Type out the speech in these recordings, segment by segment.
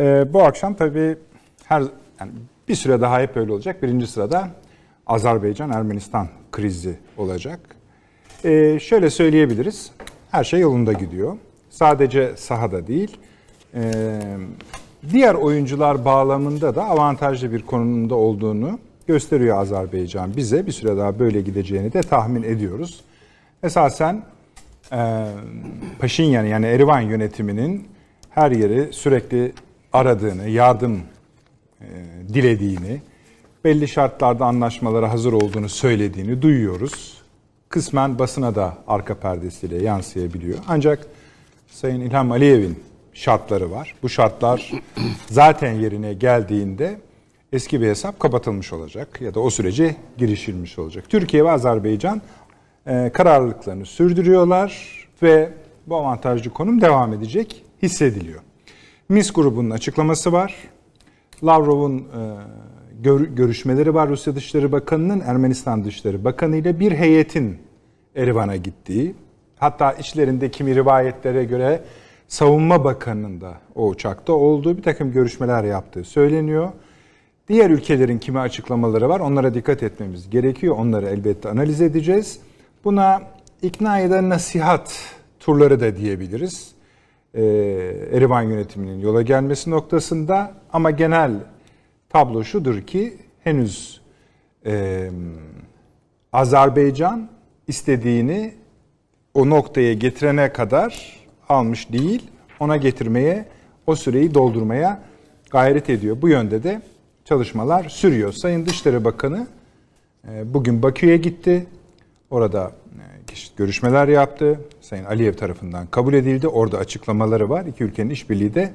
Ee, bu akşam tabii her yani bir süre daha hep öyle olacak. Birinci sırada Azerbaycan-Ermenistan krizi olacak. Ee, şöyle söyleyebiliriz. Her şey yolunda gidiyor. Sadece sahada değil. Ee, diğer oyuncular bağlamında da avantajlı bir konumda olduğunu gösteriyor Azerbaycan bize. Bir süre daha böyle gideceğini de tahmin ediyoruz. Esasen e, Paşinyan yani Erivan yönetiminin her yeri sürekli aradığını, yardım e, dilediğini, belli şartlarda anlaşmalara hazır olduğunu söylediğini duyuyoruz. Kısmen basına da arka perdesiyle yansıyabiliyor. Ancak Sayın İlham Aliyev'in şartları var. Bu şartlar zaten yerine geldiğinde eski bir hesap kapatılmış olacak ya da o sürece girişilmiş olacak. Türkiye ve Azerbaycan e, kararlılıklarını sürdürüyorlar ve bu avantajlı konum devam edecek hissediliyor. Mis grubunun açıklaması var. Lavrov'un e, gör, görüşmeleri var Rusya Dışişleri Bakanı'nın Ermenistan Dışişleri Bakanı ile bir heyetin Erivan'a gittiği. Hatta içlerinde kimi rivayetlere göre Savunma Bakanı'nın da o uçakta olduğu bir takım görüşmeler yaptığı söyleniyor. Diğer ülkelerin kimi açıklamaları var onlara dikkat etmemiz gerekiyor. Onları elbette analiz edeceğiz. Buna ikna eden nasihat turları da diyebiliriz. Ee, Erivan yönetiminin yola gelmesi noktasında ama genel tablo şudur ki henüz e, Azerbaycan istediğini o noktaya getirene kadar almış değil. Ona getirmeye, o süreyi doldurmaya gayret ediyor. Bu yönde de çalışmalar sürüyor. Sayın Dışişleri Bakanı e, bugün Bakü'ye gitti. Orada e, görüşmeler yaptı. Sayın Aliyev tarafından kabul edildi. Orada açıklamaları var. İki ülkenin işbirliği de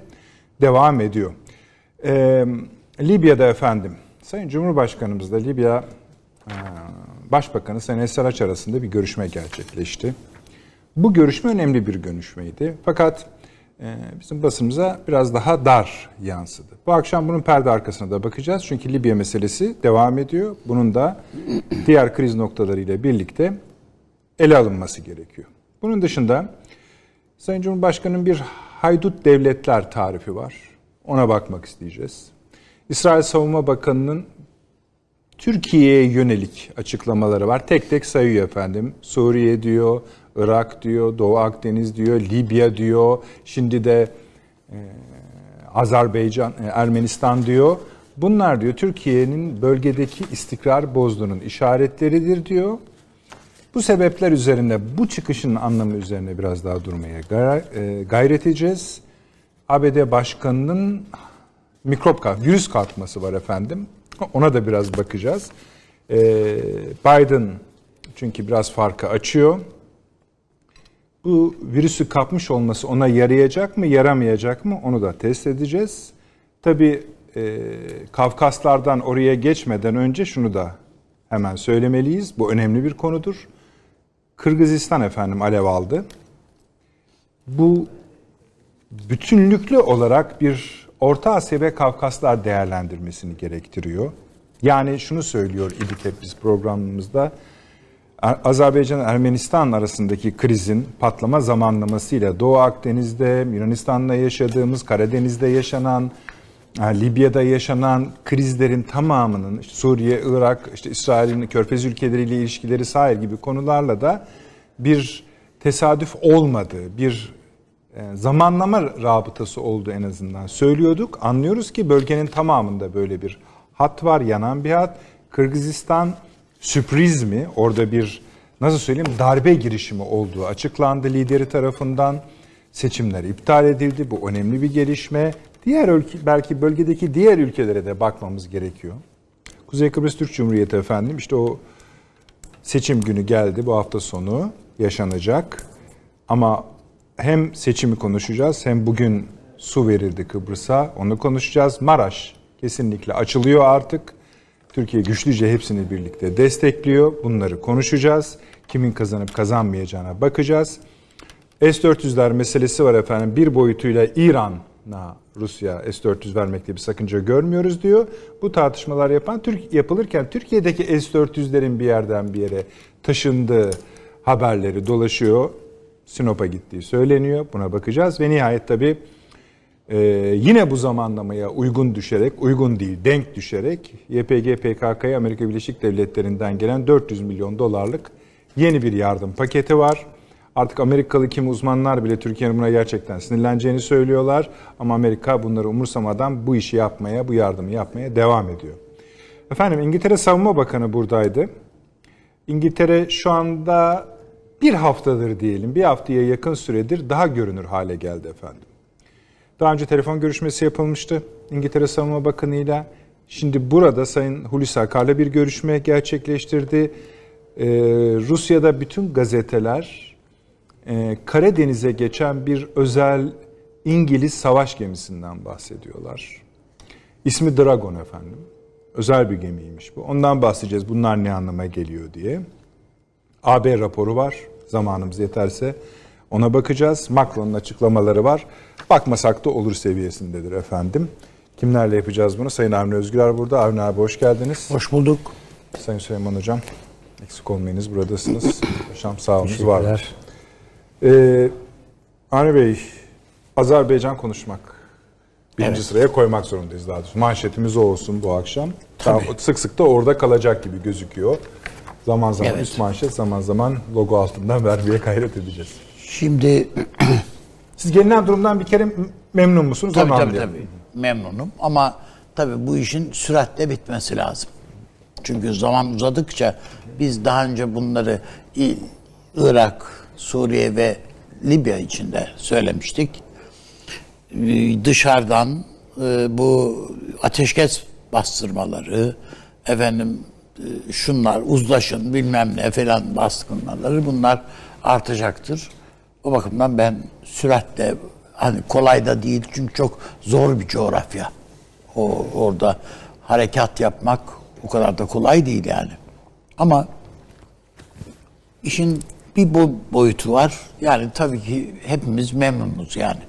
devam ediyor. Ee, Libya'da efendim, Sayın Cumhurbaşkanımızla Libya e, Başbakanı Sayın Esaraç arasında bir görüşme gerçekleşti. Bu görüşme önemli bir görüşmeydi. Fakat e, bizim basımıza biraz daha dar yansıdı. Bu akşam bunun perde arkasına da bakacağız. Çünkü Libya meselesi devam ediyor. Bunun da diğer kriz noktalarıyla birlikte ele alınması gerekiyor. Bunun dışında Sayın Cumhurbaşkanı'nın bir haydut devletler tarifi var. Ona bakmak isteyeceğiz. İsrail Savunma Bakanı'nın Türkiye'ye yönelik açıklamaları var. Tek tek sayıyor efendim. Suriye diyor, Irak diyor, Doğu Akdeniz diyor, Libya diyor. Şimdi de e, Azerbaycan, e, Ermenistan diyor. Bunlar diyor Türkiye'nin bölgedeki istikrar bozduğunun işaretleridir diyor. Bu sebepler üzerinde, bu çıkışın anlamı üzerine biraz daha durmaya e, gayret edeceğiz. ABD Başkanı'nın mikrop virüs kalkması var efendim. Ona da biraz bakacağız. E, Biden çünkü biraz farkı açıyor. Bu virüsü kapmış olması ona yarayacak mı, yaramayacak mı onu da test edeceğiz. Tabii e, Kafkaslardan oraya geçmeden önce şunu da hemen söylemeliyiz. Bu önemli bir konudur. Kırgızistan efendim alev aldı. Bu bütünlüklü olarak bir Orta Asya ve Kafkaslar değerlendirmesini gerektiriyor. Yani şunu söylüyor idik hep biz programımızda. Azerbaycan Ermenistan arasındaki krizin patlama zamanlamasıyla Doğu Akdeniz'de, Yunanistan'la yaşadığımız, Karadeniz'de yaşanan, Libya'da yaşanan krizlerin tamamının işte Suriye, Irak, işte İsrail'in körfez ülkeleriyle ilişkileri sair gibi konularla da bir tesadüf olmadığı, bir e, zamanlama rabıtası oldu en azından söylüyorduk. Anlıyoruz ki bölgenin tamamında böyle bir hat var, yanan bir hat. Kırgızistan sürpriz mi? Orada bir nasıl söyleyeyim darbe girişimi olduğu açıklandı lideri tarafından. Seçimler iptal edildi. Bu önemli bir gelişme. Diğer ülke, belki bölgedeki diğer ülkelere de bakmamız gerekiyor. Kuzey Kıbrıs Türk Cumhuriyeti efendim işte o seçim günü geldi bu hafta sonu yaşanacak. Ama hem seçimi konuşacağız hem bugün su verildi Kıbrıs'a onu konuşacağız. Maraş kesinlikle açılıyor artık. Türkiye güçlüce hepsini birlikte destekliyor. Bunları konuşacağız. Kimin kazanıp kazanmayacağına bakacağız. S-400'ler meselesi var efendim. Bir boyutuyla İran'a Rusya S-400 vermekte bir sakınca görmüyoruz diyor. Bu tartışmalar yapan Türk yapılırken Türkiye'deki S-400'lerin bir yerden bir yere taşındığı haberleri dolaşıyor. Sinop'a gittiği söyleniyor. Buna bakacağız ve nihayet tabii Ee, yine bu zamanlamaya uygun düşerek, uygun değil, denk düşerek YPG PKK'ya Amerika Birleşik Devletleri'nden gelen 400 milyon dolarlık yeni bir yardım paketi var. Artık Amerikalı kim uzmanlar bile Türkiye'nin buna gerçekten sinirleneceğini söylüyorlar. Ama Amerika bunları umursamadan bu işi yapmaya, bu yardımı yapmaya devam ediyor. Efendim İngiltere Savunma Bakanı buradaydı. İngiltere şu anda bir haftadır diyelim, bir haftaya yakın süredir daha görünür hale geldi efendim. Daha önce telefon görüşmesi yapılmıştı İngiltere Savunma Bakanı ile. Şimdi burada Sayın Hulusi Akar'la bir görüşme gerçekleştirdi. Ee, Rusya'da bütün gazeteler e, Karadeniz'e geçen bir özel İngiliz savaş gemisinden bahsediyorlar. İsmi Dragon efendim. Özel bir gemiymiş bu. Ondan bahsedeceğiz. Bunlar ne anlama geliyor diye. AB raporu var. Zamanımız yeterse ona bakacağız. Macron'un açıklamaları var. Bakmasak da olur seviyesindedir efendim. Kimlerle yapacağız bunu? Sayın Avni Özgüler burada. Avni abi hoş geldiniz. Hoş bulduk. Sayın Süleyman Hocam eksik olmayınız buradasınız. Paşam sağ olunuz var. Ee, Avni Bey, Azerbaycan konuşmak. Birinci Evet. sıraya koymak zorundayız daha doğrusu. Manşetimiz o olsun bu akşam. Tabii. Daha sık sık da orada kalacak gibi gözüküyor. Zaman zaman Evet. üst manşet, zaman zaman logo altından vermeye gayret edeceğiz. Şimdi Siz gelinen durumdan bir kere memnun musunuz? tabii Onu tabii anlayalım. tabii memnunum ama tabii bu işin süratle bitmesi lazım. Çünkü zaman uzadıkça biz daha önce bunları Irak, Suriye ve Libya içinde söylemiştik. Ee, Dışarıdan e, bu ateşkes bastırmaları, efendim e, şunlar uzlaşın bilmem ne falan baskınmaları bunlar artacaktır. O bakımdan ben süratle hani kolay da değil çünkü çok zor bir coğrafya. O orada harekat yapmak o kadar da kolay değil yani. Ama işin bir bu boyutu var. Yani tabii ki hepimiz memnunuz yani.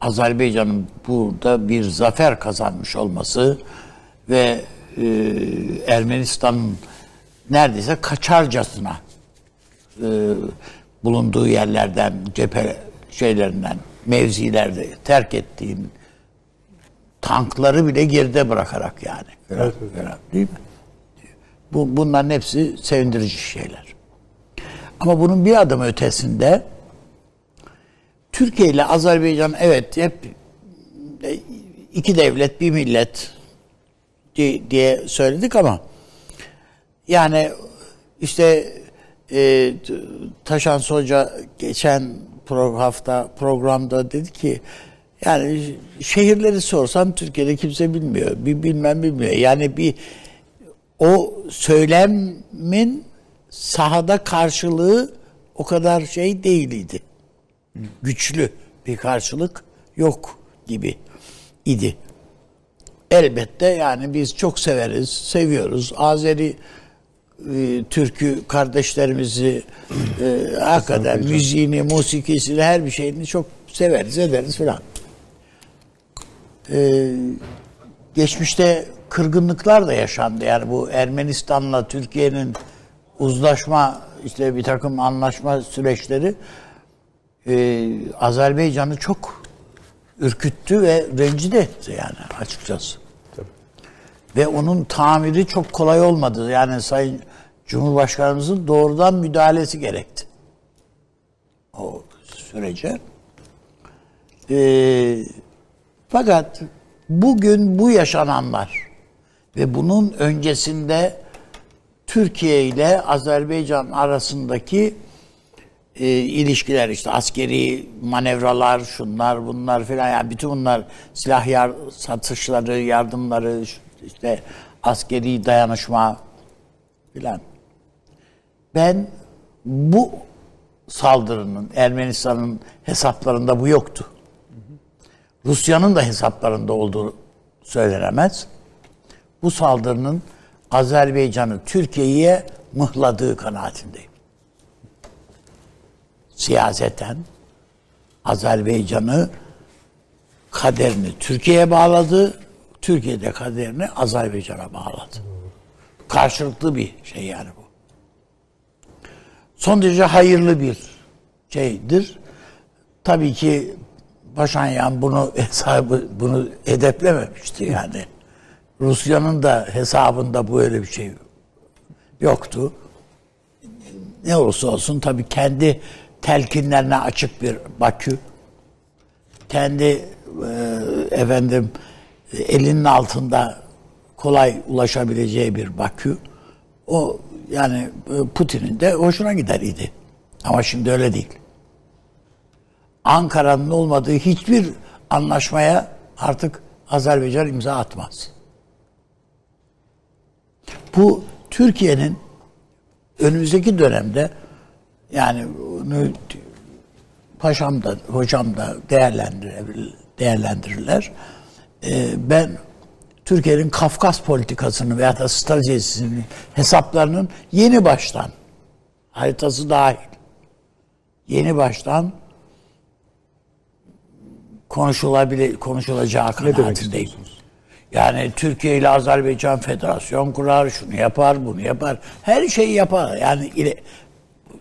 Azerbaycan'ın burada bir zafer kazanmış olması ve e, Ermenistan'ın neredeyse kaçarcasına e, bulunduğu yerlerden, cephe şeylerinden, mevzilerde terk ettiğin tankları bile geride bırakarak yani. Evet, evet. Değil mi? Bu, bunların hepsi sevindirici şeyler. Ama bunun bir adım ötesinde Türkiye ile Azerbaycan evet hep iki devlet bir millet di- diye söyledik ama yani işte e, Taşan Hoca geçen pro, hafta programda dedi ki yani şehirleri sorsam Türkiye'de kimse bilmiyor. Bir bilmem bilmiyor. Yani bir o söylemin sahada karşılığı o kadar şey değildi. Güçlü bir karşılık yok gibi idi. Elbette yani biz çok severiz, seviyoruz. Azeri e, türkü kardeşlerimizi e, hakikaten müziğini, musikisini, her bir şeyini çok severiz, ederiz filan. E, geçmişte kırgınlıklar da yaşandı. Yani bu Ermenistan'la Türkiye'nin uzlaşma, işte bir takım anlaşma süreçleri e, Azerbaycan'ı çok ürküttü ve rencide etti yani açıkçası. Ve onun tamiri çok kolay olmadı. Yani Sayın Cumhurbaşkanımızın doğrudan müdahalesi gerekti. O sürece. Ee, fakat bugün bu yaşananlar ve bunun öncesinde Türkiye ile Azerbaycan arasındaki e, ilişkiler işte askeri manevralar şunlar bunlar filan yani bütün bunlar silah yar, satışları yardımları işte askeri dayanışma filan. Ben bu saldırının Ermenistan'ın hesaplarında bu yoktu. Rusya'nın da hesaplarında olduğu söylenemez. Bu saldırının Azerbaycan'ı Türkiye'ye mıhladığı kanaatindeyim. Siyaseten Azerbaycan'ı kaderini Türkiye'ye bağladı. Türkiye'de kaderini Azerbaycan'a bağladı. Karşılıklı bir şey yani bu. Son derece hayırlı bir şeydir. Tabii ki Paşinyan bunu hesabı bunu edeplememişti yani. Rusya'nın da hesabında böyle bir şey yoktu. Ne olursa olsun tabii kendi telkinlerine açık bir Bakü, kendi e, efendim elinin altında kolay ulaşabileceği bir Bakü. O yani e, Putin'in de hoşuna gider idi. Ama şimdi öyle değil. Ankara'nın olmadığı hiçbir anlaşmaya artık Azerbaycan imza atmaz. Bu Türkiye'nin önümüzdeki dönemde yani bunu paşam da hocam da değerlendirir, değerlendirirler. Ee, ben Türkiye'nin Kafkas politikasını veya da stratejisinin hesaplarının yeni baştan haritası dahil yeni baştan konuşulabilir konuşulacağı kanaatindeyim. Yani Türkiye ile Azerbaycan federasyon kurar, şunu yapar, bunu yapar. Her şeyi yapar. Yani ile,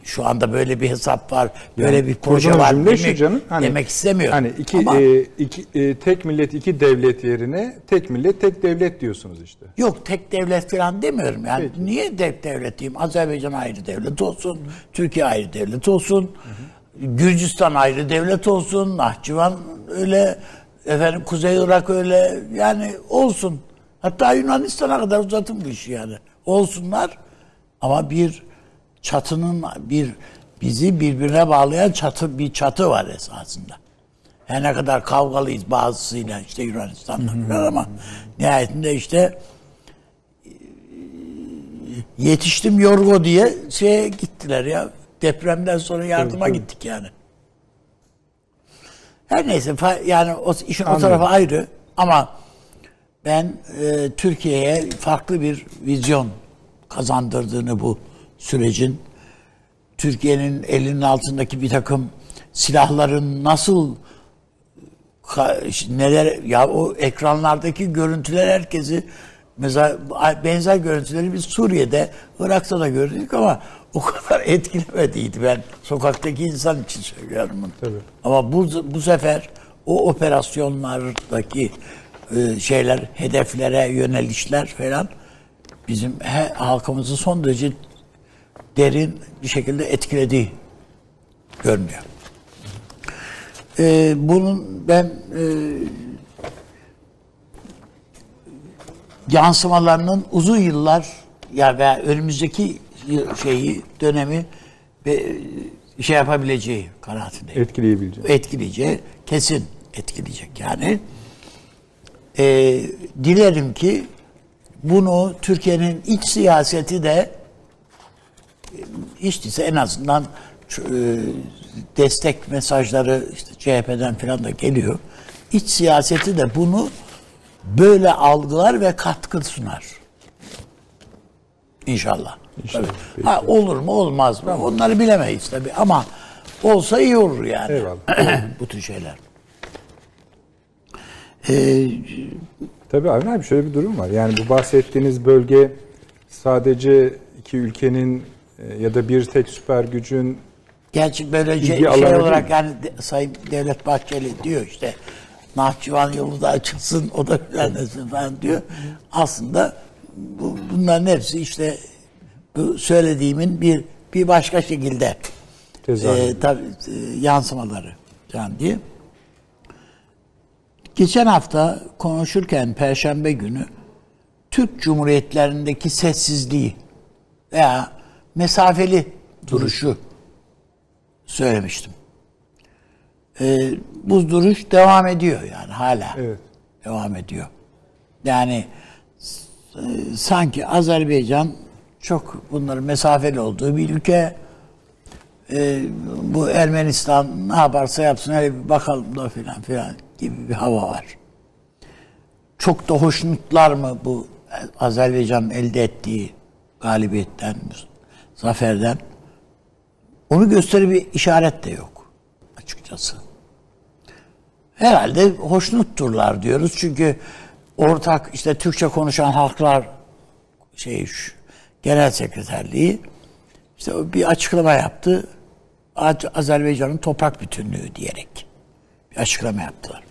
şu anda böyle bir hesap var, böyle Yani bir proje var demek, şu canım, hani- demek istemiyorum. Hani iki, Ama e, iki e, tek millet iki devlet yerine tek millet tek devlet diyorsunuz işte. yok tek devlet falan demiyorum. Yani niye tek devlet diyeyim? Azerbaycan ayrı devlet olsun, Türkiye ayrı devlet olsun, Gürcistan ayrı devlet olsun, Nahçıvan öyle, efendim Kuzey Irak öyle yani olsun. Hatta Yunanistan'a kadar uzatın bu işi yani. Olsunlar ama bir çatının bir bizi birbirine bağlayan çatı bir çatı var esasında. Her ne kadar kavgalıyız bazısıyla işte Yunanistan'la ama nihayetinde işte e, yetiştim Yorgo diye şeye gittiler ya. Depremden sonra yardıma Tabii, tabii. gittik yani. Her neyse yani o işin o Anladım. tarafı ayrı ama ben e, Türkiye'ye farklı bir vizyon kazandırdığını bu sürecin Türkiye'nin elinin altındaki bir takım silahların nasıl neler ya o ekranlardaki görüntüler herkesi mesela benzer görüntüleri biz Suriye'de, Irak'ta da gördük ama o kadar etkilemediydi ben sokaktaki insan için söylüyorum bunu. Tabii. Ama bu bu sefer o operasyonlardaki e, şeyler, hedeflere yönelişler falan bizim he, halkımızı son derece derin bir şekilde etkilediği görünüyor. Ee, bunun ben e, yansımalarının uzun yıllar ya veya önümüzdeki şeyi dönemi ve şey yapabileceği kanaatindeyim. Etkileyebileceğim. Etkileyeceği kesin etkileyecek yani. Ee, dilerim ki bunu Türkiye'nin iç siyaseti de hiç değilse en azından e, destek mesajları işte CHP'den falan da geliyor. İç siyaseti de bunu böyle algılar ve katkı sunar. İnşallah. Tabii. Ha, olur mu olmaz mı? Onları bilemeyiz tabii ama olsa iyi olur yani. Eyvallah. Bu tür şeyler. Ee, Tabii Avni abi şöyle bir durum var. Yani bu bahsettiğiniz bölge sadece iki ülkenin e, ya da bir tek süper gücün Gerçi böyle İlgi şey, şey olarak yani Sayın Devlet Bahçeli diyor işte Nahçıvan yolu da açılsın o da filan desin falan diyor. Aslında bu, bunların hepsi işte bu söylediğimin bir bir başka şekilde Tezahürü. e, tabii, e, yansımaları falan diye. Geçen hafta konuşurken Perşembe günü Türk Cumhuriyetlerindeki sessizliği veya mesafeli duruşu söylemiştim. Ee, bu duruş devam ediyor yani hala. Evet. Devam ediyor. Yani e, sanki Azerbaycan çok bunların mesafeli olduğu bir ülke. Ee, bu Ermenistan ne yaparsa yapsın hele bir bakalım da filan filan gibi bir hava var. Çok da hoşnutlar mı bu Azerbaycan'ın elde ettiği galibiyetten, zaferden? Onu gösterir bir işaret de yok açıkçası. Herhalde hoşnutturlar diyoruz çünkü ortak işte Türkçe konuşan halklar şey şu, genel sekreterliği işte bir açıklama yaptı. Az- Azerbaycan'ın toprak bütünlüğü diyerek bir açıklama yaptılar.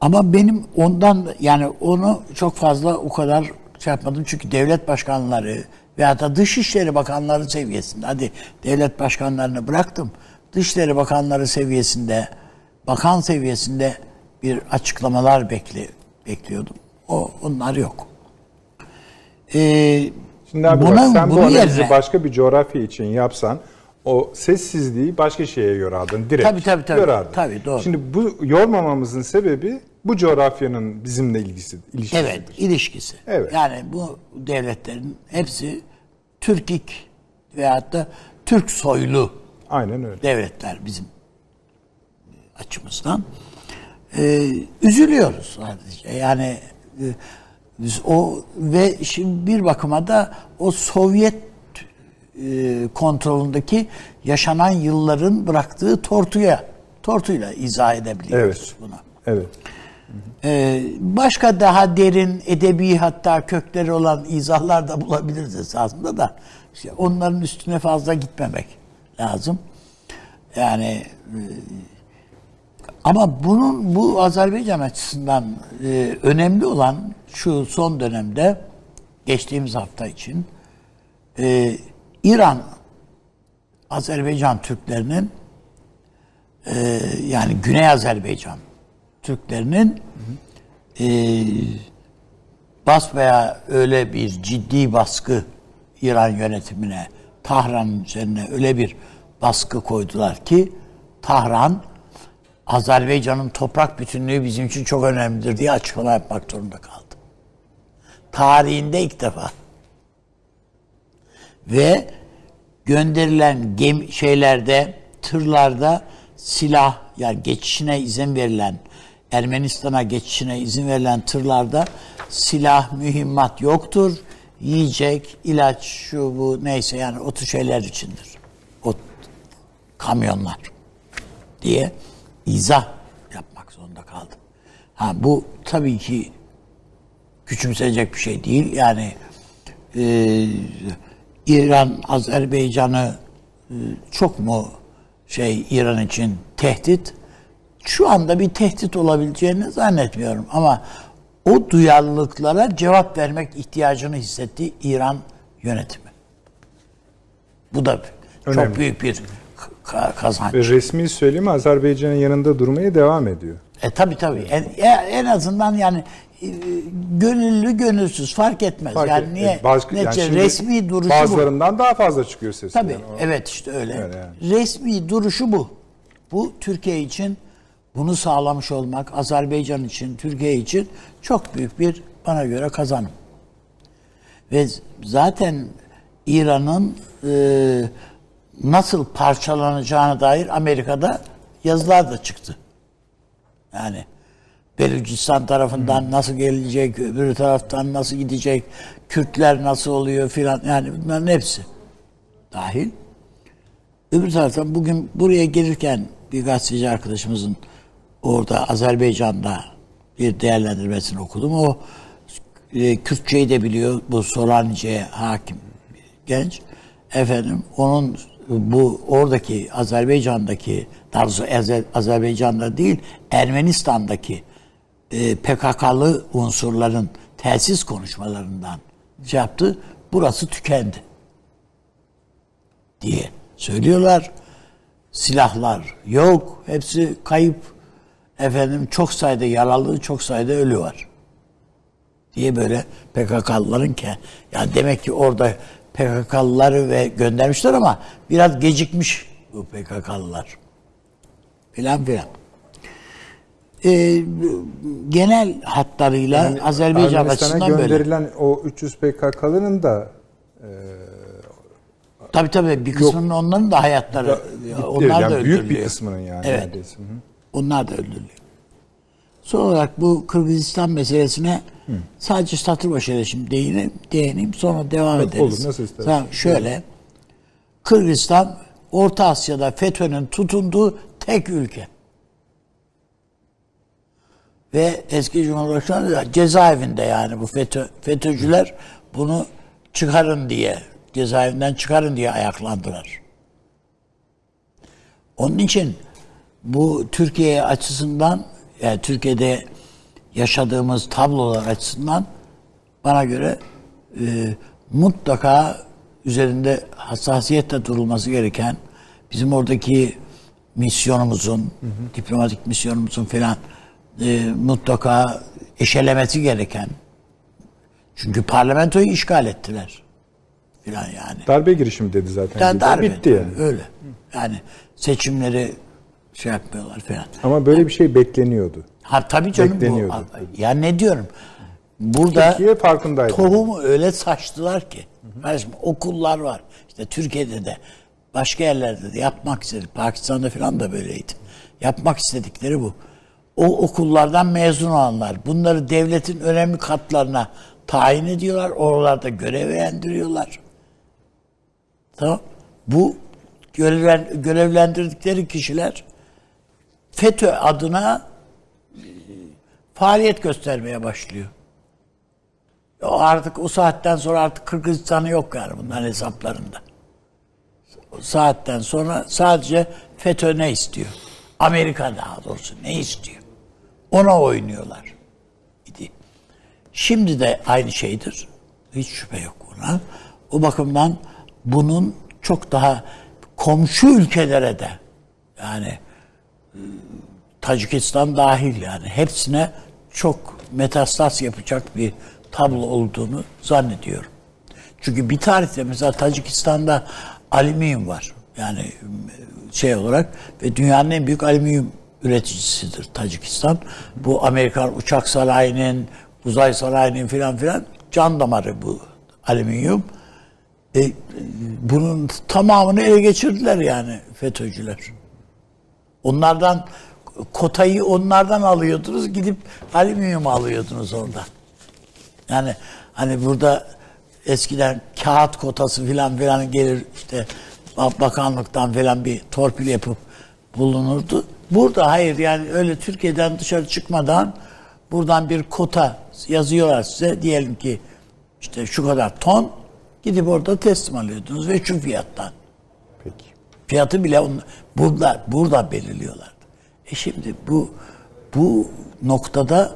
Ama benim ondan yani onu çok fazla o kadar şey yapmadım. Çünkü devlet başkanları veya da dışişleri bakanları seviyesinde hadi devlet başkanlarını bıraktım. Dışişleri bakanları seviyesinde bakan seviyesinde bir açıklamalar bekli, bekliyordum. O onlar yok. Ee, Şimdi abi buna- bak sen bu analizi yerine- başka bir coğrafya için yapsan o sessizliği başka şeye yorardın direkt. Tabii, tabii, tabii. Yorardın. Tabii, doğru. Şimdi bu yormamamızın sebebi bu coğrafyanın bizimle ilgisi, ilişkisi. Evet, ilişkisi. Evet. Yani bu devletlerin hepsi Türkik veyahut da Türk soylu Aynen öyle. devletler bizim açımızdan. Ee, üzülüyoruz sadece. Yani e, o ve şimdi bir bakıma da o Sovyet e, kontrolündeki yaşanan yılların bıraktığı tortuya tortuyla izah edebiliyoruz Evet. bunu. Evet. Ee, başka daha derin edebi hatta kökleri olan izahlar da bulabiliriz esasında da işte onların üstüne fazla gitmemek lazım. Yani e, ama bunun bu Azerbaycan açısından e, önemli olan şu son dönemde geçtiğimiz hafta için e, İran Azerbaycan Türklerinin e, yani Güney Azerbaycan Türklerinin e, basbaya öyle bir ciddi baskı İran yönetimine, Tahran üzerine öyle bir baskı koydular ki Tahran Azerbaycan'ın toprak bütünlüğü bizim için çok önemlidir diye açıklama yapmak zorunda kaldı. Tarihinde ilk defa. Ve gönderilen gemi şeylerde, tırlarda silah yani geçişine izin verilen Ermenistan'a geçişine izin verilen tırlarda silah, mühimmat yoktur. Yiyecek, ilaç, şu bu neyse yani o şeyler içindir. O kamyonlar diye izah yapmak zorunda kaldım. Ha bu tabii ki küçümsenecek bir şey değil. Yani e, İran Azerbaycan'ı e, çok mu şey İran için tehdit? Şu anda bir tehdit olabileceğini zannetmiyorum ama o duyarlılıklara cevap vermek ihtiyacını hissetti İran yönetimi. Bu da Önemli. çok büyük bir kazanç. Ve resmi söylemi Azerbaycan'ın yanında durmaya devam ediyor. E tabi tabi. En, e- en azından yani e, gönüllü gönülsüz fark etmez. Fark yani et- niye? yani netice şimdi resmi duruşu bu. Bazılarından daha fazla çıkıyor sesi. Tabii. yani. Evet işte öyle. Öyle yani. Resmi duruşu bu. Bu Türkiye için bunu sağlamış olmak Azerbaycan için, Türkiye için çok büyük bir bana göre kazanım. Ve zaten İran'ın e, nasıl parçalanacağına dair Amerika'da yazılar da çıktı. Yani Belucistan tarafından nasıl gelecek, öbür taraftan nasıl gidecek, Kürtler nasıl oluyor filan yani bunların hepsi dahil. Öbür taraftan bugün buraya gelirken bir gazeteci arkadaşımızın orada Azerbaycan'da bir değerlendirmesini okudum. O e, Kürtçeyi de biliyor. Bu Solanice'ye hakim bir genç. Efendim onun bu oradaki Azerbaycan'daki Azer- Azerbaycan'da değil Ermenistan'daki e, PKK'lı unsurların telsiz konuşmalarından şey yaptı. Burası tükendi diye söylüyorlar. Silahlar yok. Hepsi kayıp. Efendim çok sayıda yaralı, çok sayıda ölü var. Diye böyle PKK'lıların ki ya demek ki orada PKK'lıları ve göndermişler ama biraz gecikmiş bu PKK'lılar. Filan filan. Ee, genel hatlarıyla Yani Azerbaycan açısından böyle. gönderilen o 300 PKK'lının da Tabii tabii bir kısmının onların da hayatları gitti. onlar yani da büyük öldürülüyor. bir kısmının yani Evet. neredeyse. Hı hı. Onlar da öldürülüyor. Son olarak bu Kırgızistan meselesine sadece satır başıyla şimdi değineyim, değineyim sonra devam Evet, ederiz. olur, nasıl istersen. Tamam, şöyle Kırgızistan Orta Asya'da FETÖ'nün tutunduğu tek ülke. Ve eski Cumhurbaşkanı cezaevinde yani bu FETÖ, FETÖ'cüler bunu çıkarın diye cezaevinden çıkarın diye ayaklandılar. Onun için bu Türkiye açısından yani Türkiye'de yaşadığımız tablolar açısından bana göre e, mutlaka üzerinde hassasiyetle durulması gereken bizim oradaki misyonumuzun, diplomatik misyonumuzun falan e, mutlaka eşelemesi gereken. Çünkü parlamentoyu işgal ettiler filan yani. Darbe girişimi dedi zaten. Yani darbe. Bitti yani. Öyle. Yani seçimleri şey yapmıyorlar falan. Ama böyle bir şey bekleniyordu. Ha tabii canım Bekleniyordu. bu. Ya ne diyorum? Burada Türkiye farkındaydı. tohumu öyle saçtılar ki. Kardeşim okullar var. İşte Türkiye'de de başka yerlerde de yapmak istedik. Pakistan'da falan da böyleydi. Yapmak istedikleri bu. O okullardan mezun olanlar bunları devletin önemli katlarına tayin ediyorlar. Oralarda görevlendiriyorlar. Tamam. Bu görevlen, görevlendirdikleri kişiler FETÖ adına faaliyet göstermeye başlıyor. O artık o saatten sonra artık Kırgızistan'ı yok yani bunların hesaplarında. O saatten sonra sadece FETÖ ne istiyor? Amerika daha doğrusu ne istiyor? Ona oynuyorlar. idi. Şimdi de aynı şeydir. Hiç şüphe yok buna. O bakımdan bunun çok daha komşu ülkelere de yani Tacikistan dahil yani hepsine çok metastas yapacak bir tablo olduğunu zannediyorum. Çünkü bir tarihte mesela Tacikistan'da alüminyum var. Yani şey olarak ve dünyanın en büyük alüminyum üreticisidir Tacikistan. Bu Amerikan uçak sanayinin, uzay sanayinin filan filan can damarı bu alüminyum. E, bunun tamamını ele geçirdiler yani FETÖ'cüler. Onlardan kotayı onlardan alıyordunuz gidip alüminyum alıyordunuz oradan. Yani hani burada eskiden kağıt kotası filan filan gelir işte bakanlıktan filan bir torpil yapıp bulunurdu. Burada hayır yani öyle Türkiye'den dışarı çıkmadan buradan bir kota yazıyorlar size diyelim ki işte şu kadar ton gidip orada teslim alıyordunuz ve şu fiyattan. Peki. Fiyatı bile on, burada burada belirliyorlardı. E şimdi bu bu noktada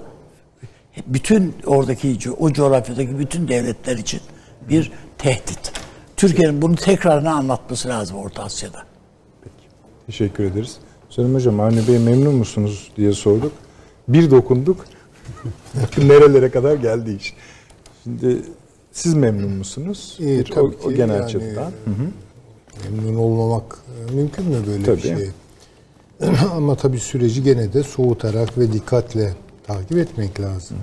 bütün oradaki o coğrafyadaki bütün devletler için bir tehdit. Türkiye'nin bunu tekrarına anlatması lazım Orta Asya'da. Teşekkür ederiz. Selim Hocam Avni Bey memnun musunuz diye sorduk. Bir dokunduk. Nerelere kadar geldi iş. Şimdi siz memnun musunuz? İyi, Bir tabii o, ki. o genel Yani, açıdan. Memnun olmamak e, mümkün mü böyle Tabii. bir şey? Ama tabii süreci gene de soğutarak ve dikkatle takip etmek lazım.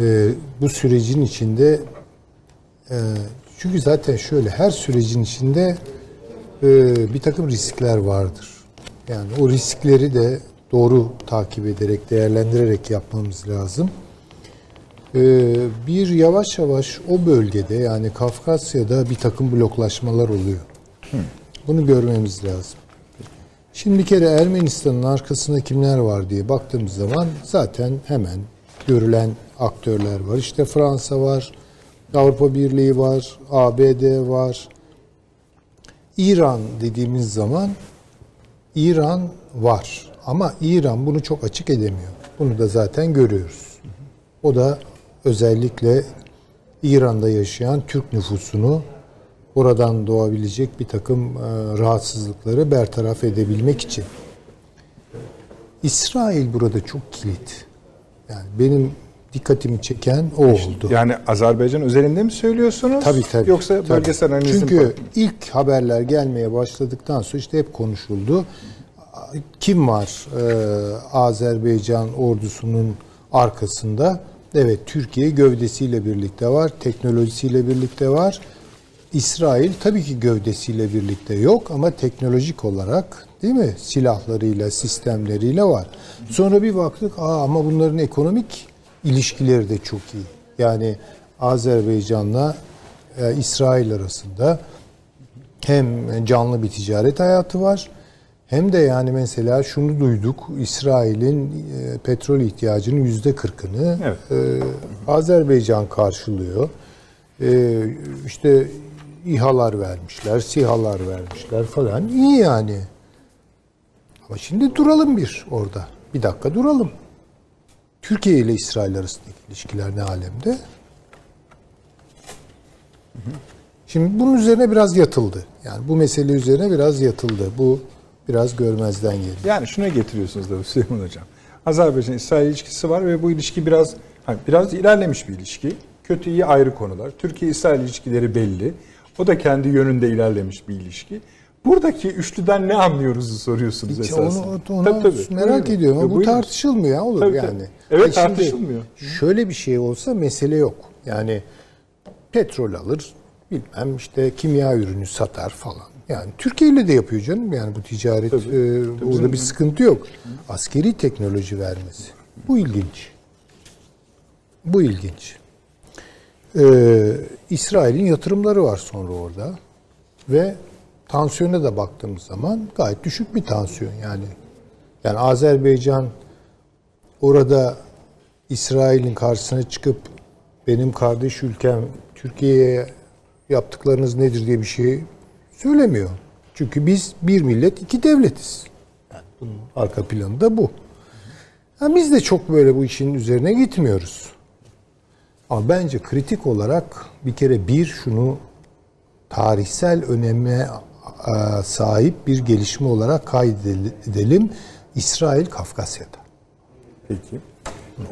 Ee, bu sürecin içinde e, çünkü zaten şöyle her sürecin içinde e, bir takım riskler vardır. Yani o riskleri de doğru takip ederek, değerlendirerek yapmamız lazım. Ee, bir yavaş yavaş o bölgede yani Kafkasya'da bir takım bloklaşmalar oluyor. Bunu görmemiz lazım. Şimdi bir kere Ermenistan'ın arkasında kimler var diye baktığımız zaman zaten hemen görülen aktörler var. İşte Fransa var, Avrupa Birliği var, ABD var. İran dediğimiz zaman İran var. Ama İran bunu çok açık edemiyor. Bunu da zaten görüyoruz. O da özellikle İran'da yaşayan Türk nüfusunu oradan doğabilecek bir takım e, rahatsızlıkları bertaraf edebilmek için. İsrail burada çok kilit. Yani benim dikkatimi çeken o oldu. Yani Azerbaycan özelinde mi söylüyorsunuz? Tabii tabii. Yoksa Tabii. bölgesel analizin Çünkü ilk haberler gelmeye başladıktan sonra işte hep konuşuldu. Kim var ee, Azerbaycan ordusunun arkasında? Evet Türkiye gövdesiyle birlikte var, teknolojisiyle birlikte var. İsrail tabii ki gövdesiyle birlikte yok ama teknolojik olarak değil mi? Silahlarıyla, sistemleriyle var. Sonra bir baktık aa ama bunların ekonomik ilişkileri de çok iyi. Yani Azerbaycan'la e, İsrail arasında hem canlı bir ticaret hayatı var hem de yani mesela şunu duyduk İsrail'in e, petrol ihtiyacının yüzde kırkını Evet. e, Azerbaycan karşılıyor. E, işte İHA'lar vermişler, SİHA'lar vermişler falan. İyi yani. Ama şimdi duralım bir orada. Bir dakika duralım. Türkiye ile İsrail arasındaki ilişkiler ne alemde? Şimdi bunun üzerine biraz yatıldı. Yani bu mesele üzerine biraz yatıldı. Bu biraz görmezden geldi. Yani şuna getiriyorsunuz da Süleyman Hocam. Azerbaycan-İsrail ilişkisi var ve bu ilişki biraz hani biraz ilerlemiş bir ilişki. Kötü iyi ayrı konular. Türkiye-İsrail ilişkileri belli. O da kendi yönünde ilerlemiş bir ilişki. Buradaki üçlüden ne anlıyoruzu soruyorsunuz Hiç esasında. onu, onu Tabii, tabii. merak Buyurun. ediyorum ama Yo, bu buyurun. tartışılmıyor ya, olur Tabii, yani. tabii. Evet, şimdi tartışılmıyor. Şöyle bir şey olsa mesele yok. Yani petrol alır, bilmem işte kimya ürünü satar falan. Yani Türkiye ile de yapıyor canım. Yani bu ticaret e, burada bir sıkıntı yok. Askeri teknoloji vermesi. Bu ilginç. Bu ilginç. Ee, İsrail'in yatırımları var sonra orada ve tansiyona da baktığımız zaman gayet düşük bir tansiyon yani. Yani Azerbaycan orada İsrail'in karşısına çıkıp benim kardeş ülkem Türkiye'ye yaptıklarınız nedir diye bir şey söylemiyor. Çünkü biz bir millet iki devletiz. Yani bunun arka planı da bu. Ha, biz de çok böyle bu işin üzerine gitmiyoruz. Ama bence kritik olarak bir kere bir şunu tarihsel öneme sahip bir gelişme olarak kaydedelim. İsrail Kafkasya'da. Peki.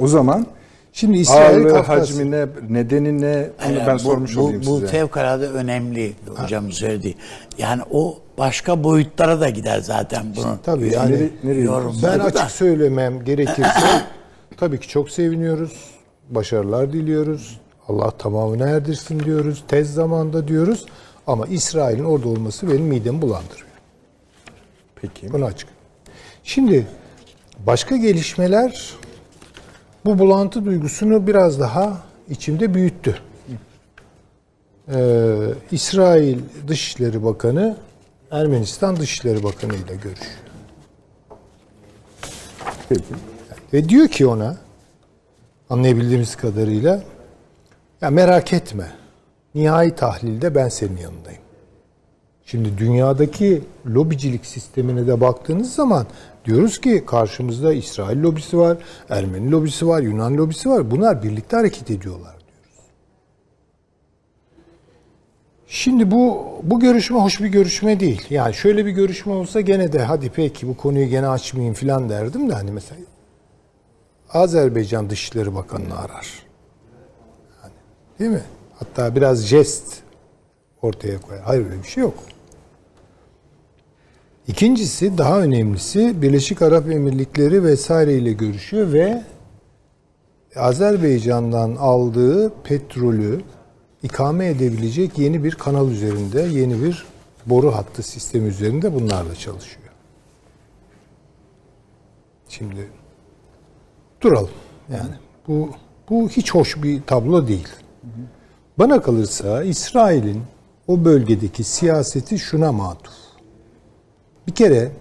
O zaman Şimdi İsrail ağırlığı, Kafkasya. hacmi ne, nedeni ne onu Yani ben bu, sormuş bu, olayım bu size. fevkalade önemli hocam söyledi. Yani o başka boyutlara da gider zaten bunun. Tabii yani Nereye- nereye ben da. açık söylemem gerekirse tabii ki çok seviniyoruz. Başarılar diliyoruz. Allah tamamını erdirsin diyoruz. Tez zamanda diyoruz. Ama İsrail'in orada olması benim midemi bulandırıyor. Peki. Bunu açık. Şimdi başka gelişmeler bu bulantı duygusunu biraz daha içimde büyüttü. Ee, İsrail Dışişleri Bakanı Ermenistan Dışişleri Bakanı ile görüşüyor. Peki. Ve diyor ki ona anlayabildiğimiz kadarıyla ya merak etme. Nihai tahlilde ben senin yanındayım. Şimdi dünyadaki lobicilik sistemine de baktığınız zaman diyoruz ki karşımızda İsrail lobisi var, Ermeni lobisi var, Yunan lobisi var. Bunlar birlikte hareket ediyorlar diyoruz. Şimdi bu bu görüşme hoş bir görüşme değil. Yani şöyle bir görüşme olsa gene de hadi peki bu konuyu gene açmayayım filan derdim de hani mesela Azerbaycan Dışişleri Bakanı'nı arar. Yani, değil mi? Hatta biraz jest ortaya koyar. Hayır öyle bir şey yok. İkincisi daha önemlisi Birleşik Arap Emirlikleri vesaire ile görüşüyor ve Azerbaycan'dan aldığı petrolü ikame edebilecek yeni bir kanal üzerinde, yeni bir boru hattı sistemi üzerinde bunlarla çalışıyor. Şimdi duralım. Yani bu bu hiç hoş bir tablo değil. Bana kalırsa İsrail'in o bölgedeki siyaseti şuna matuf. Bir kere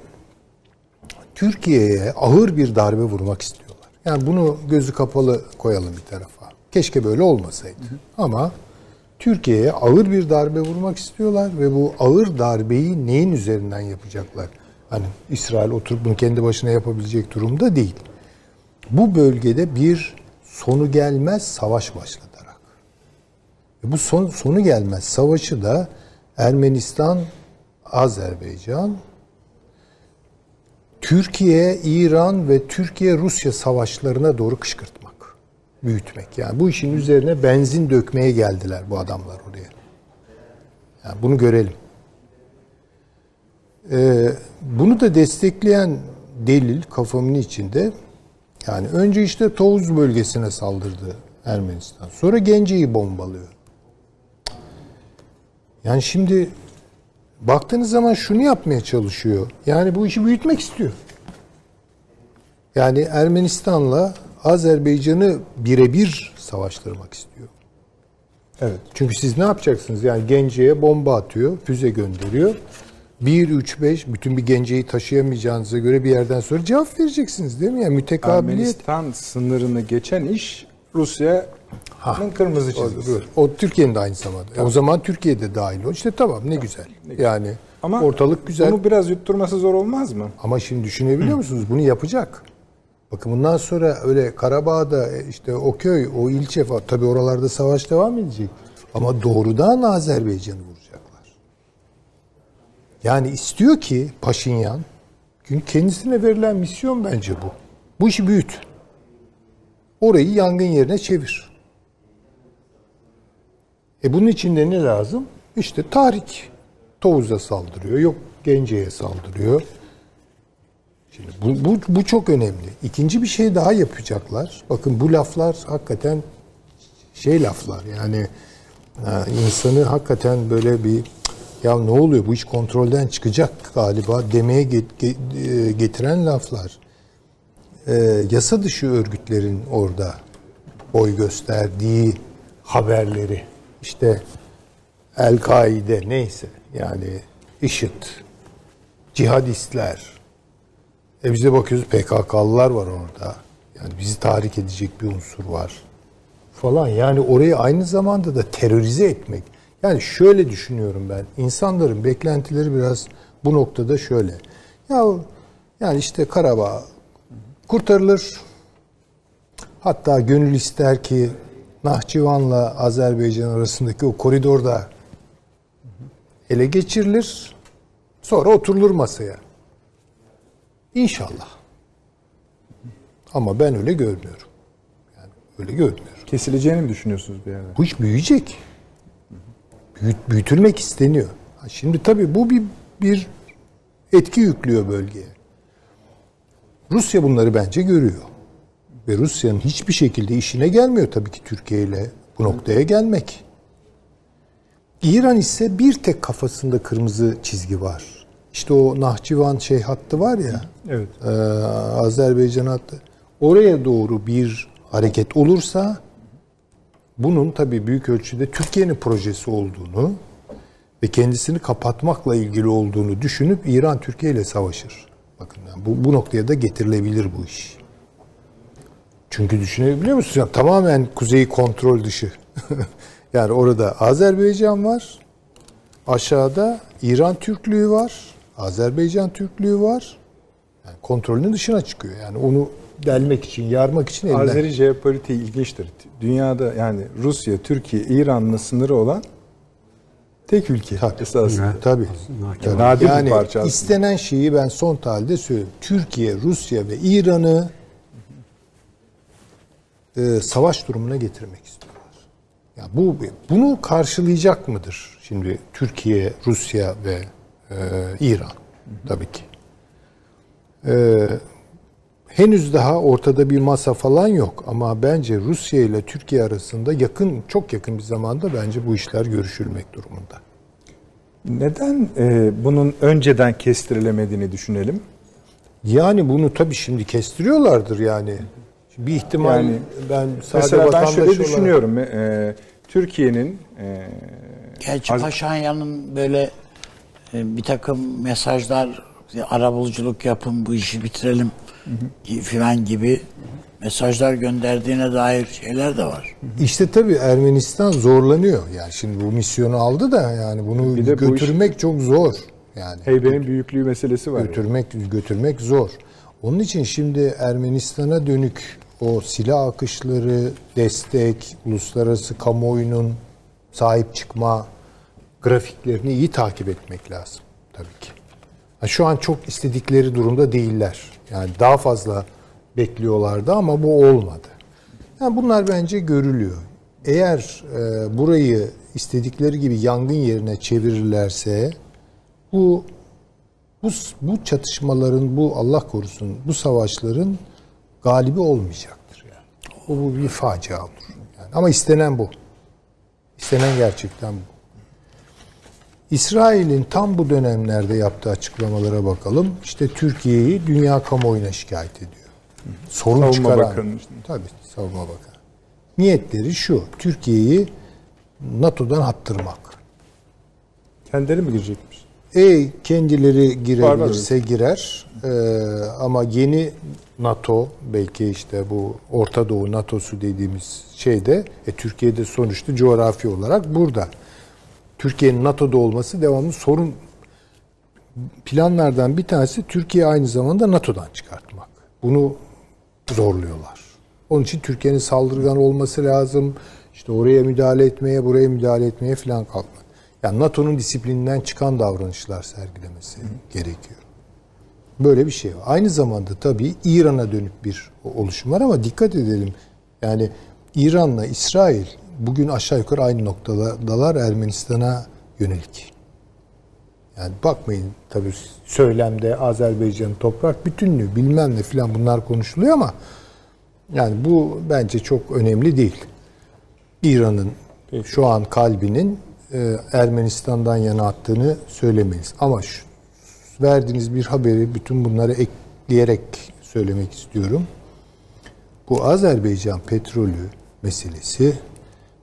Türkiye'ye ağır bir darbe vurmak istiyorlar. Yani bunu gözü kapalı koyalım bir tarafa. Keşke böyle olmasaydı. Ama Türkiye'ye ağır bir darbe vurmak istiyorlar ve bu ağır darbeyi neyin üzerinden yapacaklar? Hani İsrail oturup bunu kendi başına yapabilecek durumda değil. Bu bölgede bir sonu gelmez savaş başlatarak. Ve bu son, sonu gelmez savaşı da Ermenistan, Azerbaycan, Türkiye, İran ve Türkiye-Rusya savaşlarına doğru kışkırtmak, büyütmek. Yani bu işin üzerine benzin dökmeye geldiler bu adamlar oraya. Yani bunu görelim. Ee, bunu da destekleyen delil kafamın içinde yani önce işte Tovuz bölgesine saldırdı Ermenistan. Sonra Gence'yi bombalıyor. Yani şimdi baktığınız zaman şunu yapmaya çalışıyor. Yani bu işi büyütmek istiyor. Yani Ermenistan'la Azerbaycan'ı birebir savaştırmak istiyor. Evet. Çünkü siz ne yapacaksınız? Yani Gence'ye bomba atıyor, füze gönderiyor. 1, 3, 5 bütün bir Gence'yi taşıyamayacağınıza göre bir yerden sonra cevap vereceksiniz değil mi? Yani mütekabiliyet. Ermenistan sınırını geçen iş Rusya'nın kırmızı çizgisi. O, o Türkiye'nin de aynı zamanda. E, O zaman Türkiye de dahil o. İşte tamam ne güzel. Yani Ama ortalık güzel. Bunu biraz yutturması zor olmaz mı? Ama şimdi düşünebiliyor musunuz? Bunu yapacak. Bakın bundan sonra öyle Karabağ'da e, işte o köy, o ilçe tabii oralarda savaş devam edecek. Ama doğrudan Azerbaycan'ı vuracaklar. Yani istiyor ki Paşinyan çünkü kendisine verilen misyon bence bu. Bu işi büyüt. Orayı yangın yerine çevir. E bunun için de ne lazım? İşte tahrik. Tovuz'a saldırıyor, yok Gence'ye saldırıyor. Şimdi bu, bu, bu çok önemli. İkinci bir şey daha yapacaklar. Bakın bu laflar hakikaten şey laflar yani e, insanı hakikaten böyle bir ya ne oluyor bu iş kontrolden çıkacak galiba demeye e, getiren laflar. E, yasa dışı örgütlerin orada boy gösterdiği haberleri işte El-Kaide neyse yani IŞİD, cihadistler, e bize bakıyoruz PKK'lılar var orada. Yani bizi tahrik edecek bir unsur var falan. Yani orayı aynı zamanda da terörize etmek. Yani şöyle düşünüyorum ben. İnsanların beklentileri biraz bu noktada şöyle. Ya yani işte Karabağ kurtarılır. Hatta gönül ister ki Nahçıvan'la Azerbaycan arasındaki o koridorda ele geçirilir. Sonra oturulur masaya. İnşallah. Ama ben öyle görmüyorum. Yani öyle görmüyorum. Kesileceğini mi düşünüyorsunuz bir yerde? Bu iş büyüyecek. Büyüt, büyütülmek isteniyor. Şimdi tabii bu bir, bir etki yüklüyor bölgeye. Rusya bunları bence görüyor. Ve Rusya'nın hiçbir şekilde işine gelmiyor tabii ki Türkiye ile bu noktaya gelmek. İran ise bir tek kafasında kırmızı çizgi var. İşte o Nahçıvan şey hattı var ya. Evet. Ee, Azerbaycan hattı. Oraya doğru bir hareket olursa bunun tabii büyük ölçüde Türkiye'nin projesi olduğunu ve kendisini kapatmakla ilgili olduğunu düşünüp İran Türkiye ile savaşır. Bakın yani bu, bu noktaya da getirilebilir bu iş. Çünkü düşünebiliyor musunuz? Yani tamamen kuzeyi kontrol dışı. yani orada Azerbaycan var. Aşağıda İran Türklüğü var. Azerbaycan Türklüğü var. Yani kontrolünün dışına çıkıyor. Yani onu delmek için, yarmak için elinden. Azeri jeopolitiği ilginçtir. Dünyada yani Rusya, Türkiye, İran'la sınırı olan tek ülke Tabii. esasında. Tabii. Tabii. Nadir bir yani parça aslında. istenen şeyi ben son tahlilde söylüyorum. Türkiye, Rusya ve İran'ı e, savaş durumuna getirmek istiyorlar. Ya bu bunu karşılayacak mıdır şimdi Türkiye, Rusya ve e, İran? Tabii ki. E, henüz daha ortada bir masa falan yok ama bence Rusya ile Türkiye arasında yakın, çok yakın bir zamanda bence bu işler görüşülmek durumunda. Neden e, bunun önceden kestirilemediğini düşünelim? Yani bunu tabii şimdi kestiriyorlardır yani. Bir ihtimal Yani ben sade Mesela ben vatandaş şöyle olarak- düşünüyorum. E, Türkiye'nin e, Gerçi Az- Paşinyan'ın böyle e, bir takım mesajlar arabuluculuk yapın bu işi bitirelim filan gibi mesajlar gönderdiğine dair şeyler de var. İşte tabii Ermenistan zorlanıyor. Yani şimdi bu misyonu aldı da yani bunu Bir de bu götürmek çok zor. Yani heybenin büyüklüğü meselesi var. götürmek götürmek zor. Onun için şimdi Ermenistan'a dönük o silah akışları, destek, uluslararası kamuoyunun sahip çıkma grafiklerini iyi takip etmek lazım tabii ki. Ha, Şu an çok istedikleri durumda değiller. Yani daha fazla bekliyorlardı ama bu olmadı. Yani bunlar bence görülüyor. Eğer e, burayı istedikleri gibi yangın yerine çevirirlerse bu bu bu çatışmaların bu Allah korusun bu savaşların galibi olmayacaktır yani. Bu, bu bir facia olur. Yani. Ama istenen bu. İstenen gerçekten bu. İsrail'in tam bu dönemlerde yaptığı açıklamalara bakalım. İşte Türkiye'yi dünya kamuoyuna şikayet ediyor. Sorun Savunma çıkaran. Bakanı işte. Tabii savunma bakanı. Niyetleri şu. Türkiye'yi NATO'dan attırmak. Kendileri mi girecekmiş? E kendileri girebilirse girer. Ee, ama yeni NATO belki işte bu Orta Doğu NATO'su dediğimiz şeyde e, Türkiye'de sonuçta coğrafi olarak burada. Türkiye'nin NATO'da olması devamlı sorun planlardan bir tanesi Türkiye aynı zamanda NATO'dan çıkartmak. Bunu zorluyorlar. Onun için Türkiye'nin saldırgan olması lazım. İşte oraya müdahale etmeye, buraya müdahale etmeye falan kalkmak. Yani NATO'nun disiplininden çıkan davranışlar sergilemesi gerekiyor. Böyle bir şey var. Aynı zamanda tabii İran'a dönük bir oluşum var ama dikkat edelim. Yani İran'la İsrail bugün aşağı yukarı aynı noktadalar Ermenistan'a yönelik. Yani bakmayın tabii söylemde Azerbaycan'ın toprak bütünlüğü bilmem ne filan bunlar konuşuluyor ama yani bu bence çok önemli değil. İran'ın şu an kalbinin e, Ermenistan'dan yana attığını söylemeyiz. Ama şu, verdiğiniz bir haberi bütün bunları ekleyerek söylemek istiyorum. Bu Azerbaycan petrolü meselesi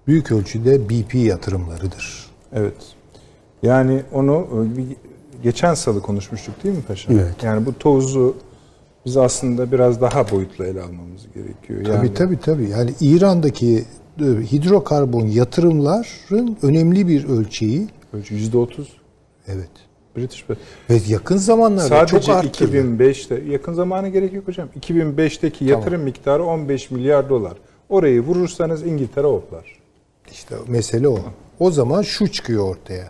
büyük ölçüde BP yatırımlarıdır. Evet. Yani onu e, geçen salı konuşmuştuk değil mi Paşa? Evet. Yani bu tozu biz aslında biraz daha boyutlu ele almamız gerekiyor. Yani Tabii tabii tabii. Yani İran'daki e, hidrokarbon yatırımların önemli bir ölçeği. ölçü yüzde otuz. Evet. British Ve yakın zamanlarda çok Sadece arttırdı. 2005'te yakın zamana gerek yok hocam. 2005'teki yatırım miktarı 15 milyar dolar. Orayı vurursanız İngiltere hoplar. İşte mesele o. O zaman şu çıkıyor ortaya.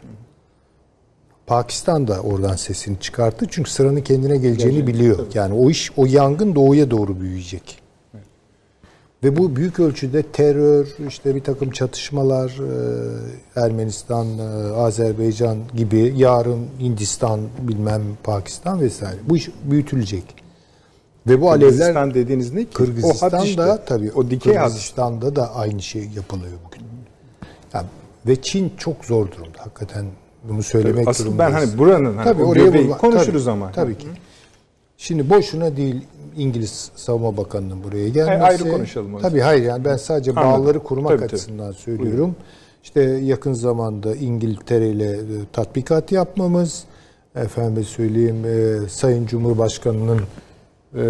Pakistan da oradan sesini çıkarttı. Çünkü sıranın kendine geleceğini biliyor. Yani o iş, o yangın doğuya doğru büyüyecek. Ve bu büyük ölçüde terör, işte bir takım çatışmalar, e, Ermenistan, e, Azerbaycan gibi, yarın Hindistan, bilmem Pakistan vesaire. Bu iş büyütülecek. Ve bu alevler Kırgızistan dediğiniz ne ki? o Kırgızistan'da had işte. tabii o dikey. Kırgızistan'da da aynı şey yapılıyor bugün. Yani, ve Çin çok zor durumda. Hakikaten bunu söylemek Asıl ben durumundayız. hani buranın hani Tabii oraya vurma- konuşuruz tabii, ama. Tabii ki. Şimdi boşuna değil İngiliz Savunma Bakanı'nın buraya gelmesi. ayrı konuşalım Tabii hayır yani ben sadece Anladım. bağları kurmak Tabii, tabii. açısından söylüyorum. İşte yakın zamanda İngiltere ile e, tatbikat yapmamız, efendim söyleyeyim e, Sayın Cumhurbaşkanı'nın e,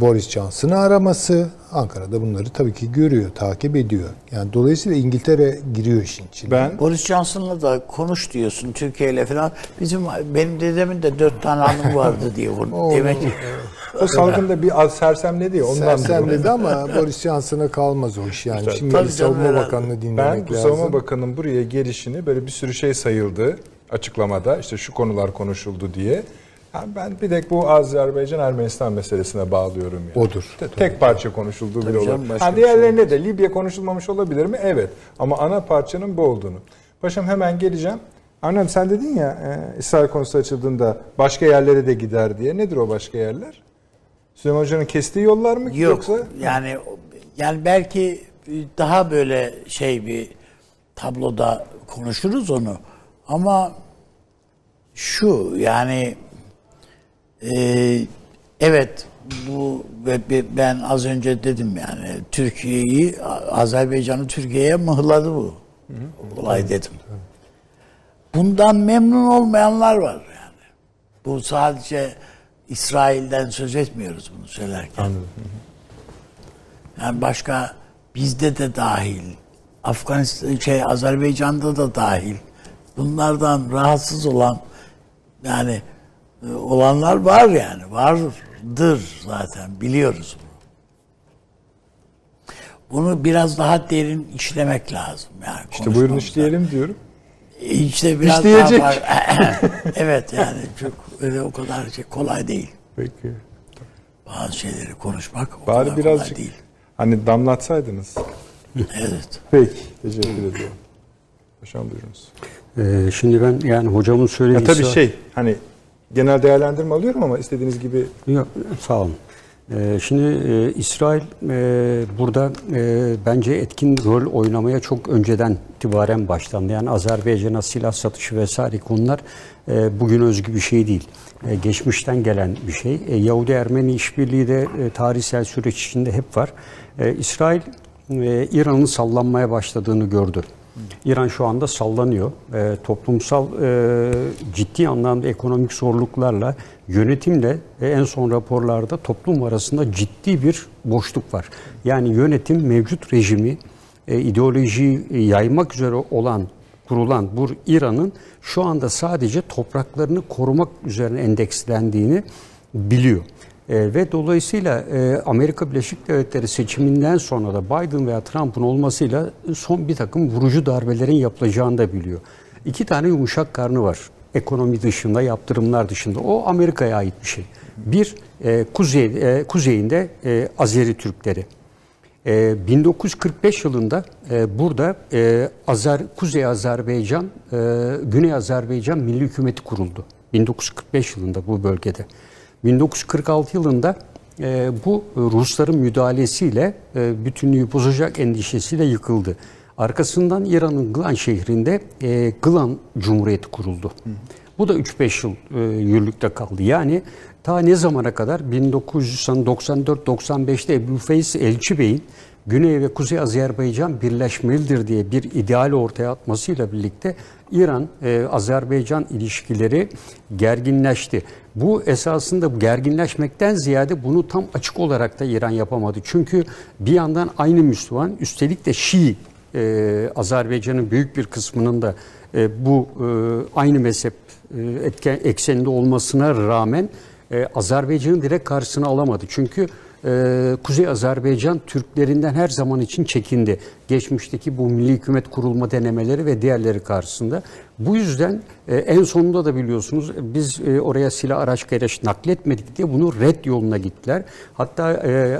Boris Johnson'ı araması, Ankara'da bunları tabii ki görüyor, takip ediyor. Yani dolayısıyla İngiltere giriyor işin içine. Ben Boris Johnson'la da konuş diyorsun Türkiye ile falan. Bizim benim dedemin de dört tane hanım vardı diye bunu. Demek o salgında bir az sersemledi ya ondan Sersemledi ama Boris Johnson'a kalmaz o iş yani. Şimdi Tabii Savunma herhalde. Bakanı'nı dinlemek Ben lazım. Savunma Bakanı'nın buraya gelişini böyle bir sürü şey sayıldı açıklamada. işte şu konular konuşuldu diye. Yani ben bir tek bu Azerbaycan-Ermenistan meselesine bağlıyorum. Yani. Odur. Te- tek parça konuşulduğu bile canım, Ha, diğerlerine de Libya konuşulmamış olabilir mi? Evet. Ama ana parçanın bu olduğunu. Paşam hemen geleceğim. Annem sen dedin ya e, İsrail konusu açıldığında başka yerlere de gider diye. Nedir o başka yerler? Süleyman Hoca'nın kestiği yollar mı? yok. Yoksa Yani yani belki daha böyle şey bir tabloda konuşuruz onu. Ama şu yani e, evet bu ve ben az önce dedim yani Türkiye'yi Azerbaycan'ı Türkiye'ye mıhladı bu olay dedim. Bundan memnun olmayanlar var yani. Bu sadece İsrail'den söz etmiyoruz bunu söylerken. Yani başka bizde de dahil, Afganistan şey Azerbaycan'da da dahil. Bunlardan rahatsız olan yani olanlar var yani. Vardır zaten biliyoruz bunu. Bunu biraz daha derin işlemek lazım yani. işte buyurun işleyelim diyorum. İşte biraz İşleyecek. daha var. evet yani çok öyle o kadar şey kolay değil. Peki. Bazı şeyleri konuşmak o Bari kadar birazcık kolay değil. hani damlatsaydınız. Evet. Peki. Teşekkür ediyorum. Paşam buyurunuz. Ee, şimdi ben yani hocamın Ya söylediği... tabii şey hani genel değerlendirme alıyorum ama istediğiniz gibi Yok, sağ olun. Ee, şimdi e, İsrail e, burada e, bence etkin rol oynamaya çok önceden itibaren başlandı. Yani Azerbaycan'a silah satışı vesaire konular bugün özgü bir şey değil. Geçmişten gelen bir şey. E, Yahudi-Ermeni işbirliği de tarihsel süreç içinde hep var. İsrail İran'ın sallanmaya başladığını gördü. İran şu anda sallanıyor. E, toplumsal e, ciddi anlamda ekonomik zorluklarla, yönetimle e, en son raporlarda toplum arasında ciddi bir boşluk var. Yani yönetim mevcut rejimi, e, ideolojiyi yaymak üzere olan kurulan bu İran'ın şu anda sadece topraklarını korumak üzerine endekslendiğini biliyor. E, ve dolayısıyla e, Amerika Birleşik Devletleri seçiminden sonra da Biden veya Trump'ın olmasıyla son bir takım vurucu darbelerin yapılacağını da biliyor. İki tane yumuşak karnı var. Ekonomi dışında, yaptırımlar dışında. O Amerika'ya ait bir şey. Bir, e, kuzey, e, kuzeyinde e, Azeri Türkleri. E, 1945 yılında e, burada e, Azer, Kuzey Azerbaycan, e, Güney Azerbaycan Milli Hükümeti kuruldu. 1945 yılında bu bölgede. 1946 yılında e, bu Rusların müdahalesiyle e, bütünlüğü bozacak endişesiyle yıkıldı. Arkasından İran'ın Gılan şehrinde e, Gılan Cumhuriyeti kuruldu. Bu da 3-5 yıl e, yürürlükte kaldı. Yani ta ne zamana kadar 1994-95'te Ebu Feys Elçi Bey'in Güney ve Kuzey Azerbaycan birleşmelidir diye bir ideal ortaya atmasıyla birlikte İran-Azerbaycan ilişkileri gerginleşti. Bu esasında gerginleşmekten ziyade bunu tam açık olarak da İran yapamadı. Çünkü bir yandan aynı Müslüman, üstelik de Şii, e, Azerbaycan'ın büyük bir kısmının da e, bu e, aynı mezhep e, etken, ekseninde olmasına rağmen e, Azerbaycan'ın direkt karşısına alamadı. Çünkü e, Kuzey Azerbaycan Türklerinden her zaman için çekindi. Geçmişteki bu milli hükümet kurulma denemeleri ve diğerleri karşısında. Bu yüzden e, en sonunda da biliyorsunuz biz e, oraya silah araç gereç nakletmedik diye bunu red yoluna gittiler. Hatta e,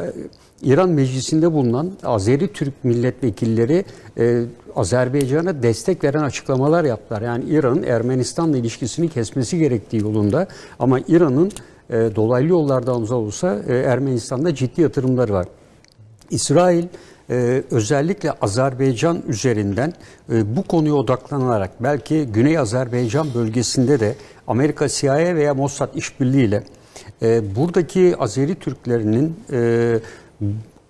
İran meclisinde bulunan Azeri Türk milletvekilleri e, Azerbaycan'a destek veren açıklamalar yaptılar. Yani İran'ın Ermenistan'la ilişkisini kesmesi gerektiği yolunda ama İran'ın e, dolaylı yollardan da olsa e, Ermenistan'da ciddi yatırımları var. İsrail e, özellikle Azerbaycan üzerinden e, bu konuya odaklanarak belki Güney Azerbaycan bölgesinde de Amerika CIA veya Mossad işbirliğiyle e, buradaki Azeri Türklerinin e,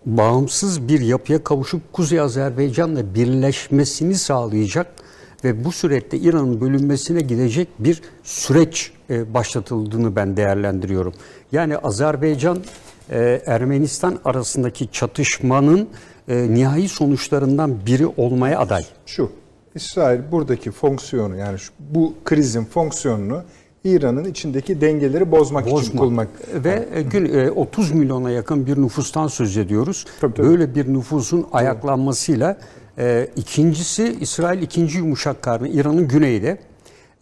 bağımsız bir yapıya kavuşup Kuzey Azerbaycan'la birleşmesini sağlayacak ve bu süreçte İran'ın bölünmesine gidecek bir süreç e, başlatıldığını ben değerlendiriyorum. Yani Azerbaycan e, Ermenistan arasındaki çatışmanın e, nihai sonuçlarından biri olmaya aday. Şu, İsrail buradaki fonksiyonu yani şu, bu krizin fonksiyonunu İran'ın içindeki dengeleri bozmak, için Bozmak. kullanmak. Ve e, gün e, 30 milyona yakın bir nüfustan söz ediyoruz. Tabii, tabii. Böyle bir nüfusun ayaklanmasıyla e, ikincisi İsrail ikinci yumuşak karnı İran'ın güneyde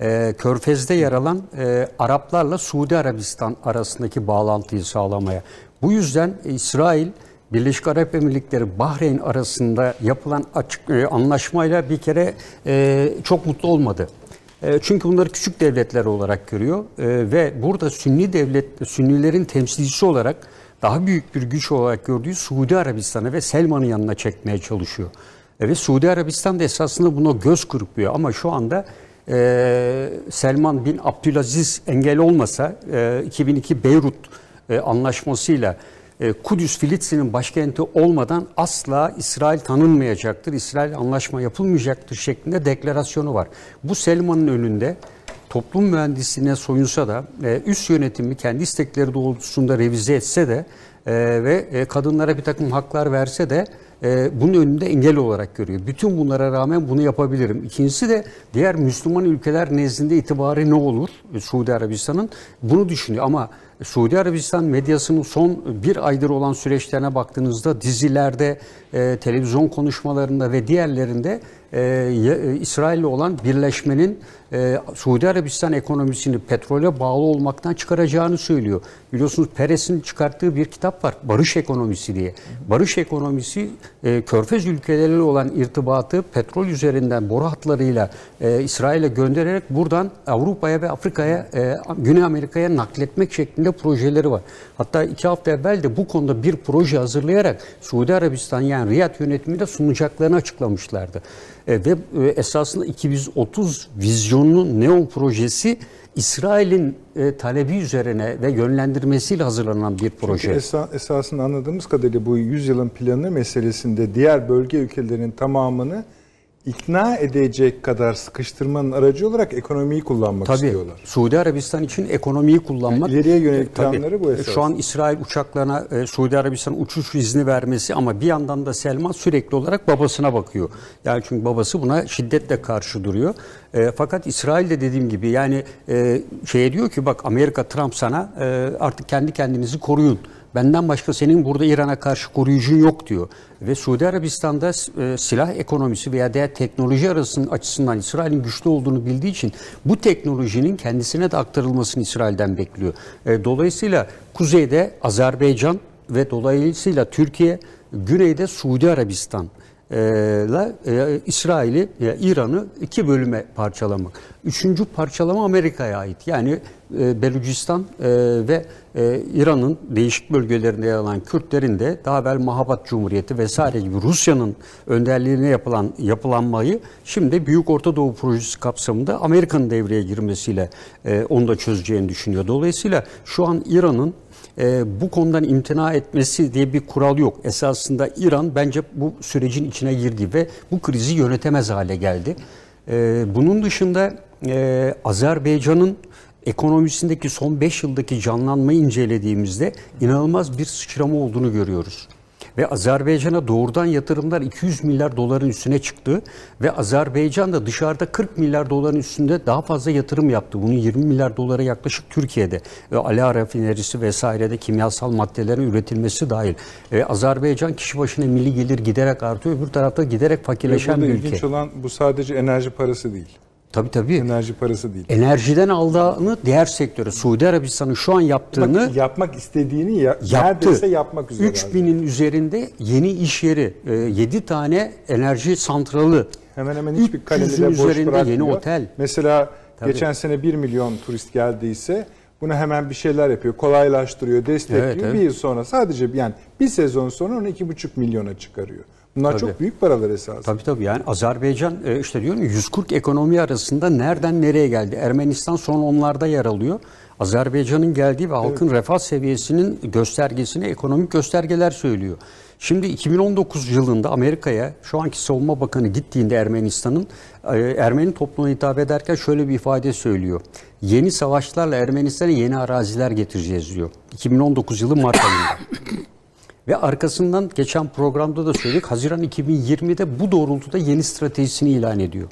e, Körfez'de yer alan e, Araplarla Suudi Arabistan arasındaki bağlantıyı sağlamaya. Bu yüzden İsrail Birleşik Arap Emirlikleri Bahreyn arasında yapılan açık e, anlaşmayla bir kere e, çok mutlu olmadı. Çünkü bunları küçük devletler olarak görüyor ve burada Sünni devlet Sünnilerin temsilcisi olarak daha büyük bir güç olarak gördüğü Suudi Arabistan'ı ve Selman'ın yanına çekmeye çalışıyor. Ve Suudi Arabistan da esasında buna göz kırpıyor ama şu anda e, Selman bin Abdülaziz engel olmasa e, 2002 Beyrut e, anlaşmasıyla e, Kudüs Filistin'in başkenti olmadan asla İsrail tanınmayacaktır. İsrail anlaşma yapılmayacaktır şeklinde deklarasyonu var. Bu Selman'ın önünde toplum mühendisliğine soyunsa da e, üst yönetimi kendi istekleri doğrultusunda revize etse de e, ve e, kadınlara bir takım haklar verse de e, bunun önünde engel olarak görüyor. Bütün bunlara rağmen bunu yapabilirim. İkincisi de diğer Müslüman ülkeler nezdinde itibarı ne olur e, Suudi Arabistan'ın bunu düşünüyor ama Suudi Arabistan medyasının son bir aydır olan süreçlerine baktığınızda dizilerde, e, televizyon konuşmalarında ve diğerlerinde e, e, İsrail'le olan birleşmenin e, Suudi Arabistan ekonomisini petrole bağlı olmaktan çıkaracağını söylüyor. Biliyorsunuz Peres'in çıkarttığı bir kitap var Barış Ekonomisi diye. Barış ekonomisi e, Körfez ülkeleriyle olan irtibatı petrol üzerinden boru hatlarıyla e, İsrail'e göndererek buradan Avrupa'ya ve Afrika'ya, e, Güney Amerika'ya nakletmek şeklinde projeleri var. Hatta iki hafta evvel de bu konuda bir proje hazırlayarak Suudi Arabistan yani Riyad yönetiminde sunacaklarını açıklamışlardı. E, ve e, esasında 2030 vizyonunun Neon projesi İsrail'in e, talebi üzerine ve yönlendirmesiyle hazırlanan bir proje. Esa, esasında anladığımız kadarıyla bu yüzyılın planı meselesinde diğer bölge ülkelerinin tamamını ikna edecek kadar sıkıştırmanın aracı olarak ekonomiyi kullanmak Tabii. istiyorlar. Suudi Arabistan için ekonomiyi kullanmak. Yani ileriye yönelik E, tabii. planları bu esas. Şu an İsrail uçaklarına e, Suudi Arabistan uçuş izni vermesi ama bir yandan da Selman sürekli olarak babasına bakıyor. Yani çünkü babası buna şiddetle karşı duruyor. E, fakat İsrail de dediğim gibi yani e, şey diyor ki bak Amerika Trump sana e, artık kendi kendinizi koruyun. Benden başka senin burada İran'a karşı koruyucun yok diyor. Ve Suudi Arabistan'da e, silah ekonomisi veya diğer teknoloji arasının açısından İsrail'in güçlü olduğunu bildiği için bu teknolojinin kendisine de aktarılmasını İsrail'den bekliyor. E, dolayısıyla kuzeyde Azerbaycan ve dolayısıyla Türkiye, güneyde Suudi Arabistan ile e, İsrail'i, e, İran'ı iki bölüme parçalamak. Üçüncü parçalama Amerika'ya ait. Yani e, Belucistan e, ve e, İran'ın değişik bölgelerinde yer alan Kürtlerin de daha evvel Mahabat Cumhuriyeti vesaire gibi Rusya'nın önderliğine yapılan yapılanmayı şimdi Büyük Orta Doğu Projesi kapsamında Amerika'nın devreye girmesiyle e, onu da çözeceğini düşünüyor. Dolayısıyla şu an İran'ın e, bu konudan imtina etmesi diye bir kural yok. Esasında İran bence bu sürecin içine girdi ve bu krizi yönetemez hale geldi. E, bunun dışında e, Azerbaycan'ın ekonomisindeki son 5 yıldaki canlanmayı incelediğimizde inanılmaz bir sıçrama olduğunu görüyoruz. Ve Azerbaycan'a doğrudan yatırımlar 200 milyar doların üstüne çıktı ve Azerbaycan da dışarıda 40 milyar doların üstünde daha fazla yatırım yaptı. Bunun 20 milyar dolara yaklaşık Türkiye'de. Ve Ala rafinerisi vesairede kimyasal maddelerin üretilmesi dahil. E, Azerbaycan kişi başına milli gelir giderek artıyor. Öbür tarafta giderek Ve fakirleşen bir ülke. ilginç olan bu sadece enerji parası değil. Tabii tabii. Enerji parası değil. Enerjiden aldığını diğer sektöre, Suudi Arabistan'ın şu an yaptığını Bak, yapmak istediğini ya, yaptı. neredeyse yapmak üzere. 3000'in üzerinde yeni iş yeri, 7 tane enerji santralı. Hemen hemen hiçbir 300'ün kalemi de boş üzerinde bırakmıyor. yeni otel. Mesela Tabii. geçen sene 1 milyon turist geldiyse buna hemen bir şeyler yapıyor. Kolaylaştırıyor, destekliyor. Evet, evet. Bir yıl sonra sadece yani bir sezon sonra onu 2,5 milyona çıkarıyor. Bunlar Tabii. çok büyük paralar esasında. Tabii tabii yani Azerbaycan e, işte diyorum ya 140 ekonomi arasında nereden nereye geldi? Ermenistan son onlarda yer alıyor. Azerbaycan'ın geldiği ve halkın refah seviyesinin göstergesini ekonomik göstergeler söylüyor. Şimdi 2019 yılında Amerika'ya şu anki savunma bakanı gittiğinde Ermenistan'ın e, Ermeni toplumuna hitap ederken şöyle bir ifade söylüyor. Yeni savaşlarla Ermenistan'a yeni araziler getireceğiz diyor. 2019 yılı Mart ayında. Ve arkasından geçen programda da söyledik. Haziran 2020'de bu doğrultuda yeni stratejisini ilan ediyor.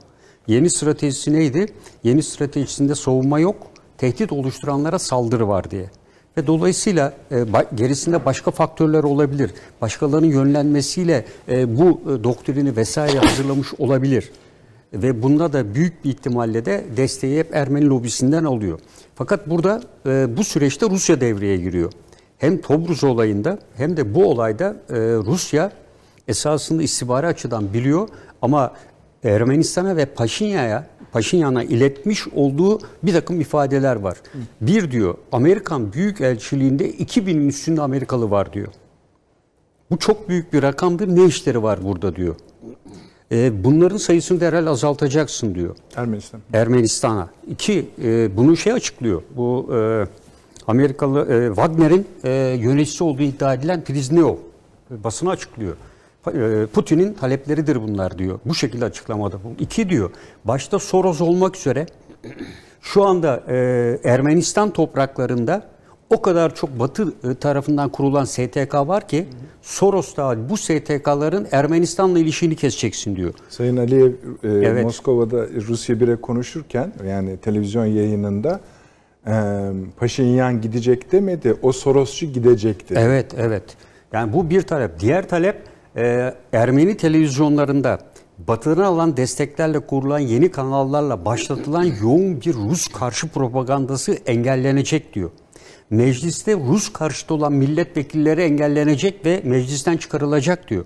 Yeni stratejisi neydi? Yeni stratejisinde savunma yok, tehdit oluşturanlara saldırı var diye. Ve dolayısıyla e, gerisinde başka faktörler olabilir. Başkalarının yönlenmesiyle e, bu e, doktrini vesaire hazırlamış olabilir. Ve bunda da büyük bir ihtimalle de desteği hep Ermeni lobisinden alıyor. Fakat burada e, bu süreçte Rusya devreye giriyor. Hem Tobruz olayında hem de bu olayda e, Rusya esasında istihbari açıdan biliyor ama Ermenistan'a ve Paşinyan'a Paşinyan'a iletmiş olduğu bir takım ifadeler var. Bir diyor Amerikan Büyükelçiliğinde 2000'in üstünde Amerikalı var diyor. Bu çok büyük bir rakamdır. Ne işleri var burada diyor. E, bunların sayısını derhal azaltacaksın diyor. Ermenistan. Ermenistan'a. İki, e, bunu şey açıklıyor. Bu e, Amerikalı e, Wagner'in e, yöneticisi olduğu iddia edilen Priznev e, basını açıklıyor. E, Putin'in talepleridir bunlar diyor. Bu şekilde açıklamada bu. İki diyor. Başta Soros olmak üzere şu anda e, Ermenistan topraklarında o kadar çok Batı e, tarafından kurulan STK var ki Soros da bu STK'ların Ermenistan'la ilişkini keseceksin diyor. Sayın Aliyev e, Evet. Moskova'da Rusya 1'e konuşurken yani televizyon yayınında Paşinyan gidecek demedi. O Sorosçu gidecekti. Evet, evet. Yani bu bir talep. Diğer talep e, Ermeni televizyonlarında Batı'dan alan desteklerle kurulan yeni kanallarla başlatılan yoğun bir Rus karşı propagandası engellenecek diyor. Mecliste Rus karşıtı olan milletvekilleri engellenecek ve meclisten çıkarılacak diyor.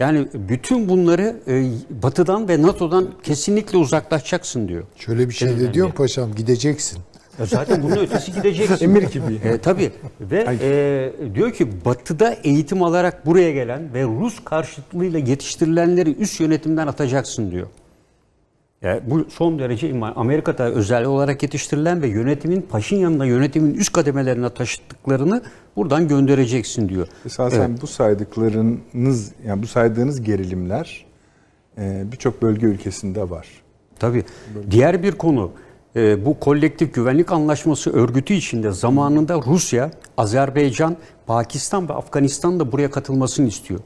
Yani bütün bunları e, Batı'dan ve NATO'dan kesinlikle uzaklaşacaksın diyor. Şöyle bir şey de diyorum paşam gideceksin. E Zaten bunun ötesi gideceksin. Emir gibi. E, tabii ve e, diyor ki batıda eğitim alarak buraya gelen ve Rus karşıtlığıyla yetiştirilenleri üst yönetimden atacaksın diyor. Yani bu son derece iman. Amerika'da özel olarak yetiştirilen ve yönetimin Paşinyan'la yönetimin üst kademelerine taşıttıklarını buradan göndereceksin diyor. Esasen bu saydıklarınız yani bu saydığınız gerilimler e, birçok bölge ülkesinde var. Tabii. Diğer bir konu e, bu kolektif güvenlik anlaşması örgütü içinde zamanında Rusya, Azerbaycan, Pakistan ve Afganistan da buraya katılmasını istiyor.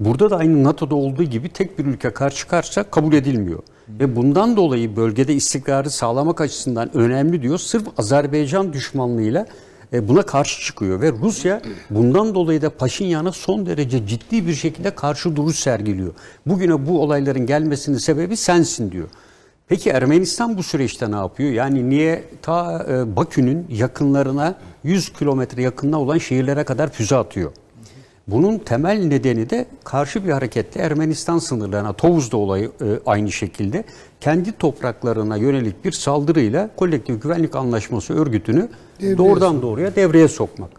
Burada da aynı NATO'da olduğu gibi tek bir ülke karşı karşıya kabul edilmiyor. Ve bundan dolayı bölgede istikrarı sağlamak açısından önemli diyor. Sırf Azerbaycan düşmanlığıyla e, buna karşı çıkıyor ve Rusya bundan dolayı da Paşinyan'a son derece ciddi bir şekilde karşı duruş sergiliyor. Bugüne bu olayların gelmesinin sebebi sensin diyor. Peki Ermenistan bu süreçte ne yapıyor? Yani niye ta e, Bakü'nün yakınlarına 100 kilometre yakınına olan şehirlere kadar füze atıyor? Bunun temel nedeni de karşı bir hareketle Ermenistan sınırlarına, Tovuz'da olayı e, aynı şekilde kendi topraklarına yönelik bir saldırıyla Kolektif Güvenlik Anlaşması örgütünü doğrudan doğruya devreye sokmak.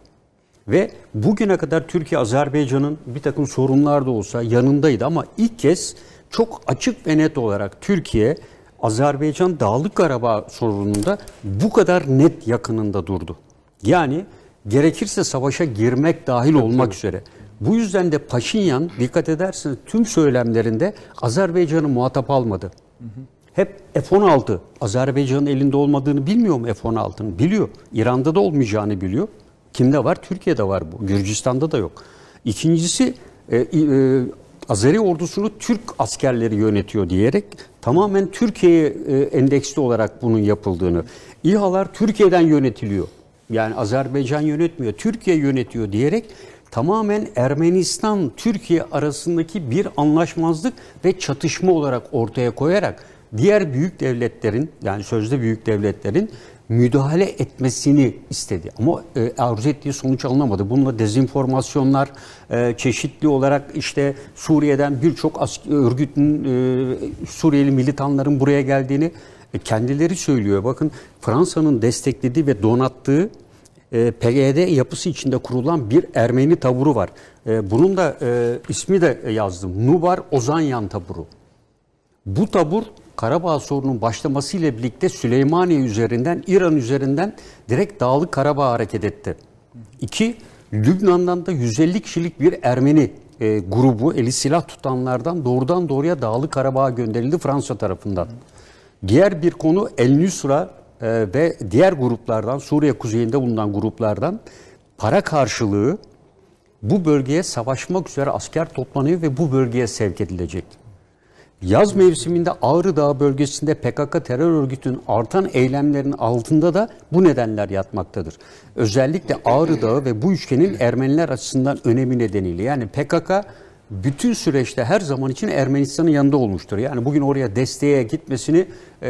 Ve bugüne kadar Türkiye Azerbaycan'ın bir takım sorunlar da olsa yanındaydı ama ilk kez çok açık ve net olarak Türkiye Azerbaycan Dağlık Karabağ sorununda bu kadar net yakınında durdu. Yani gerekirse savaşa girmek dahil olmak üzere. Bu yüzden de Paşinyan dikkat ederseniz tüm söylemlerinde Azerbaycan'ı muhatap almadı. Hep F-16 Azerbaycan'ın elinde olmadığını bilmiyor mu F-16'nın? Biliyor. İran'da da olmayacağını biliyor. Kimde var? Türkiye'de var bu. Gürcistan'da da yok. İkincisi e, e, Azeri ordusunu Türk askerleri yönetiyor diyerek tamamen Türkiye'ye e, endeksli olarak bunun yapıldığını. İHA'lar Türkiye'den yönetiliyor. Yani Azerbaycan yönetmiyor, Türkiye yönetiyor diyerek tamamen Ermenistan Türkiye arasındaki bir anlaşmazlık ve çatışma olarak ortaya koyarak diğer büyük devletlerin yani sözde büyük devletlerin müdahale etmesini istedi. Ama e, arzu ettiği sonuç alınamadı. Bununla dezinformasyonlar e, çeşitli olarak işte Suriye'den birçok örgütün e, Suriyeli militanların buraya geldiğini e, kendileri söylüyor. Bakın Fransa'nın desteklediği ve donattığı e, PYD yapısı içinde kurulan bir Ermeni taburu var. E, bunun da e, ismi de yazdım. Nubar Ozanyan taburu. Bu tabur Karabağ sorunun başlamasıyla birlikte Süleymaniye üzerinden, İran üzerinden direkt Dağlık Karabağ hareket etti. İki, Lübnan'dan da 150 kişilik bir Ermeni e, grubu, eli silah tutanlardan doğrudan doğruya Dağlık Karabağ'a gönderildi Fransa tarafından. Diğer bir konu El Nusra e, ve diğer gruplardan, Suriye kuzeyinde bulunan gruplardan para karşılığı bu bölgeye savaşmak üzere asker toplanıyor ve bu bölgeye sevk edilecek. Yaz mevsiminde Ağrı Dağı bölgesinde PKK terör örgütünün artan eylemlerinin altında da bu nedenler yatmaktadır. Özellikle Ağrı Dağı ve bu üçgenin Ermeniler açısından önemi nedeniyle. Yani PKK bütün süreçte her zaman için Ermenistan'ın yanında olmuştur. Yani bugün oraya desteğe gitmesini e,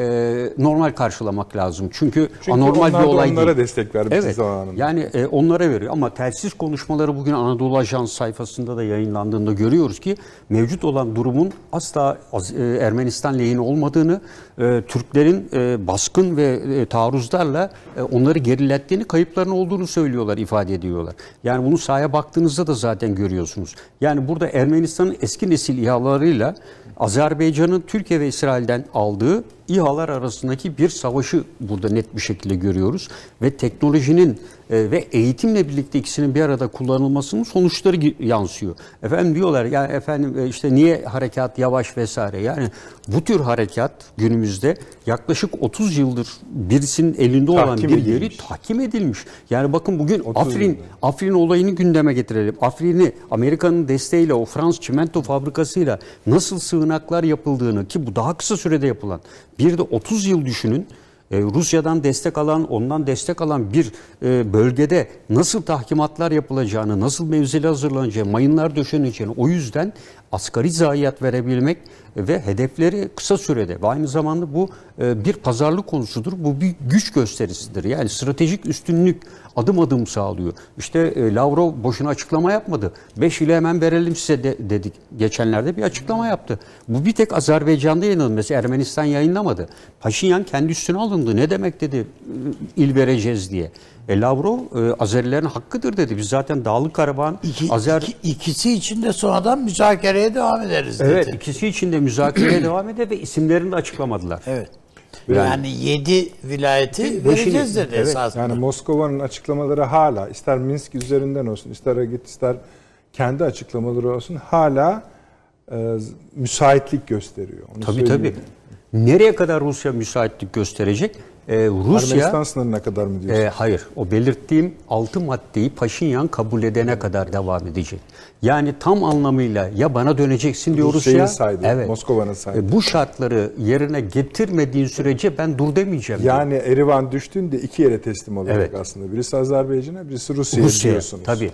normal karşılamak lazım. Çünkü, Çünkü anormal bir olay onlara değil. destek vermişti evet, zamanında. Yani e, onlara veriyor ama telsiz konuşmaları bugün Anadolu Ajans sayfasında da yayınlandığında görüyoruz ki mevcut olan durumun asla e, Ermenistan lehine olmadığını, e, Türklerin e, baskın ve e, taarruzlarla onları gerilettiğini, kayıpların olduğunu söylüyorlar, ifade ediyorlar. Yani bunu sahaya baktığınızda da zaten görüyorsunuz. Yani burada Ermenistan'ın eski nesil İHA'larıyla Azerbaycan'ın Türkiye ve İsrail'den aldığı İHA'lar arasındaki bir savaşı burada net bir şekilde görüyoruz. Ve teknolojinin e, ve eğitimle birlikte ikisinin bir arada kullanılmasının sonuçları yansıyor. Efendim diyorlar ya efendim e, işte niye harekat yavaş vesaire. Yani bu tür harekat günümüzde yaklaşık 30 yıldır birisinin elinde olan Tahkim bir edilmiş. yeri tahkim edilmiş. Yani bakın bugün 30 Afrin yılda. Afrin olayını gündeme getirelim. Afrin'i Amerika'nın desteğiyle o Frans çimento fabrikasıyla nasıl sığınaklar yapıldığını ki bu daha kısa sürede yapılan bir de 30 yıl düşünün. e, Rusya'dan destek alan, ondan destek alan bir e, bölgede nasıl tahkimatlar yapılacağını, nasıl mevzili hazırlanacağı, mayınlar döşeneceğini o yüzden asgari zayiat verebilmek ve hedefleri kısa sürede ve aynı zamanda bu e, bir pazarlık konusudur. Bu bir güç gösterisidir. Yani stratejik üstünlük adım adım sağlıyor. İşte e, Lavrov boşuna açıklama yapmadı. 5 ile hemen verelim size de, dedik. Geçenlerde bir açıklama yaptı. Bu bir tek Azerbaycan'da yayınlandı. Mesela Ermenistan yayınlamadı. Paşinyan kendi üstüne alındı. Ne demek dedi e, il vereceğiz diye. E, Lavrov e, Azerilerin hakkıdır dedi. Biz zaten Dağlık Karabağ'ın İki, Azer... iki- ikisi için de sonradan müzakereye devam ederiz dedi. Evet ikisi için de müzakereye devam eder ve isimlerini de açıklamadılar. Evet. Yani yedi vilayeti Beşini- vereceğiz dedi Evet, esasında. Yani Moskova'nın açıklamaları hala ister Minsk üzerinden olsun ister git ister kendi açıklamaları olsun hala e, müsaitlik gösteriyor. Onu Tabii söyleyeyim. tabii. Nereye kadar Rusya müsaitlik gösterecek? Ee, Rusya Ermenistan sınırına kadar mı diyorsun? e, hayır. O belirttiğim altı maddeyi Paşinyan kabul edene kadar devam edecek. Yani tam anlamıyla ya bana döneceksin diyor Rusya'yı Rusya. saydı, Moskova'nın saydı. E, bu şartları yerine getirmediğin sürece ben dur demeyeceğim. diyor. yani Erivan düştüğünde iki yere teslim olacak Evet. aslında. Birisi Azerbaycan'a, birisi Rusya'ya Rusya diyorsunuz. tabii.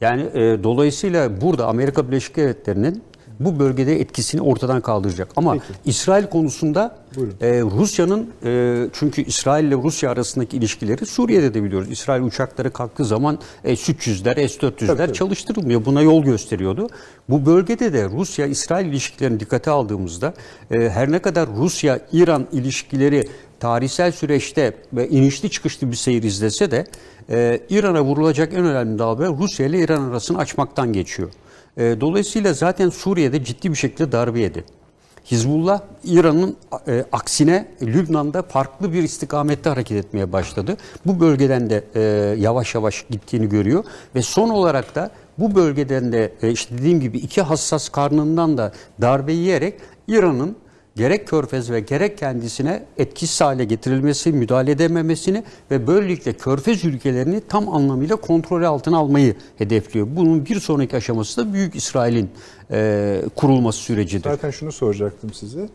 Yani e, dolayısıyla burada Amerika Birleşik Devletleri'nin bu bölgede etkisini ortadan kaldıracak. Ama İsrail konusunda e, Rusya'nın e, çünkü İsrail ile Rusya arasındaki ilişkileri Suriye'de de biliyoruz. İsrail uçakları kalktığı zaman S-300'ler, S-400'ler tabii. çalıştırılmıyor. Buna yol gösteriyordu. Bu bölgede de Rusya-İsrail ilişkilerini dikkate aldığımızda e, her ne kadar Rusya-İran ilişkileri tarihsel süreçte ve inişli çıkışlı bir seyir izlese de e, İran'a vurulacak en önemli darbe Rusya ile İran arasını açmaktan geçiyor. E, dolayısıyla zaten Suriye'de ciddi bir şekilde darbe yedi. Hizbullah İran'ın e, aksine Lübnan'da farklı bir istikamette hareket etmeye başladı. Bu bölgeden de e, yavaş yavaş gittiğini görüyor ve son olarak da bu bölgeden de e, işte dediğim gibi iki hassas karnından da darbe yiyerek İran'ın gerek Körfez ve gerek kendisine etkisiz hale getirilmesi, müdahale edememesini ve böylelikle Körfez ülkelerini tam anlamıyla kontrol altına almayı hedefliyor. Bunun bir sonraki aşaması da Büyük İsrail'in e, kurulması sürecidir. Zaten şunu soracaktım size.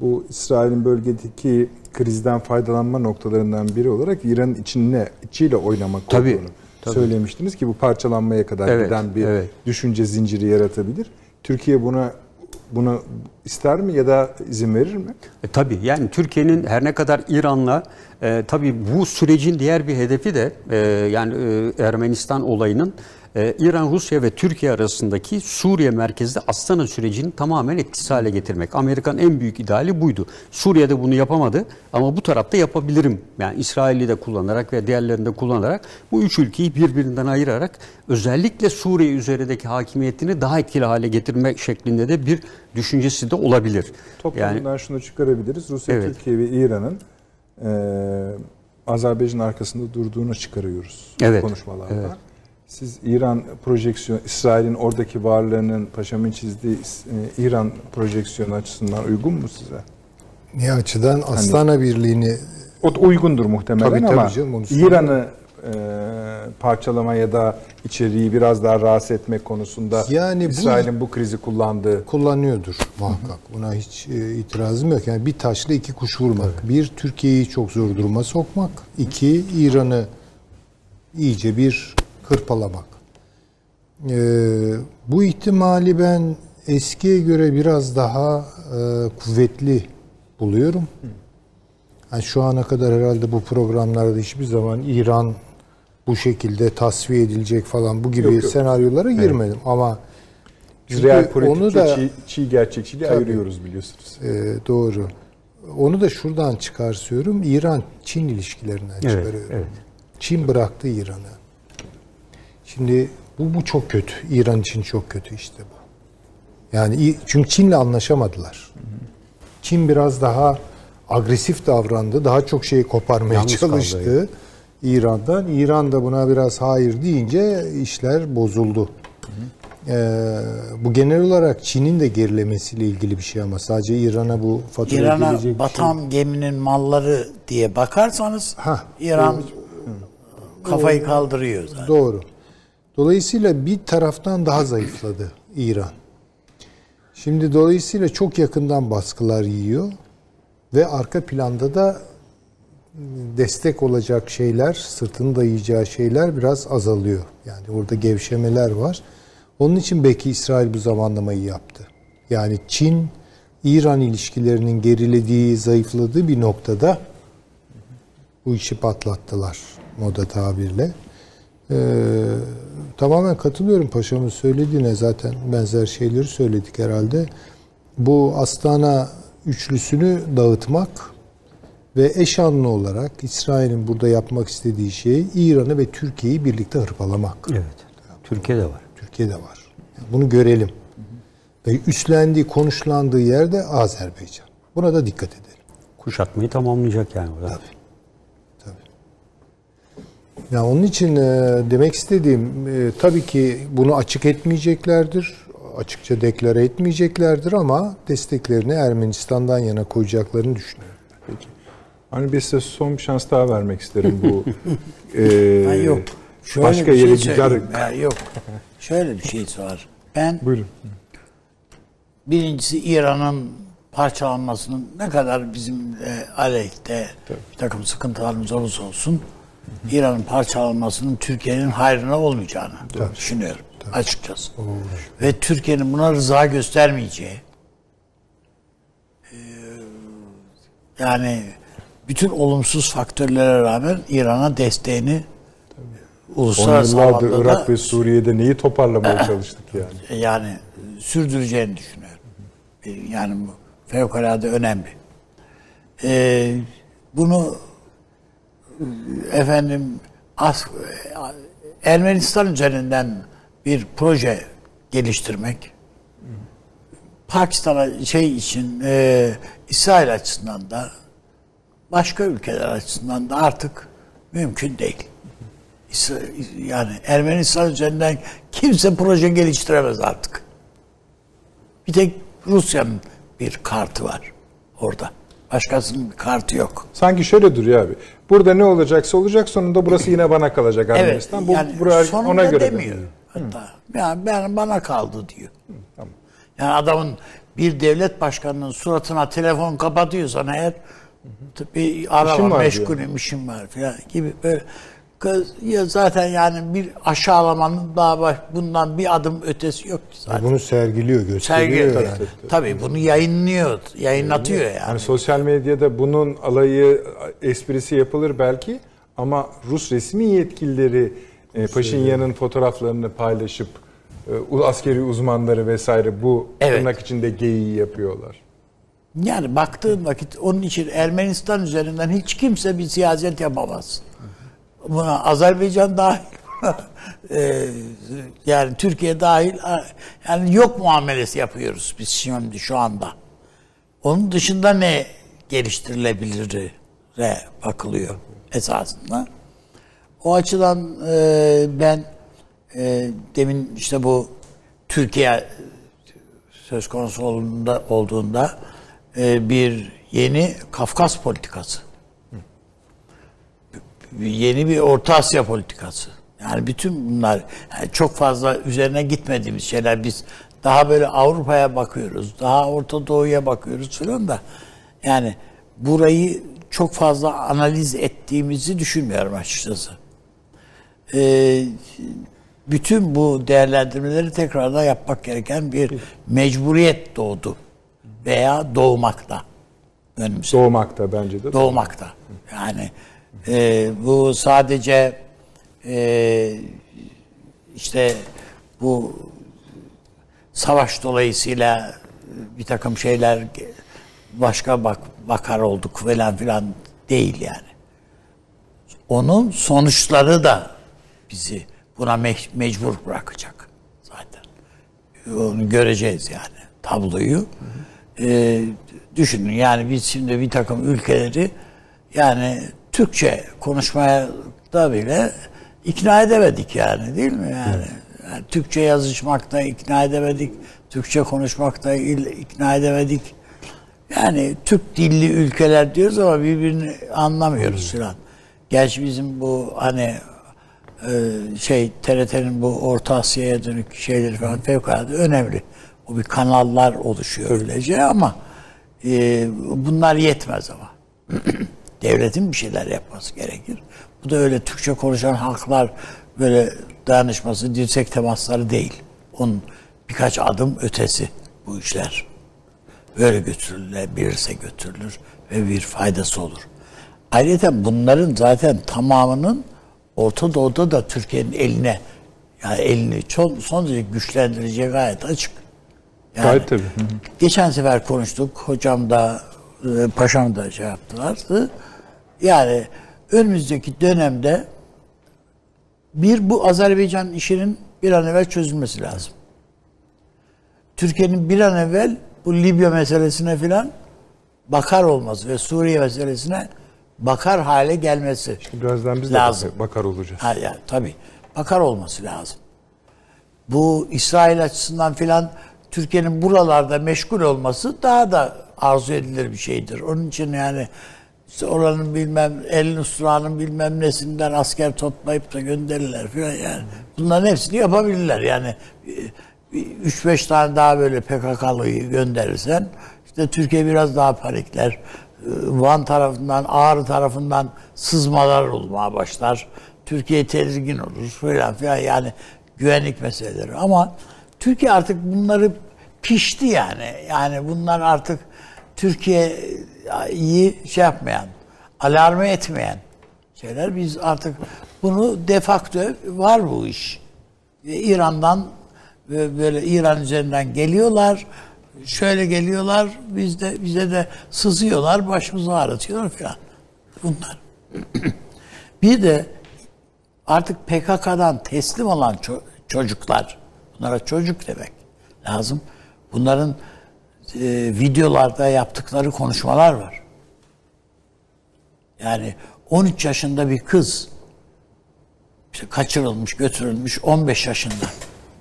Bu İsrail'in bölgedeki krizden faydalanma noktalarından biri olarak İran'ın içine, içiyle oynamak Tabii, olduğunu tabii. söylemiştiniz ki bu parçalanmaya kadar Evet, giden bir evet. düşünce zinciri yaratabilir. Türkiye buna buna ister mi ya da izin verir mi? E, tabii yani Türkiye'nin her ne kadar İran'la e, tabii bu sürecin diğer bir hedefi de e, yani e, Ermenistan olayının e, İran, Rusya ve Türkiye arasındaki Suriye merkezli Astana sürecini tamamen etkisiz hale getirmek. Amerika'nın en büyük ideali buydu. Suriye'de bunu yapamadı ama bu tarafta yapabilirim. Yani İsrail'i de kullanarak ve diğerlerini de kullanarak bu üç ülkeyi birbirinden ayırarak özellikle Suriye üzerindeki hakimiyetini daha etkili hale getirme şeklinde de bir düşüncesi de olabilir. Toplamından şunu çıkarabiliriz. Rusya, Evet. Türkiye ve İran'ın e, Azerbaycan arkasında durduğunu çıkarıyoruz Evet, konuşmalarda. evet. Siz İran projeksiyon, İsrail'in oradaki varlığının Paşam'ın çizdiği e, İran projeksiyonu açısından uygun mu size? Ne açıdan Astana Birliği'ni O da uygundur muhtemelen Tabii, tabii ama canım, İran'ı e, parçalama ya da içeriği biraz daha rahatsız etmek konusunda Yani bu- İsrail'in bu krizi kullandığı kullanıyordur muhakkak. Buna hiç e, itirazım yok. Yani bir taşla iki kuş vurmak. Bir, Türkiye'yi çok zor duruma sokmak. İki, İran'ı iyice bir hırpalamak. E, bu ihtimali ben eskiye göre biraz daha e, kuvvetli buluyorum. Yani şu ana kadar herhalde bu programlarda hiçbir zaman İran bu şekilde tasfiye edilecek falan bu gibi Yok, yok. senaryolara girmedim. Ama biz çünkü real onu da çiğ, çiğ gerçekçiliği Tabii. ayırıyoruz biliyorsunuz. e, doğru. Onu da şuradan çıkarsıyorum. İran-Çin ilişkilerinden Evet, çıkarıyorum. evet. Çin bıraktı İran'ı. Şimdi bu, bu çok kötü. İran için çok kötü işte bu. Yani çünkü Çin'le anlaşamadılar. Çin biraz daha agresif davrandı. Daha çok şeyi koparmaya Yalnız kaldı, çalıştı İran'dan. İran da buna biraz hayır deyince işler bozuldu. Ee, bu genel olarak Çin'in de gerilemesiyle ilgili bir şey ama sadece İran'a bu fatura İran'a gelecek bir şey. batan geminin malları diye bakarsanız Hah, İran kafayı kaldırıyor zaten. Doğru. Dolayısıyla bir taraftan daha zayıfladı İran. Şimdi dolayısıyla çok yakından baskılar yiyor ve arka planda da destek olacak şeyler, sırtını dayayacağı şeyler biraz azalıyor. Yani orada gevşemeler var. Onun için belki İsrail bu zamanlamayı yaptı. Yani Çin İran ilişkilerinin gerilediği, zayıfladığı bir noktada bu işi patlattılar moda tabirle. Ee, tamamen katılıyorum paşamın söylediğine zaten benzer şeyleri söyledik herhalde. Bu Astana üçlüsünü dağıtmak ve eşanlı olarak İsrail'in burada yapmak istediği şey İran'ı ve Türkiye'yi birlikte hırpalamak. Evet. Türkiye'de var. Türkiye'de var. Bunu görelim. Ve üstlendiği, konuşlandığı yerde Azerbaycan. Buna da dikkat edelim. Kuşatmayı tamamlayacak yani orada. Tabii. Ya onun için e, demek istediğim e, tabii ki bunu açık etmeyeceklerdir. açıkça deklare etmeyeceklerdir ama desteklerini Ermenistan'dan yana koyacaklarını düşünüyorum. Peki. Hani bir size son bir şans daha vermek isterim bu. e, Ha, yok. Şöyle başka bir şey yere söyleyeyim. gider. Ya, yok. Şöyle bir şey var. Ben Buyurun. birincisi İran'ın parçalanmasının ne kadar bizim e, aleyhte bir takım sıkıntılarımız olursa olsun İran'ın parçalanmasının Türkiye'nin hayrına olmayacağını düşünüyorum açıkçası. Ve Türkiye'nin buna rıza göstermeyeceği e, yani bütün olumsuz faktörlere rağmen İran'a desteğini uluslararası alanda da Irak ve Suriye'de neyi toparlamaya çalıştık yani. yani sürdüreceğini düşünüyorum. E, Yani bu fevkalade önemli. Ee, bunu e, efendim As- Ermenistan üzerinden bir proje geliştirmek Pakistan'a şey için e, İsrail açısından da başka ülkeler açısından da artık mümkün değil. Yani Ermenistan üzerinden kimse proje geliştiremez artık. Bir tek Rusya'nın bir kartı var orada. Başkasının kartı yok. Sanki şöyle duruyor abi. Burada ne olacaksa olacak sonunda burası yine bana kalacak Ermenistan. Bu yani buraya ona göre demiyor. dönüyor. Hatta yani ben bana kaldı diyor. tamam. Yani adamın bir devlet başkanının suratına telefon kapatıyorsan eğer bir var meşgulüm işim var falan gibi böyle ya zaten yani bir aşağılamanın daha baş, bundan bir adım ötesi yok ki zaten. Bunu sergiliyor, gösteriyor. Sergi yani. tabii, bunu yayınlıyor, yayınlatıyor yani. Hani sosyal medyada bunun alayı esprisi yapılır belki ama Rus resmi yetkilileri e, Paşinyan'ın fotoğraflarını paylaşıp e, askeri uzmanları vesaire bu Evet. tırnak içinde geyiği yapıyorlar. Yani baktığın vakit onun için Ermenistan üzerinden hiç kimse bir siyaset yapamaz. Buna Azerbaycan dahil, eee, yani Türkiye dahil, yani yok muamelesi yapıyoruz biz şimdi şu anda. Onun dışında ne geliştirilebilir bakılıyor esasında. O açıdan eee, ben eee, demin işte bu Türkiye söz konusu olduğunda, olduğunda e, bir yeni Kafkas politikası. Yeni bir Orta Asya politikası. Yani bütün bunlar yani çok fazla üzerine gitmediğimiz şeyler. Biz daha böyle Avrupa'ya bakıyoruz. Daha Orta Doğu'ya bakıyoruz falan da. Yani burayı çok fazla analiz ettiğimizi düşünmüyorum açıkçası. Ee, bütün bu değerlendirmeleri tekrardan yapmak gereken bir mecburiyet doğdu. Veya doğmakta. Önümüzde Doğmakta bence de. doğmakta. Yani e, bu sadece e, işte bu savaş dolayısıyla bir takım şeyler başka bak bakar olduk falan filan değil yani. Onun sonuçları da bizi buna me- mecbur bırakacak zaten. Onu göreceğiz yani tabloyu. Ee, düşünün yani biz şimdi bir takım ülkeleri yani Türkçe konuşmaya da bile ikna edemedik yani değil mi yani? Yani Türkçe yazışmakta ikna edemedik, Türkçe konuşmakta ikna edemedik. Yani Türk dilli ülkeler diyoruz ama birbirini anlamıyoruz filan. Gerçi bizim bu hani e, şey TRT'nin bu Orta Asya'ya dönük şeyleri falan fevkalade önemli. O bir kanallar oluşuyor öylece ama e, bunlar yetmez ama. Devletin bir şeyler yapması gerekir. Bu da öyle Türkçe konuşan halklar böyle dayanışması, dirsek temasları değil. Onun birkaç adım ötesi bu işler. Böyle götürülebilirse götürülür ve bir faydası olur. Ayrıca bunların zaten tamamının Orta Doğu'da da Türkiye'nin eline yani elini son, son derece güçlendireceği gayet açık. Yani Gayet tabii. Geçen sefer konuştuk. Hocam da e, paşam da şey yaptılardı. Yani önümüzdeki dönemde bir bu Azerbaycan işinin bir an evvel çözülmesi lazım. Türkiye'nin bir an evvel bu Libya meselesine filan bakar olması ve Suriye meselesine bakar hale gelmesi Birazdan biz de lazım. bakar- bakar olacağız. Ha, yani, tabii bakar olması lazım. bu İsrail açısından filan Türkiye'nin buralarda meşgul olması daha da arzu edilir bir şeydir. Onun için yani işte oranın bilmem El Nusra'nın bilmem nesinden asker toplayıp da gönderirler filan yani. Bunların hepsini yapabilirler. Yani 3-5 tane daha böyle PKK'lıyı gönderirsen işte Türkiye biraz daha panikler. Ee, Van tarafından, Ağrı tarafından sızmalar olmaya başlar. Türkiye tedirgin olur filan filan yani güvenlik meseleleri. Ama Türkiye artık bunları pişti yani. Yani bunlar artık Türkiye'yi şey yapmayan, alarme etmeyen şeyler. Biz artık bunu defakto var bu iş. İran'dan böyle İran üzerinden geliyorlar. Şöyle geliyorlar. Biz de bize de sızıyorlar, başımızı ağrıtıyorlar falan. Bunlar. bir de artık PKK'dan teslim olan ço- çocuklar, bunlara çocuk demek lazım. Bunların videolarda yaptıkları konuşmalar var. Yani 13 yaşında bir kız işte kaçırılmış, götürülmüş 15 yaşında.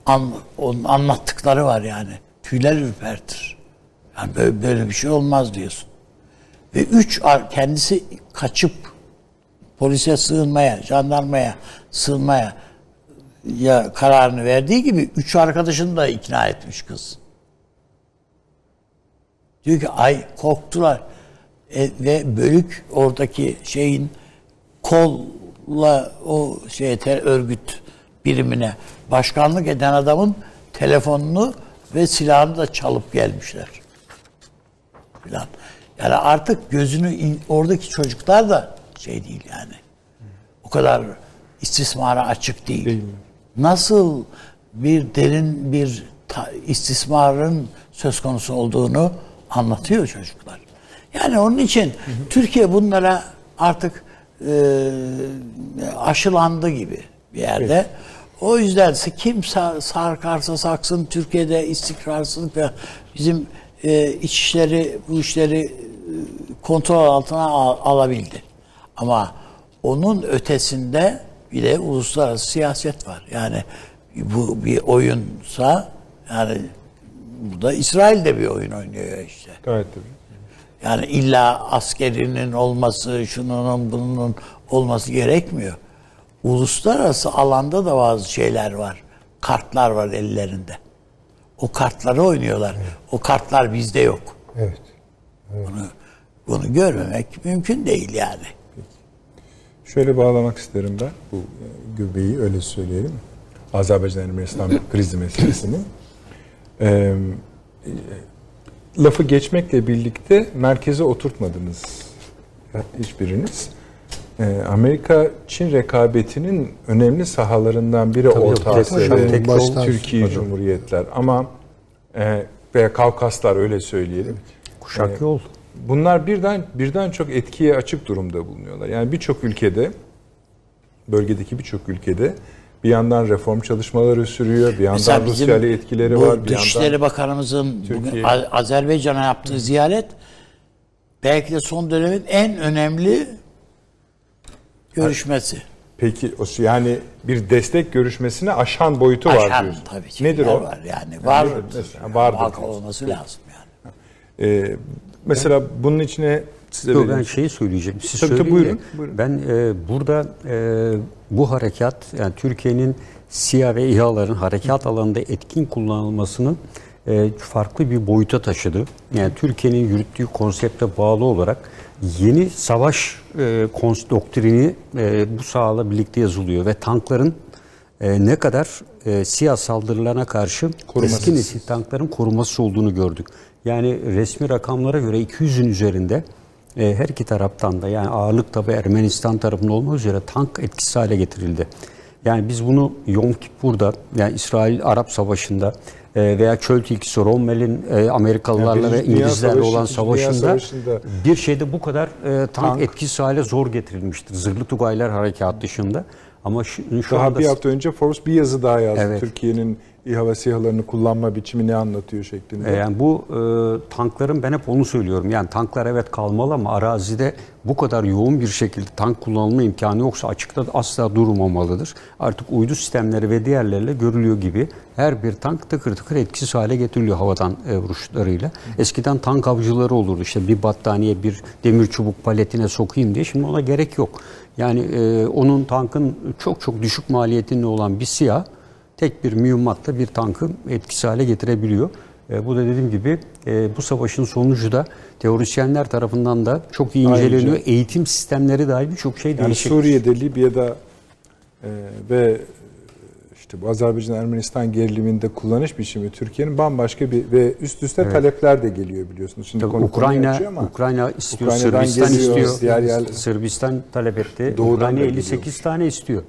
An, onun anlattıkları var yani. Tüyler ürpertir. Yani böyle, böyle bir şey olmaz diyorsun. Ve üç kendisi kaçıp polise sığınmaya, jandarmaya sığınmaya ya kararını verdiği gibi üç arkadaşını da ikna etmiş kız. Ki ay korktular. E, ve bölük oradaki şeyin kolla o şeye ter, örgüt birimine başkanlık eden adamın telefonunu ve silahını da çalıp gelmişler. Filan. Yani artık gözünü in- oradaki çocuklar da şey değil yani. O kadar istismara açık değil. Değil? Nasıl bir derin bir ta- istismarın söz konusu olduğunu anlatıyor çocuklar. Yani onun için Türkiye bunlara artık e, aşılandı gibi bir yerde. O yüzden kim sa- sarkarsa saksın Türkiye'de istikrarsızlık ve bizim e, iç işleri bu işleri e, kontrol altına al- alabildi. Ama onun ötesinde bir de uluslararası siyaset var. Yani bu bir oyunsa yani burada İsrail de bir oyun oynuyor işte. Gayet tabii. Yani illa askerinin olması, şunun bunun olması gerekmiyor. Uluslararası alanda da bazı şeyler var. Kartlar var ellerinde. O kartları oynuyorlar. O kartlar bizde yok. Evet. Bunu, bunu görmemek mümkün değil yani. Şöyle bağlamak isterim ben bu e, göbeği öyle söyleyelim. Azerbaycan Ermenistan krizi meselesini. E, lafı geçmekle birlikte merkeze oturtmadınız hiçbiriniz. Amerika-Çin rekabetinin önemli sahalarından biri Tabii, Orta yok, Asya tek- ve tek baştan Türkiye. Cumhuriyetler ama e, veya Kavkaslar öyle söyleyelim. Kuşak yol. Bunlar birden birden çok etkiye açık durumda bulunuyorlar. Yani birçok ülkede bölgedeki birçok ülkede bir yandan reform çalışmaları sürüyor, bir Mesela yandan bizim Rusya ile etkileri var, bir Dışişleri yandan Bakanımızın Türkiye- Azerbaycan'a yaptığı ziyaret belki de son dönemin en önemli görüşmesi. peki o yani bir destek görüşmesine aşan boyutu var Aşan diyorsun. tabii ki. Nedir o? Var yani. Var. nedir? Mesela vardır diyorsun. olması lazım yani. Ee, mesela bunun içine size Yok, ben şeyi söyleyeceğim. Siz Tabii, tabii, buyurun, buyurun. Ben e, burada e, bu harekat yani Türkiye'nin SİHA ve İHA'ların harekat alanında etkin kullanılmasını e, farklı bir boyuta taşıdı. Yani Türkiye'nin yürüttüğü konsepte bağlı olarak yeni savaş e, kons- doktrini e, bu sahala birlikte yazılıyor ve tankların e, ne kadar e, siyah saldırılarına karşı Korumasız. eski nesil tankların koruması olduğunu gördük. Yani resmi rakamlara göre 200'ün üzerinde e, her iki taraftan da yani ağırlık tabi Ermenistan tarafında olmak üzere tank etkisiz hale getirildi. Yani biz bunu Yom Kippur'da yani İsrail-Arap Savaşı'nda e, veya Çöl Tilkisi Rommel'in e, Amerikalılarla Yani ve İngilizlerle Savaşı, olan savaşında, Savaşı'nda bir şeyde bu kadar e, tank, Tank. etkisiz hale zor getirilmiştir. Zırhlı Tugaylar Harekat dışında. Ama şu, şu Daha anda bir hafta önce Forbes bir yazı daha yazdı. Evet. Türkiye'nin İHA ve SİHA'larını kullanma biçimini anlatıyor şeklinde. E, Yani bu e, tankların ben hep onu söylüyorum. Yani tanklar evet kalmalı ama arazide bu kadar yoğun bir şekilde tank kullanılma imkanı yoksa açıkta asla durmamalıdır. Artık uydu sistemleri ve diğerleriyle görülüyor gibi her bir tank tıkır tıkır etkisiz hale getiriliyor havadan e, vuruşlarıyla. Eskiden tank avcıları olurdu. İşte bir battaniye bir demir çubuk paletine sokayım diye. Şimdi ona gerek yok. Yani e, onun tankın çok çok düşük maliyetinde olan bir siyah tek bir mühimmatla bir tankı etkisiz hale getirebiliyor. E, bu da dediğim gibi e, bu savaşın sonucu da teorisyenler tarafından da çok iyi Ayrıca- inceleniyor. Eğitim sistemleri dahil birçok şey Yani değişik. Suriye'de, Libya'da e, ve işte bu Azerbaycan-Ermenistan geriliminde kullanış biçimi Türkiye'nin bambaşka bir ve üst üste talepler de geliyor biliyorsunuz. Şimdi Tabii Ukrayna ama Ukrayna istiyor, Ukrayna'dan Sırbistan geliyor, istiyor. diğer yer- Sırbistan talep etti. Doğudan Ukrayna da 58 geliyormuş. tane istiyor.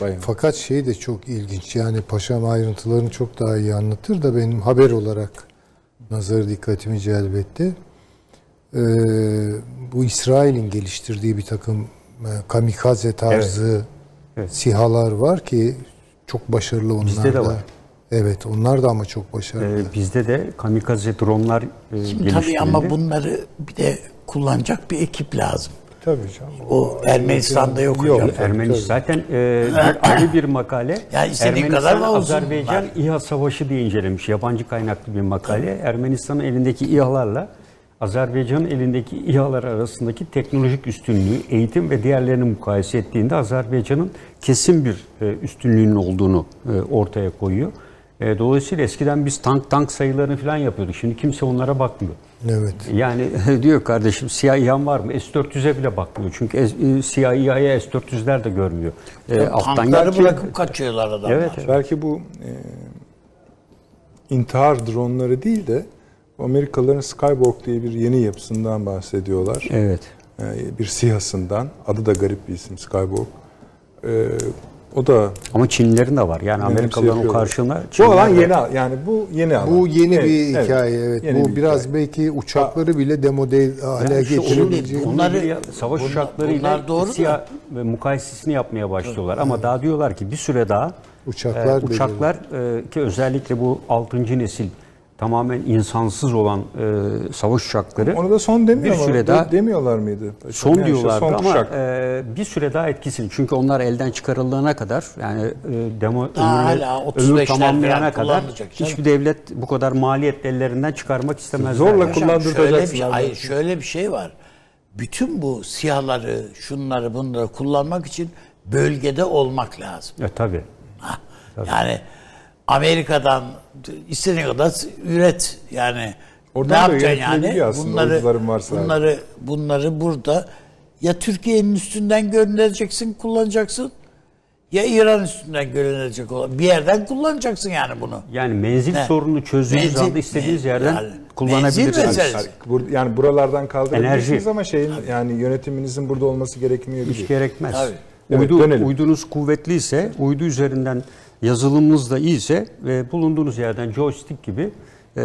Bayağı. Fakat şey de çok ilginç. Yani paşam ayrıntılarını çok daha iyi anlatır da benim haber olarak nazar dikkatimi celbetti. Ee, bu İsrail'in geliştirdiği bir takım e, kamikaze tarzı Evet. sihalar var ki çok başarılı onlar Bizde de var. Evet onlar da ama çok başarılı. E, bizde de kamikaze dronlar e, Şimdi geliştirildi. tabii ama bunları bir de kullanacak bir ekip lazım. Tabii canım. O Ermenistan'da yok hocam. Ermenistan zaten e, bir, ayrı bir makale. Yani istediğin Ermenistan, kadar uzun Azerbaycan var. İHA Savaşı diye incelemiş. Yabancı kaynaklı bir makale. Ermenistan'ın elindeki İHA'larla Azerbaycan'ın elindeki İHA'lar arasındaki teknolojik üstünlüğü, eğitim ve diğerlerini mukayese ettiğinde Azerbaycan'ın kesin bir e, üstünlüğünün olduğunu e, ortaya koyuyor. E, dolayısıyla eskiden biz tank tank sayılarını falan yapıyorduk. Şimdi kimse onlara bakmıyor. Evet. Yani diyor kardeşim siyah İHA'n var mı? S-400'e bile bakmıyor. Çünkü e, siyah İHA'ya S-400'ler de görmüyor. E, alttan Tankları gel- bırakıp kaçıyorlar adamlar. Evet, evet. Belki bu e, intihar dronları değil de Amerikalıların Skyborg diye bir yeni yapısından bahsediyorlar. Evet. E, bir SİHA'sından. Adı da garip bir isim Skyborg. E, o da Ama Çinlilerin de var. Yani Amerikalıların yapıyorlar. karşılığında bu de- yeni al- yani bu yeni alan. Bu yeni Evet, bir hikaye evet. Yeni Bu bir biraz hikaye. belki uçakları bile demode hale Yani işte getirebilecek. Bunları- savaş bunlar- uçaklarıyla bunlar doğru siyah ve mukayesesini yapmaya başlıyorlar. Ama daha diyorlar ki bir süre daha Uçaklar e, uçaklar e, ki özellikle bu 6. nesil tamamen insansız olan e, savaş uçakları Onu da son demiyor bir süre de- daha demiyorlar mıydı? Son Yani işte diyorlardı son ama e, bir süre daha etkisini. Çünkü onlar elden çıkarıldığına kadar yani e, demo hala ömür 35'ler tamamlayana kadar hiçbir devlet bu kadar maliyet ellerinden çıkarmak istemezler. Zorla Yani. kullan- Hocam şöyle bir, hayır, şöyle bir şey var. Bütün bu siyahları, şunları, bunları kullanmak için bölgede olmak lazım. E, tabii. Ha, Yani Amerika'dan istediğin kadar üret yani. Oradan ne yapacaksın yani? aslında, oyuncuların varsa abi. bunları bunları burada ya Türkiye'nin üstünden göndereceksin, kullanacaksın. Ya İran üstünden gönderecek olan bir yerden kullanacaksın yani bunu. Yani menzil Ne? sorununu çözdüğünüz Menzil- anda istediğiniz yerden yani kullanabilirsiniz. Yani, yani buralardan kaldırabilirsiniz Enerji. ama şeyin yani yönetiminizin burada olması gerekmiyor Hiç gibi. gerekmez. Tabii. Evet, Uydu, dönelim. uydunuz kuvvetliyse, uydu üzerinden yazılımınız da iyiyse ve bulunduğunuz yerden joystick gibi e,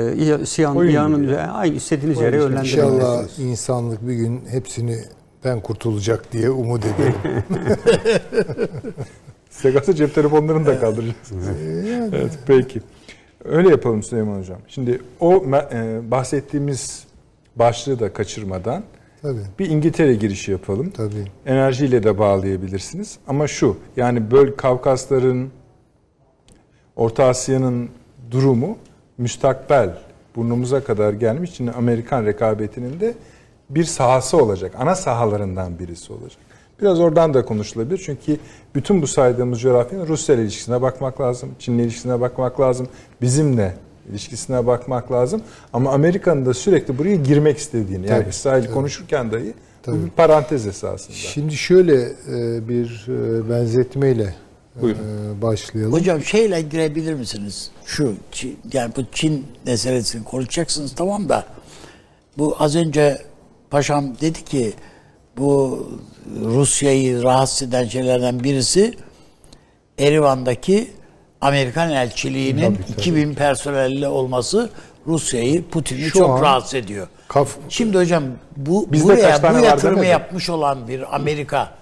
Oyun gibi. üzerine- aynı istediğiniz yere işte. yönlendirebilirsiniz. İnşallah insanlık bir gün hepsinden kurtulacak diye umut edelim. Size kalsa cep telefonlarını da kaldıracaksınız. evet peki. Öyle yapalım Süleyman Hocam. Şimdi o e, bahsettiğimiz başlığı da kaçırmadan Tabii. bir İngiltere girişi yapalım. Tabii. Enerjiyle de bağlayabilirsiniz. Ama şu yani böl Kavkasların Orta Asya'nın durumu müstakbel burnumuza kadar gelmiş için Amerikan rekabetinin de bir sahası olacak. Ana sahalarından birisi olacak. Biraz oradan da konuşulabilir. Çünkü bütün bu saydığımız coğrafyanın Rusya ile ilişkisine bakmak lazım. Çin'le ilişkisine bakmak lazım. Bizimle ilişkisine bakmak lazım. Ama Amerika'nın da sürekli buraya girmek istediğini. Yani Tabii, İsrail konuşurken dahi bu bir parantez esasında. Şimdi şöyle e, bir e, benzetmeyle Buyurun. e, başlayalım. Hocam şeyle girebilir misiniz? Şu Çin- yani bu Çin meselesini konuşacaksınız tamam da bu az önce paşam dedi ki bu Rusya'yı rahatsız eden şeylerden birisi Erivan'daki Amerikan elçiliğinin Tabii, tabii. 2000 personelle olması Rusya'yı Putin'i çok an rahatsız ediyor. Kaf- Şimdi hocam bu Bizde buraya bu yatırımı yapmış olan bir Amerika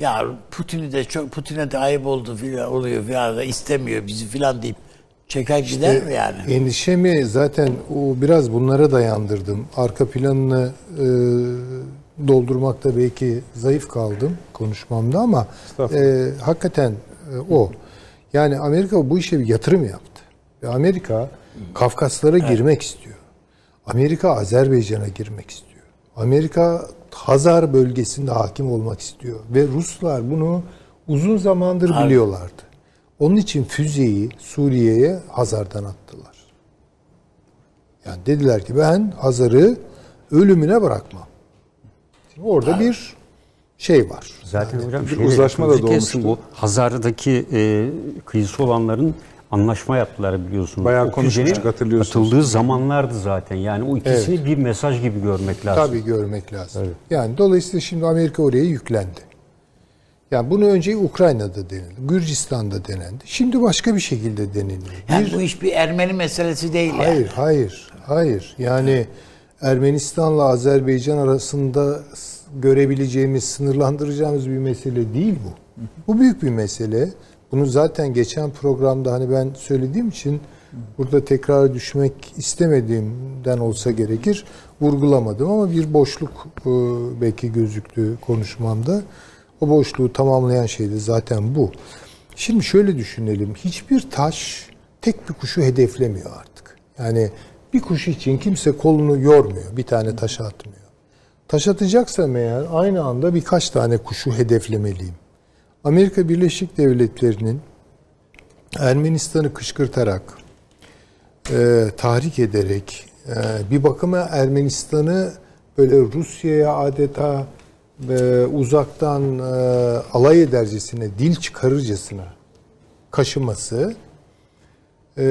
ya Putin'i de çok Putin'e de ayıp oldu filan oluyor filan da istemiyor bizi filan deyip Çeker gider mi yani? Endişemi zaten o biraz bunlara dayandırdım. Arka planını e, doldurmakta belki zayıf kaldım konuşmamda ama e, hakikaten e, o. Yani Amerika bu işe bir yatırım yaptı. Ve Amerika Kafkaslara girmek istiyor. Amerika Azerbaycan'a girmek istiyor. Amerika Hazar bölgesinde hakim olmak istiyor. Ve Ruslar bunu uzun zamandır biliyorlardı. Onun için füzeyi Suriye'ye Hazar'dan attılar. Yani dediler ki ben Hazar'ı ölümüne bırakmam. Şimdi orada bir şey var. Zaten hocam bir şeyle, uzlaşma da doğmuştu. Bu Hazar'daki e, kıyısı olanların anlaşma yaptılar biliyorsunuz. Bayağı O konuşmuştuk, hatırlıyorsunuz. Atıldığı zamanlardı zaten. Yani o ikisini bir mesaj gibi görmek lazım. Tabii görmek lazım. Yani dolayısıyla şimdi Amerika oraya yüklendi. Yani bunu önce Ukrayna'da denildi, Gürcistan'da denendi. Şimdi başka bir şekilde deniliyor. Yani Bir- bu iş bir Ermeni meselesi değil yani. Hayır, hayır, hayır. Yani Ermenistan'la Azerbaycan arasında görebileceğimiz, sınırlandıracağımız bir mesele değil bu. Bu büyük bir mesele. Bunu zaten geçen programda hani ben söylediğim için burada tekrar düşmek istemediğimden olsa gerekir vurgulamadım ama bir boşluk e, belki gözüktü konuşmamda. O boşluğu tamamlayan şey de zaten bu. Şimdi şöyle düşünelim. Hiçbir taş tek bir kuşu hedeflemiyor artık. Yani bir kuş için kimse kolunu yormuyor. Bir tane taş atmıyor. Taş atacaksam eğer aynı anda birkaç tane kuşu hedeflemeliyim. Amerika Birleşik Devletleri'nin Ermenistan'ı kışkırtarak, e, tahrik ederek, e, bir bakıma Ermenistan'ı böyle Rusya'ya adeta e, uzaktan e, alay edercesine, dil çıkarırcasına kaşıması e,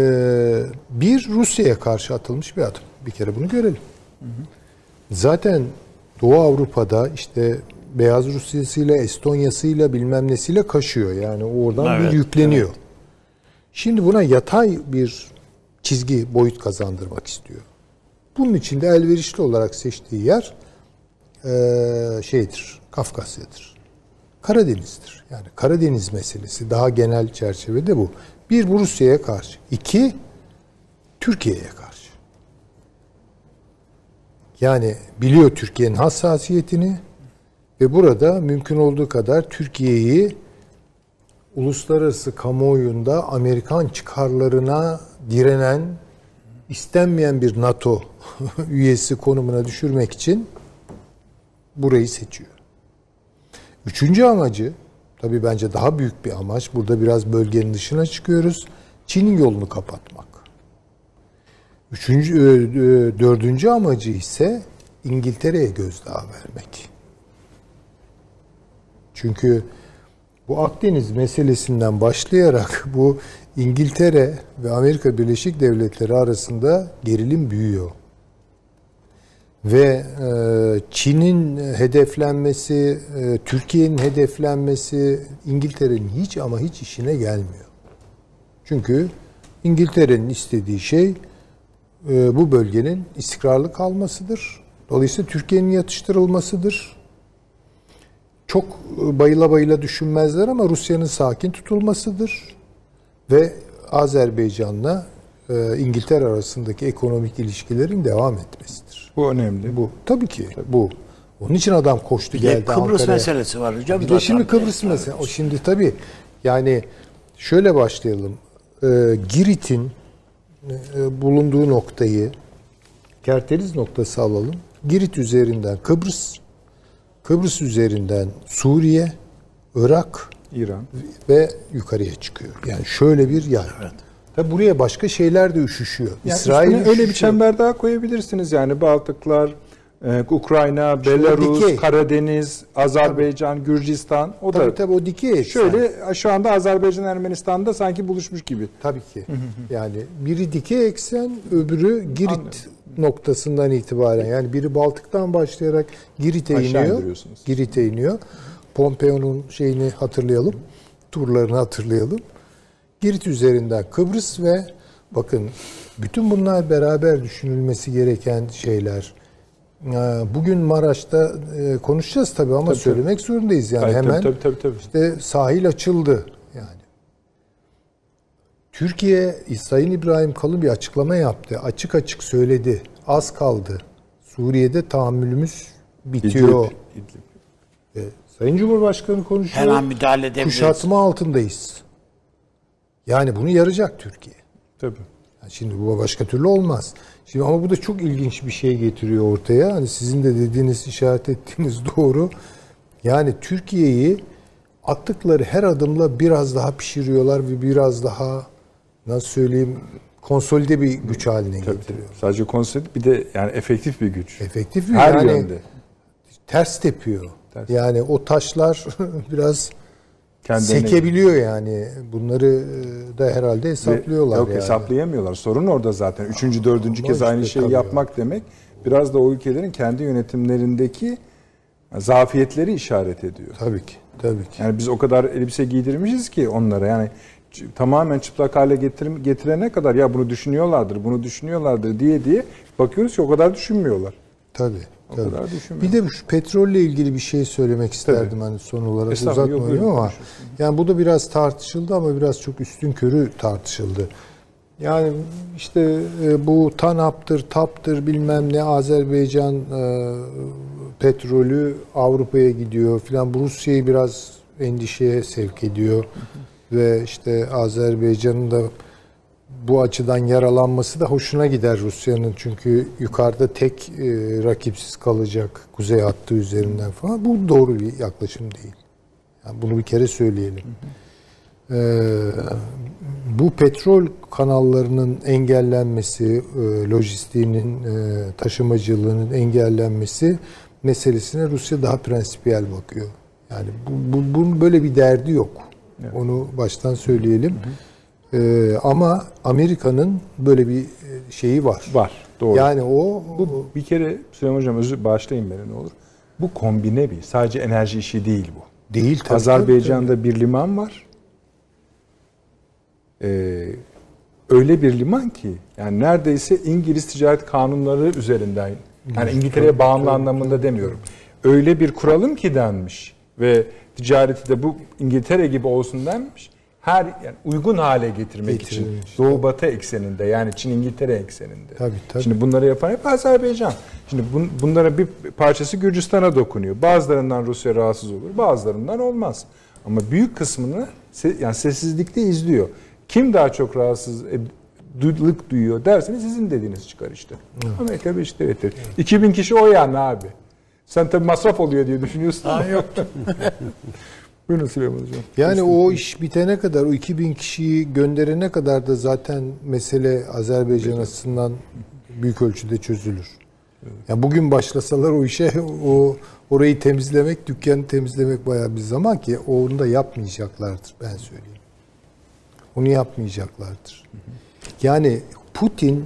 bir Rusya'ya karşı atılmış bir adım. Bir kere bunu görelim. Zaten Doğu Avrupa'da işte Beyaz Rusya'sıyla, Estonya'sıyla bilmem nesiyle kaşıyor. Yani oradan bir yükleniyor. Şimdi buna yatay bir çizgi boyut kazandırmak istiyor. Bunun için de elverişli olarak seçtiği yer eee, şeydir, Kafkasya'dır. Karadeniz'dir. Yani Karadeniz meselesi daha genel çerçevede bu. Bir bu Rusya'ya karşı. iki Türkiye'ye karşı. Yani biliyor Türkiye'nin hassasiyetini ve burada mümkün olduğu kadar Türkiye'yi uluslararası kamuoyunda Amerikan çıkarlarına direnen, istenmeyen bir NATO üyesi konumuna düşürmek için burayı seçiyor. Üçüncü amacı, tabii bence daha büyük bir amaç, burada biraz bölgenin dışına çıkıyoruz, Çin'in yolunu kapatmak. Üçüncü, e, e, dördüncü amacı ise İngiltere'ye gözdağı vermek. Çünkü bu Akdeniz meselesinden başlayarak bu İngiltere ve Amerika Birleşik Devletleri arasında gerilim büyüyor. Ve e, Çin'in hedeflenmesi, e, Türkiye'nin hedeflenmesi İngiltere'nin hiç ama hiç işine gelmiyor. Çünkü İngiltere'nin istediği şey e, bu bölgenin istikrarlı kalmasıdır. Dolayısıyla Türkiye'nin yatıştırılmasıdır. Çok e, bayıla bayıla düşünmezler ama Rusya'nın sakin tutulmasıdır. Ve Azerbaycan'la e, İngiltere arasındaki ekonomik ilişkilerin devam etmesidir. Bu önemli. Bu tabii ki bu. Onun için adam koştu Bir geldi Kıbrıs Ankara'ya. meselesi var hocam. Bir de şimdi Kıbrıs meselesi. O şimdi tabii yani şöyle başlayalım. Ee, Girit'in e, bulunduğu noktayı kerteriz noktası alalım. Girit üzerinden Kıbrıs, Kıbrıs üzerinden Suriye, Irak İran. ve yukarıya çıkıyor. Yani şöyle bir yay. Tabii buraya başka şeyler de üşüşüyor. Yani İsrail üstüne öyle bir üşüşüyor. çember daha koyabilirsiniz yani Baltıklar, e, Ukrayna, o Belarus, dikey. Karadeniz, Azerbaycan, Gürcistan o Tabii da tabii o dikey şöyle şu anda Azerbaycan Ermenistan'da sanki buluşmuş gibi. Tabii ki. Yani biri dikey eksen, öbürü Girit noktasından itibaren. Yani biri Baltık'tan başlayarak Girit'e iniyor. Girit'e iniyor. Pompeo'nun şeyini hatırlayalım. Turlarını hatırlayalım. Girit üzerinden Kıbrıs ve bakın bütün bunlar beraber düşünülmesi gereken şeyler. Ee, Bugün Maraş'ta e, konuşacağız tabii ama Tabii, söylemek zorundayız yani Tabii, tabii, hemen. tabii, tabii, tabii. İşte sahil açıldı yani. Türkiye Sayın İbrahim Kalın bir açıklama yaptı. Açık açık söyledi. Az kaldı. Suriye'de tahammülümüz bitiyor. İdlib, İdlib. E, Sayın Cumhurbaşkanı konuşuyor. Her an müdahale edebiliriz. Kuşatma altındayız. Yani bunu yarayacak Türkiye. Tabii. Yani şimdi bu başka türlü olmaz. Şimdi ama bu da çok ilginç bir şey getiriyor ortaya. Hani sizin de dediğiniz, işaret ettiğiniz doğru. Yani Türkiye'yi attıkları her adımla biraz daha pişiriyorlar ve biraz daha nasıl söyleyeyim konsolide bir güç haline Tabii, getiriyor. tabii. Sadece konsept bir de yani efektif bir güç. Efektif bir Her yani yönde. ters tepiyor. Ters. Yani o taşlar biraz Kendilerine- sekebiliyor yani. Bunları e, da herhalde hesaplıyorlar Yok yani. hesaplayamıyorlar. Sorun orada zaten. Üçüncü, dördüncü Ama kez aynı işte şeyi tabii yapmak demek biraz da o ülkelerin kendi yönetimlerindeki zafiyetleri işaret ediyor. Tabii ki. Tabii ki. Yani biz o kadar elbise giydirmişiz ki onlara yani tamamen çıplak hale getirim, getirene kadar ya bunu düşünüyorlardır, bunu düşünüyorlardır diye diye bakıyoruz ki o kadar düşünmüyorlar. Tabii. O tabii. kadar düşünmüyor. Bir de şu petrolle ilgili bir şey söylemek isterdim hani son olarak uzatmayayım ama yani bu da biraz tartışıldı ama biraz çok üstün körü tartışıldı. Yani işte e, bu TANAP'tır, TAP'tır bilmem ne Azerbaycan e, petrolü Avrupa'ya gidiyor filan bu Rusya'yı biraz endişeye sevk ediyor ve işte Azerbaycan'ın da bu açıdan yaralanması da hoşuna gider Rusya'nın çünkü yukarıda tek e, rakipsiz kalacak kuzey hattı üzerinden falan. Bu doğru bir yaklaşım değil. Yani bunu bir kere söyleyelim. Ee, bu petrol kanallarının engellenmesi, e, lojistiğinin, e, taşımacılığının engellenmesi meselesine Rusya daha prensipiyel bakıyor. Yani bu, bu, bunun böyle bir derdi yok. Onu baştan söyleyelim. Ee, ama Amerika'nın böyle bir e, şeyi var. Var. Doğru. Yani o bu bir kere Süleyman Hocam özür bağışlayın beni ne olur. Bu kombine bir. Sadece enerji işi değil bu. değil tabii. Azerbaycan'da bir liman var. Ee, öyle bir liman ki yani neredeyse İngiliz ticaret kanunları üzerinden yani İngiltere'ye bağımlı anlamında demiyorum. Öyle bir kuralım ki denmiş ve ticareti de bu İngiltere gibi olsun denmiş. Her yani uygun hale getirmek için Getirilmiş. Doğu Batı ekseninde yani Çin İngiltere ekseninde. Tabii, tabii. Şimdi bunları yapan hep Azerbaycan. Şimdi bun, bunlara bir parçası Gürcistan'a dokunuyor. Bazılarından Rusya rahatsız olur, bazılarından olmaz. Ama büyük kısmını yani sessizlikte izliyor. Kim daha çok rahatsız ed- duyuyor derseniz sizin dediğiniz çıkar işte. Amerika Birleşik Devletleri. 2000 kişi o yani abi. Sen tabii masraf oluyor diye düşünüyorsun ama. yok. Buyurun Süleyman Hocam. Yani o iş bitene kadar, o 2000 kişiyi gönderene kadar da zaten mesele Azerbaycan açısından büyük ölçüde çözülür. Yani bugün başlasalar o işe o orayı temizlemek, dükkanı temizlemek bayağı bir zaman ki onu da yapmayacaklardır ben söyleyeyim. Onu yapmayacaklardır. Yani Putin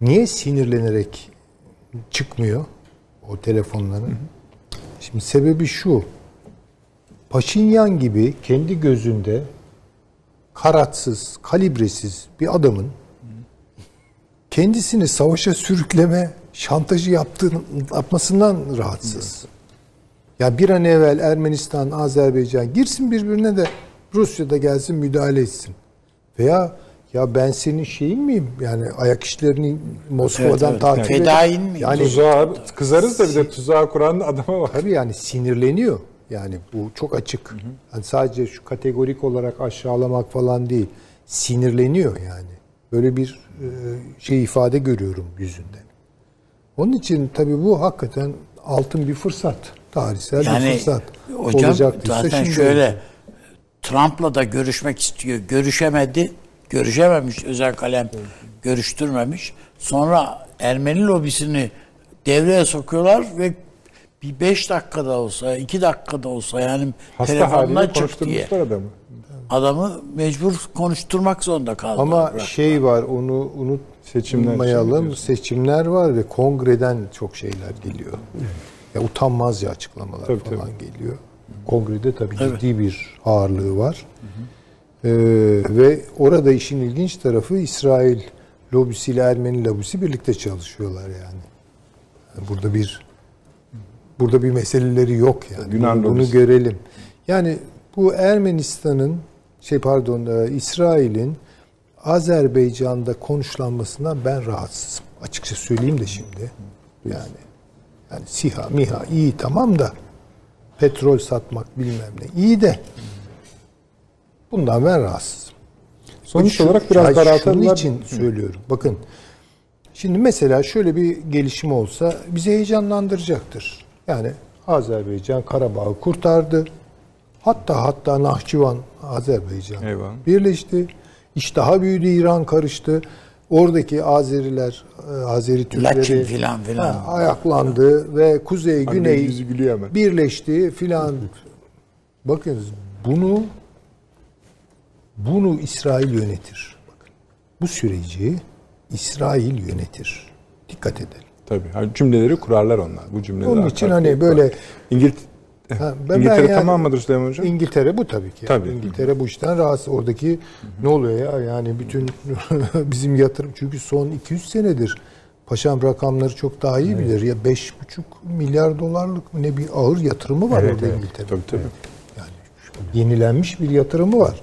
niye sinirlenerek çıkmıyor o telefonların? Şimdi sebebi şu. Paşinyan gibi kendi gözünde karatsız, kalibresiz bir adamın kendisini savaşa sürükleme şantajı yaptığını, yapmasından rahatsız. Ya bir an evvel Ermenistan, Azerbaycan girsin birbirine de Rusya da gelsin müdahale etsin. Veya ya ben senin şeyin miyim? Yani ayak işlerini Moskova'dan Evet, evet. takip eden- Fedain miyim? Yani Tuzağa, kızarız da bir de tuzağa kuran adama var. Tabii yani sinirleniyor. Yani bu çok açık. Yani sadece şu kategorik olarak aşağılamak falan değil. Sinirleniyor yani. Böyle bir e, şey ifade görüyorum yüzünde. Onun için tabii bu hakikaten altın bir fırsat. Tarihsel bir Yani fırsat. hocam zaten şöyle olacak. Trump'la da görüşmek istiyor. Görüşemedi. Görüşememiş. Özel kalem görüştürmemiş. Sonra Ermeni lobisini devreye sokuyorlar ve bir beş dakikada olsa, iki dakikada olsa yani Hasta telefonuna haliyle çık diye adamı. adamı mecbur konuşturmak zorunda kaldı. Ama şey var onu Seçimler unutmayalım. için Seçimler var ve kongreden çok şeyler geliyor. Ya utanmazca açıklamalar Tabii, falan geliyor. Kongrede tabii ciddi bir ağırlığı var. Ee, ve orada işin ilginç tarafı İsrail lobisiyle Ermeni lobisi birlikte çalışıyorlar yani. Yani Burada bir burada bir meseleleri yok yani. Yunan bunu, bunu görelim. Yani bu Ermenistan'ın şey pardon e, İsrail'in Azerbaycan'da konuşlanmasından ben rahatsızım. Açıkça söyleyeyim de şimdi. Yani yani SİHA, MİHA iyi tamam da petrol satmak bilmem ne iyi de bundan ben rahatsızım. Sonuç Şu- olarak biraz daraltırlar. için söylüyorum. Bakın şimdi mesela şöyle bir gelişim olsa bizi heyecanlandıracaktır. Yani Azerbaycan Karabağ'ı kurtardı. Hatta hatta Nahçıvan Azerbaycan Eyvallah. birleşti. İş daha büyüdü, İran karıştı. Oradaki Azeriler, e, Azeri Türkleri Laçin filan filan. ha, ayaklandı ve kuzey güney birleşti filan. Bakın bunu bunu İsrail yönetir. Bakın. Bu süreci İsrail yönetir. Dikkat edelim. Tabii. Ha, cümleleri kurarlar onlar. Bu cümleleri Onun için hani böyle İngilt Ha, ben- İngiltere ben yani- tamam mıdır Süleyman Hocam? İngiltere bu tabii ki. Tabii. İngiltere bu işten rahatsız. Oradaki ne oluyor ya? Yani bütün bizim yatırım çünkü son 200 senedir Paşam rakamları çok daha iyi bilir. Ya 5,5 milyar dolarlık ne bir ağır yatırımı var Evet, orada evet. İngiltere. Tabii tabii. Yani yenilenmiş bir yatırımı var.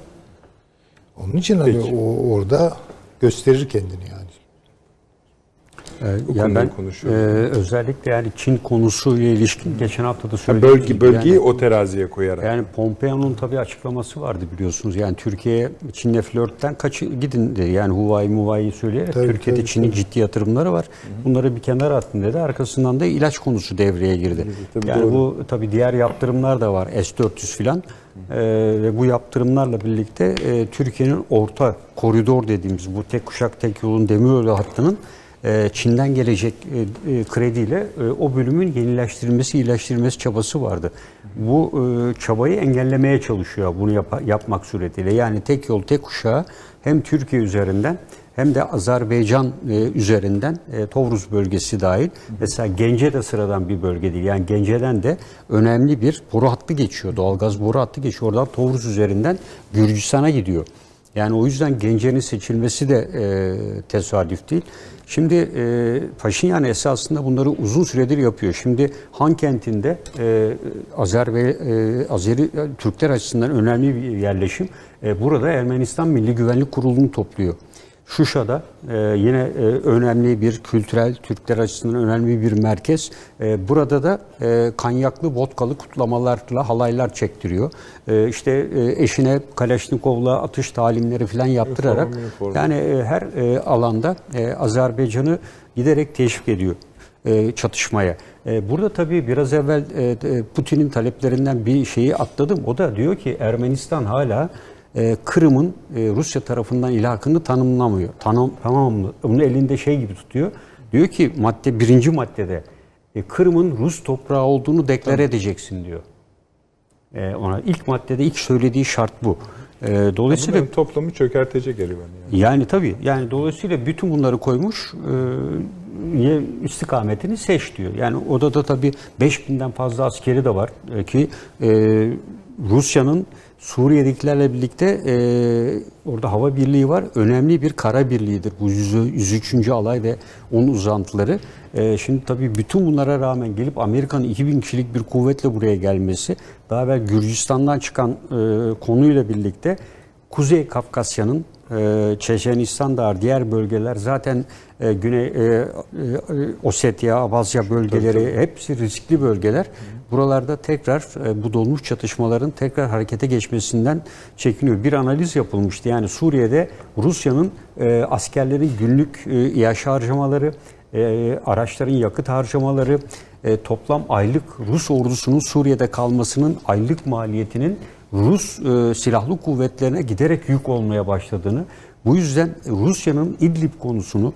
Onun için hani Peki. o orada gösterir kendini yani. Ee, Bu ya konuyu ben e, özellikle yani Çin konusuyla ilişkin geçen hafta da Ha, söylediğim bölge, bölgeyi yani- o teraziye koyarak. Yani Pompeo'nun tabii açıklaması vardı biliyorsunuz. Yani Türkiye'ye Çin'le flörtten kaçın gidin dedi. Yani Huawei Huawei'yi söyleyerek Tabii, Türkiye'de tabii, Çin'in ciddi yatırımları var. Bunları bir kenara attın dedi. Arkasından da ilaç konusu devreye girdi. tabii, yani doğru. bu tabii diğer yaptırımlar da var. S-400 filan. Ee, ve bu yaptırımlarla birlikte e, Türkiye'nin orta koridor dediğimiz bu tek kuşak tek yolun demiryolu hattının Çin'den gelecek e, e, krediyle e, o bölümün yenileştirilmesi, iyileştirilmesi çabası vardı. Bu e, çabayı engellemeye çalışıyor bunu yapa- yapmak suretiyle. Yani tek yol, tek kuşağı hem Türkiye üzerinden hem de Azerbaycan e, üzerinden e, Tovruz bölgesi dahil. Mesela Gence de sıradan bir bölge değil. Yani Gence'den de önemli bir boru hattı geçiyor. Doğalgaz boru hattı geçiyor. Oradan Tovruz üzerinden Gürcistan'a gidiyor. Yani o yüzden Gence'nin seçilmesi de e, tesadüf değil. Şimdi e, Paşinyan esasında bunları uzun süredir yapıyor. Şimdi Han kentinde e, Azer ve e, Azeri e, Türkler açısından önemli bir yerleşim. E, burada Ermenistan Milli Güvenlik Kurulu'nu topluyor. Şuşa'da e, yine e, önemli bir kültürel Türkler açısından önemli bir merkez. E, burada da e, kanyaklı, vodkalı kutlamalarla halaylar çektiriyor. E, işte e, eşine Kalaşnikov'la atış talimleri falan yaptırarak Üniform, üniform. yani e, her e, alanda e, Azerbaycan'ı giderek teşvik ediyor e, çatışmaya. E, burada tabii biraz evvel e, e, Putin'in taleplerinden bir şeyi atladım. O da diyor ki Ermenistan hala e, Kırım'ın e, Rusya tarafından ilhakını tanımlamıyor. Tanım, tamamlı. Onu elinde şey gibi tutuyor. Diyor ki madde birinci maddede e, Kırım'ın Rus toprağı olduğunu deklar edeceksin diyor. E, ona ilk maddede ilk söylediği şart bu. E, dolayısıyla Bunların toplamı çökertecek Erivan yani. yani tabii. Yani dolayısıyla bütün bunları koymuş e, istikametini seç diyor. Yani odada tabii 5000'den fazla askeri de var e, ki e, Rusya'nın Suriye'dekilerle birlikte e, orada hava birliği var. Önemli bir kara birliğidir. Bu 100, 103. alay ve onun uzantıları. E, şimdi tabii bütün bunlara rağmen gelip Amerika'nın 2000 kişilik bir kuvvetle buraya gelmesi, daha evvel Gürcistan'dan çıkan e, konuyla birlikte Kuzey Kafkasya'nın Çeçenistan da diğer bölgeler zaten e, Güney e, e, Ossetya, Abazya bölgeleri hepsi riskli bölgeler. Buralarda tekrar bu dolmuş çatışmaların tekrar harekete geçmesinden çekiniyor. Bir analiz yapılmıştı. Yani Suriye'de Rusya'nın askerlerin günlük iaşe harcamaları, araçların yakıt harcamaları, toplam aylık Rus ordusunun Suriye'de kalmasının aylık maliyetinin Rus e, silahlı kuvvetlerine giderek yük olmaya başladığını, bu yüzden Rusya'nın İdlib konusunu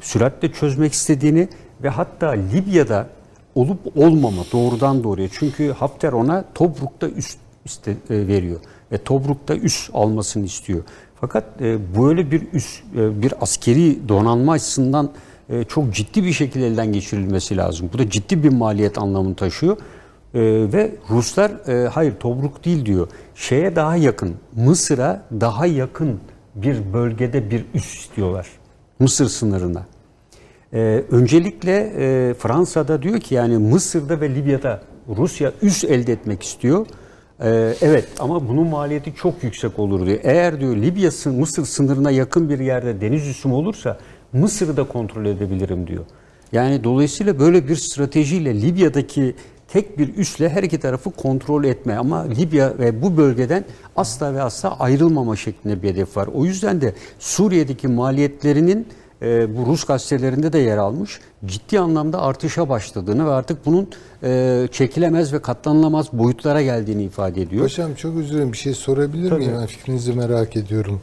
süratle çözmek istediğini ve hatta Libya'da olup olmama doğrudan doğruya çünkü Hafter ona Tobruk'ta üst iste, e, veriyor ve Tobruk'ta üst almasını istiyor. Fakat e, böyle bir üst e, bir askeri donanma açısından e, çok ciddi bir şekilde elden geçirilmesi lazım. Bu da ciddi bir maliyet anlamını taşıyor. Ee, ve Ruslar e, hayır Tobruk değil diyor. Şeye daha yakın, Mısır'a daha yakın bir bölgede bir üs istiyorlar. Mısır sınırına. Ee, öncelikle e, Fransa'da diyor ki yani Mısır'da ve Libya'da Rusya üs elde etmek istiyor. Ee, evet ama bunun maliyeti çok yüksek olur diyor. Eğer diyor Libya sı- Mısır sınırına yakın bir yerde deniz üssüm olursa Mısır'ı da kontrol edebilirim diyor. Yani dolayısıyla böyle bir stratejiyle Libya'daki tek bir üsle her iki tarafı kontrol etme ama Libya ve bu bölgeden asla ve asla ayrılmama şeklinde bir hedef var. O yüzden de Suriye'deki maliyetlerinin e, bu Rus gazetelerinde de yer almış. Ciddi anlamda artışa başladığını ve artık bunun e, çekilemez ve katlanılamaz boyutlara geldiğini ifade ediyor. Paşam çok özür dilerim bir şey sorabilir miyim? Ben fikrinizi merak ediyorum.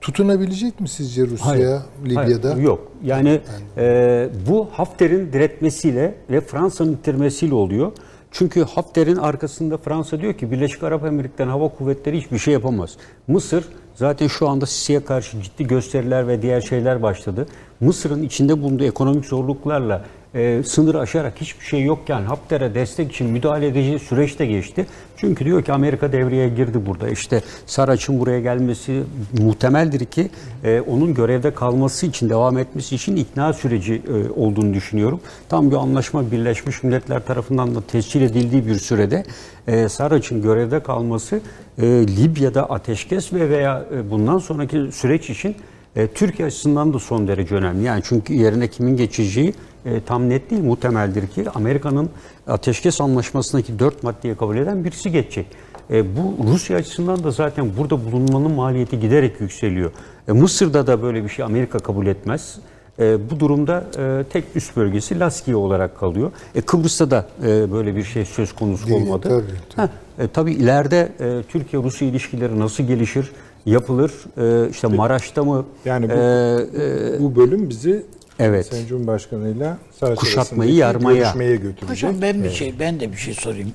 Tutunabilecek mi sizce Rusya Hayır, Libya'da? hayır, yok. Yani e, bu Hafter'in diretmesiyle ve Fransa'nın ittirmesiyle oluyor. Çünkü Hafter'in arkasında Fransa diyor ki Birleşik Arap Emirlikleri Hava Kuvvetleri hiçbir şey yapamaz. Mısır zaten şu anda Sisi'ye karşı ciddi gösteriler ve diğer şeyler başladı. Mısır'ın içinde bulunduğu ekonomik zorluklarla e, sınır aşarak hiçbir şey yokken Hafter'e destek için müdahale edici süreçte geçti. Çünkü diyor ki Amerika devreye girdi burada. İşte Saraç'ın buraya gelmesi muhtemeldir ki e, onun görevde kalması için, devam etmesi için ikna süreci e, olduğunu düşünüyorum. Tam bir anlaşma Birleşmiş Milletler tarafından da tescil edildiği bir sürede e, Saraç'ın görevde kalması e, Libya'da ateşkes ve veya e, bundan sonraki süreç için e, Türkiye açısından da son derece önemli. Yani çünkü yerine kimin geçeceği e, tam net değil. Muhtemeldir ki Amerika'nın ateşkes anlaşmasındaki dört maddeyi kabul eden birisi geçecek. E, bu Rusya açısından da zaten burada bulunmanın maliyeti giderek yükseliyor. E, Mısır'da da böyle bir şey Amerika kabul etmez. E, bu durumda e, tek üst bölgesi Laskiye olarak kalıyor. E, Kıbrıs'ta da e, böyle bir şey söz konusu Değil, olmadı. tabii, tabii. Ha, e, tabii ileride e, Türkiye-Rusya ilişkileri nasıl gelişir, yapılır? E, işte Maraş'ta mı? Yani bu, e, bu bölüm bizi Evet. Sayın Cumhurbaşkanı'yla Kuşatmayı, yarmaya. görüşmeye götürecek. Hocam ben bir şey ben de bir şey sorayım.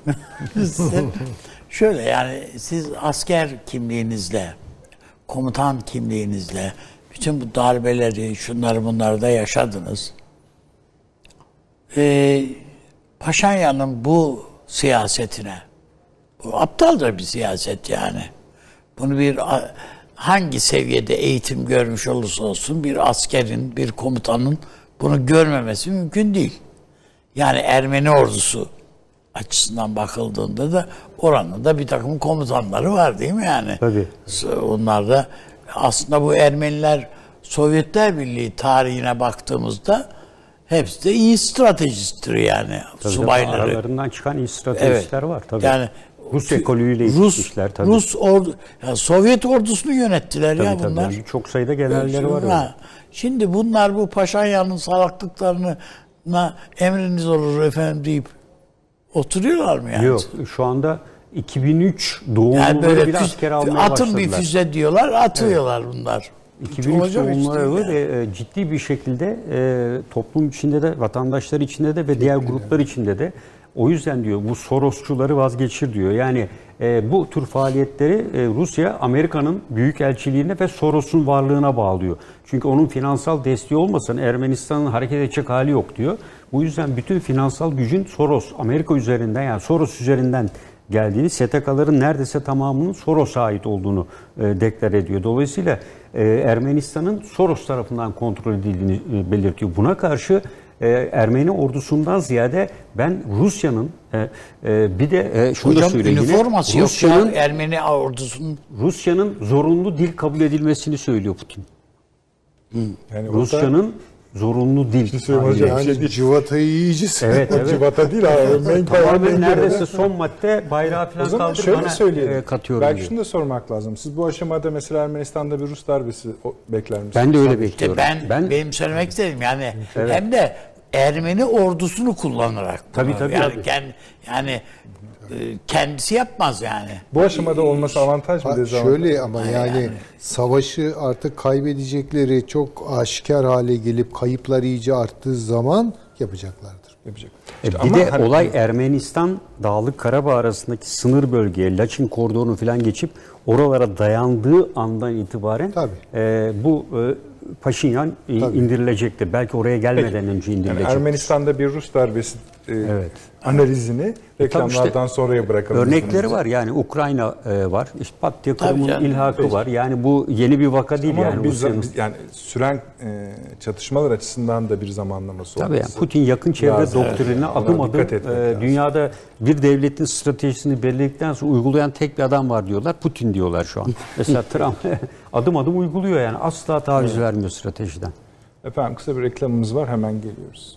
Şöyle yani siz asker kimliğinizle, komutan kimliğinizle bütün bu darbeleri, şunları bunları da yaşadınız. Ee, Paşanya'nın bu siyasetine, bu aptalca bir siyaset yani. Bunu bir a- hangi seviyede eğitim görmüş olursa olsun bir askerin, bir komutanın bunu görmemesi mümkün değil. Yani Ermeni ordusu açısından bakıldığında da oranın da bir takım komutanları var değil mi yani? Tabii. Onlar da aslında bu Ermeniler Sovyetler Birliği tarihine baktığımızda hepsi de iyi stratejisttir yani Tabii subayları. Aralarından çıkan iyi stratejistler var tabii. Yani Rus ekolüyle Rus, tabii. Rus ordu, ya Sovyet ordusunu yönettiler ya Tabii, tabii. bunlar. Yani çok sayıda generalleri var. Ha, Şimdi bunlar bu Paşanya'nın salaklıklarına emriniz olur efendim deyip oturuyorlar mı yani? Yok şu anda 2003 doğumluları Yani böyle bile füze- askere almaya atın bir başladılar. füze diyorlar, atıyorlar bunlar. 2003 Olacak iş doğumluları değil ve ciddi bir şekilde e, toplum içinde de vatandaşlar içinde de ve diğer gruplar içinde de o yüzden diyor bu Sorosçuları vazgeçir diyor. Yani e, bu tür faaliyetleri e, Rusya Amerika'nın büyükelçiliğine ve Soros'un varlığına bağlıyor. Çünkü onun finansal desteği olmasa Ermenistan'ın hareket edecek hali yok diyor. Bu yüzden bütün finansal gücün Soros, Amerika üzerinden yani Soros üzerinden geldiğini, STK'ların neredeyse tamamının Soros'a ait olduğunu e, deklar ediyor. Dolayısıyla e, Ermenistan'ın Soros tarafından kontrol edildiğini e, belirtiyor. Buna karşı e, Ermeni ordusundan ziyade ben Rusya'nın e, e, bir de e, şunu da Hocam söyleyeyim yine, üniforması yok ya Rusya'nın Ermeni ordusunun. Rusya'nın zorunlu dil kabul edilmesini söylüyor Putin. Yani Rusya'nın zorunlu dil. söyleyeyim hocam. Yani- Yani civatayı yiyeceğiz. Evet, evet. Civata değil abi. Tamamen neredeyse son madde bayrağı O falan zaman kaldırıp şöyle bana söyleyelim. e, katıyorum Belki diyor. şunu da sormak lazım. Siz bu aşamada mesela Ermenistan'da bir Rus darbesi o- bekler misiniz? Ben de öyle İşte bekliyorum. ben, ben benim söylemek istedim yani hem de Ermeni ordusunu kullanarak. Tabii, tabii, yani, tabii. kend- yani e, kendisi yapmaz yani. Bu aşamada olması avantaj mı Ha, dezavantaj? Şöyle ama yani savaşı artık kaybedecekleri çok aşikar hale gelip kayıplar iyice arttığı zaman yapacaklardır. yapacak. E, İşte bir ama de hani- olay Ermenistan Dağlık Karabağ arasındaki sınır bölgeye Laçin kordonu falan geçip oralara dayandığı andan itibaren Tabii. e, bu e, Paşinyan e, indirilecektir. Belki oraya gelmeden önce Yani indirilecek. Ermenistan'da bir Rus darbesi e, Evet. analizini reklamlardan işte sonraya bırakalım. Örnekleri var yani Ukrayna e, var. İşte pat diye Kırım'ın ilhakı var. Yani bu yeni bir vaka değil Ama yani. biz, Rusya'nın. biz- yani süren e, çatışmalar açısından da bir zamanlaması Tabii yani olması. Putin yakın çevre lazım. doktrinine adım adım e, lazım. dünyada bir devletin stratejisini belirledikten sonra uygulayan tek bir adam var diyorlar. Putin diyorlar şu an. Mesela Trump adım adım uyguluyor yani. Asla taviz vermiyor stratejiden. Efendim kısa bir reklamımız var hemen geliyoruz.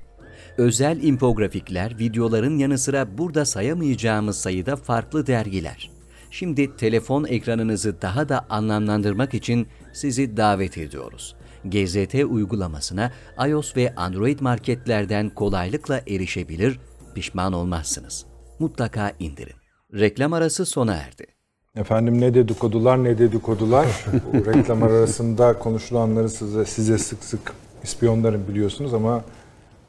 Özel infografikler, videoların yanı sıra burada sayamayacağımız sayıda farklı dergiler. Şimdi telefon ekranınızı daha da anlamlandırmak için sizi davet ediyoruz. GZT uygulamasına iOS ve Android marketlerden kolaylıkla erişebilir, pişman olmazsınız. Mutlaka indirin. Reklam arası sona erdi. Efendim ne dedikodular ne dedikodular. Reklam arasında konuşulanları size, size sık sık ispiyonlarım biliyorsunuz ama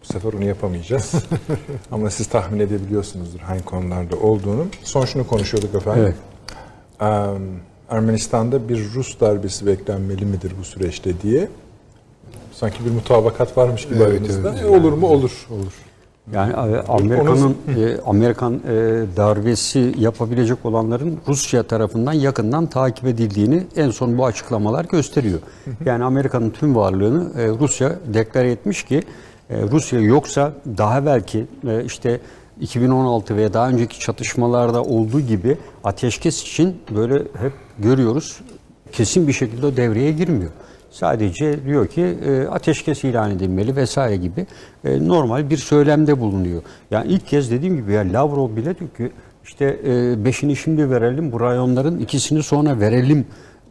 bu sefer onu yapamayacağız. ama siz tahmin edebiliyorsunuzdur hangi konularda olduğunu. Son şunu konuşuyorduk efendim. Evet. Em, Ermenistan'da bir Rus darbesi beklenmeli midir bu süreçte diye. Sanki bir mutabakat varmış gibi Evet, aranızda. evet. E, olur mu? Olur. Olur. Yani e, Amerika'nın e, Amerikan e, darbesi yapabilecek olanların Rusya tarafından yakından takip edildiğini en son bu açıklamalar gösteriyor. Yani Amerika'nın tüm varlığını e, Rusya deklare etmiş ki Rusya yoksa daha belki e, işte 2016 ve daha önceki çatışmalarda olduğu gibi ateşkes için böyle hep görüyoruz kesin bir şekilde devreye girmiyor. Sadece diyor ki e, ateşkes ilan edilmeli vesaire gibi e, normal bir söylemde bulunuyor. Yani ilk kez dediğim gibi ya Lavrov bile diyor ki işte beşini şimdi verelim bu rayonların ikisini sonra verelim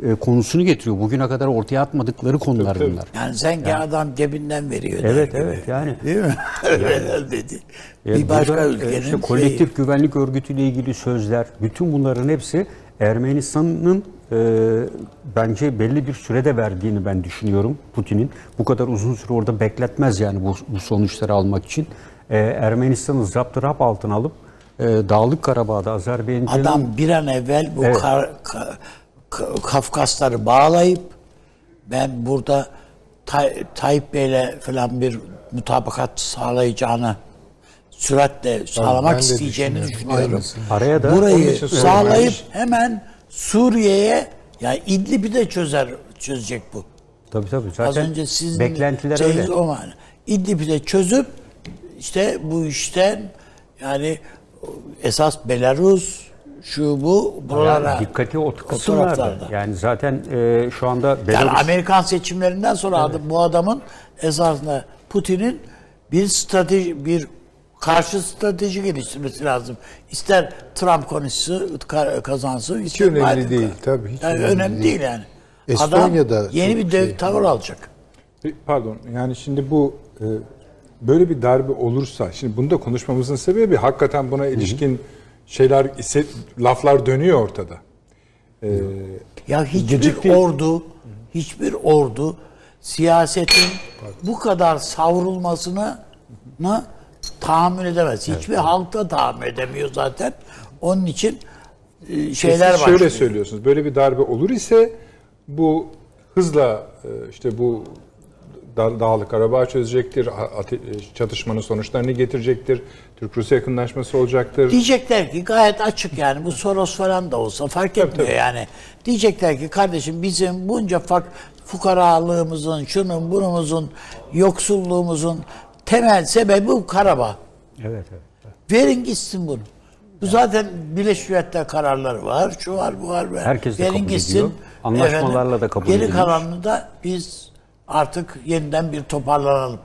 e, konusunu getiriyor. Bugüne kadar ortaya atmadıkları konular tabii. bunlar. Yani zengin adam cebinden veriyor. Evet gibi. evet yani. Değil mi? Öyle dedi. Ya bir başka burada, e, ülkenin işte şeyi. kolektif güvenlik örgütüyle ilgili sözler, bütün bunların hepsi Ermenistan'ın e, bence belli bir sürede verdiğini ben düşünüyorum Putin'in. Bu kadar uzun süre orada bekletmez yani bu, bu sonuçları almak için. E, Ermenistan'ı zaptırap altına alıp e, Dağlık Karabağ'da Azerbaycan'ın Adam bir an evvel bu Evet. kar- ka- ka- Kafkasları bağlayıp ben burada Tay- Tayyip Bey'le falan bir mutabakat sağlayacağını süratle sağlamak ben isteyeceğini düşünüyorum. araya da Burayı sağlayıp hemen Suriye'ye yani İdlib'i de çözer çözecek bu. tabii tabii Az zaten önce sizin beklentiler öyle. o. İdlib'i de çözüp işte bu işten yani esas Belarus şu bu buralara Yani dikkati o o taraflarda. Yani zaten e, şu anda Yani Belarus Amerikan seçimlerinden sonra adı- bu adamın esasında Putin'in bir strateji bir karşı strateji geliştirmesi lazım. İster Trump konuşsun, ka- kazansın, ister önemli Biden değil, kazansın. tabii, hiç Yani önemli önemli değil, değil. yani. Estonya'da Adam yeni bir dev şey- tavır alacak. E, Pardon yani şimdi bu e, böyle bir darbe olursa şimdi bunu da konuşmamızın sebebi hakikaten buna ilişkin şeyler ise- laflar dönüyor ortada. E, Ya hiçbir Gecikti. ordu, hiçbir ordu siyasetin bu kadar savrulmasını na tahammül edemez. Hiçbir halk da tahammül edemiyor zaten. Onun için e, şeyler siz var. şöyle söylüyorsunuz. Böyle bir darbe olur ise bu hızla e, işte bu Da- Dağlık Karabağ çözecektir, çatışmanın sonuçlarını getirecektir, Türk-Rusya yakınlaşması olacaktır. Diyecekler ki gayet açık yani bu Soros falan da olsa fark etmiyor tabii. yani. Diyecekler ki kardeşim bizim bunca fak fukaralığımızın, şunun bunumuzun, yoksulluğumuzun temel sebebi bu Karabağ. Evet evet. Verin gitsin bunu. Bu zaten Birleşmiş Milletler kararları var, şu var, bu var. Herkes de Verin kabul gitsin. ediyor. Anlaşmalarla da kabul Geri edilmiş. kalanını da biz artık yeniden bir toparlanalım.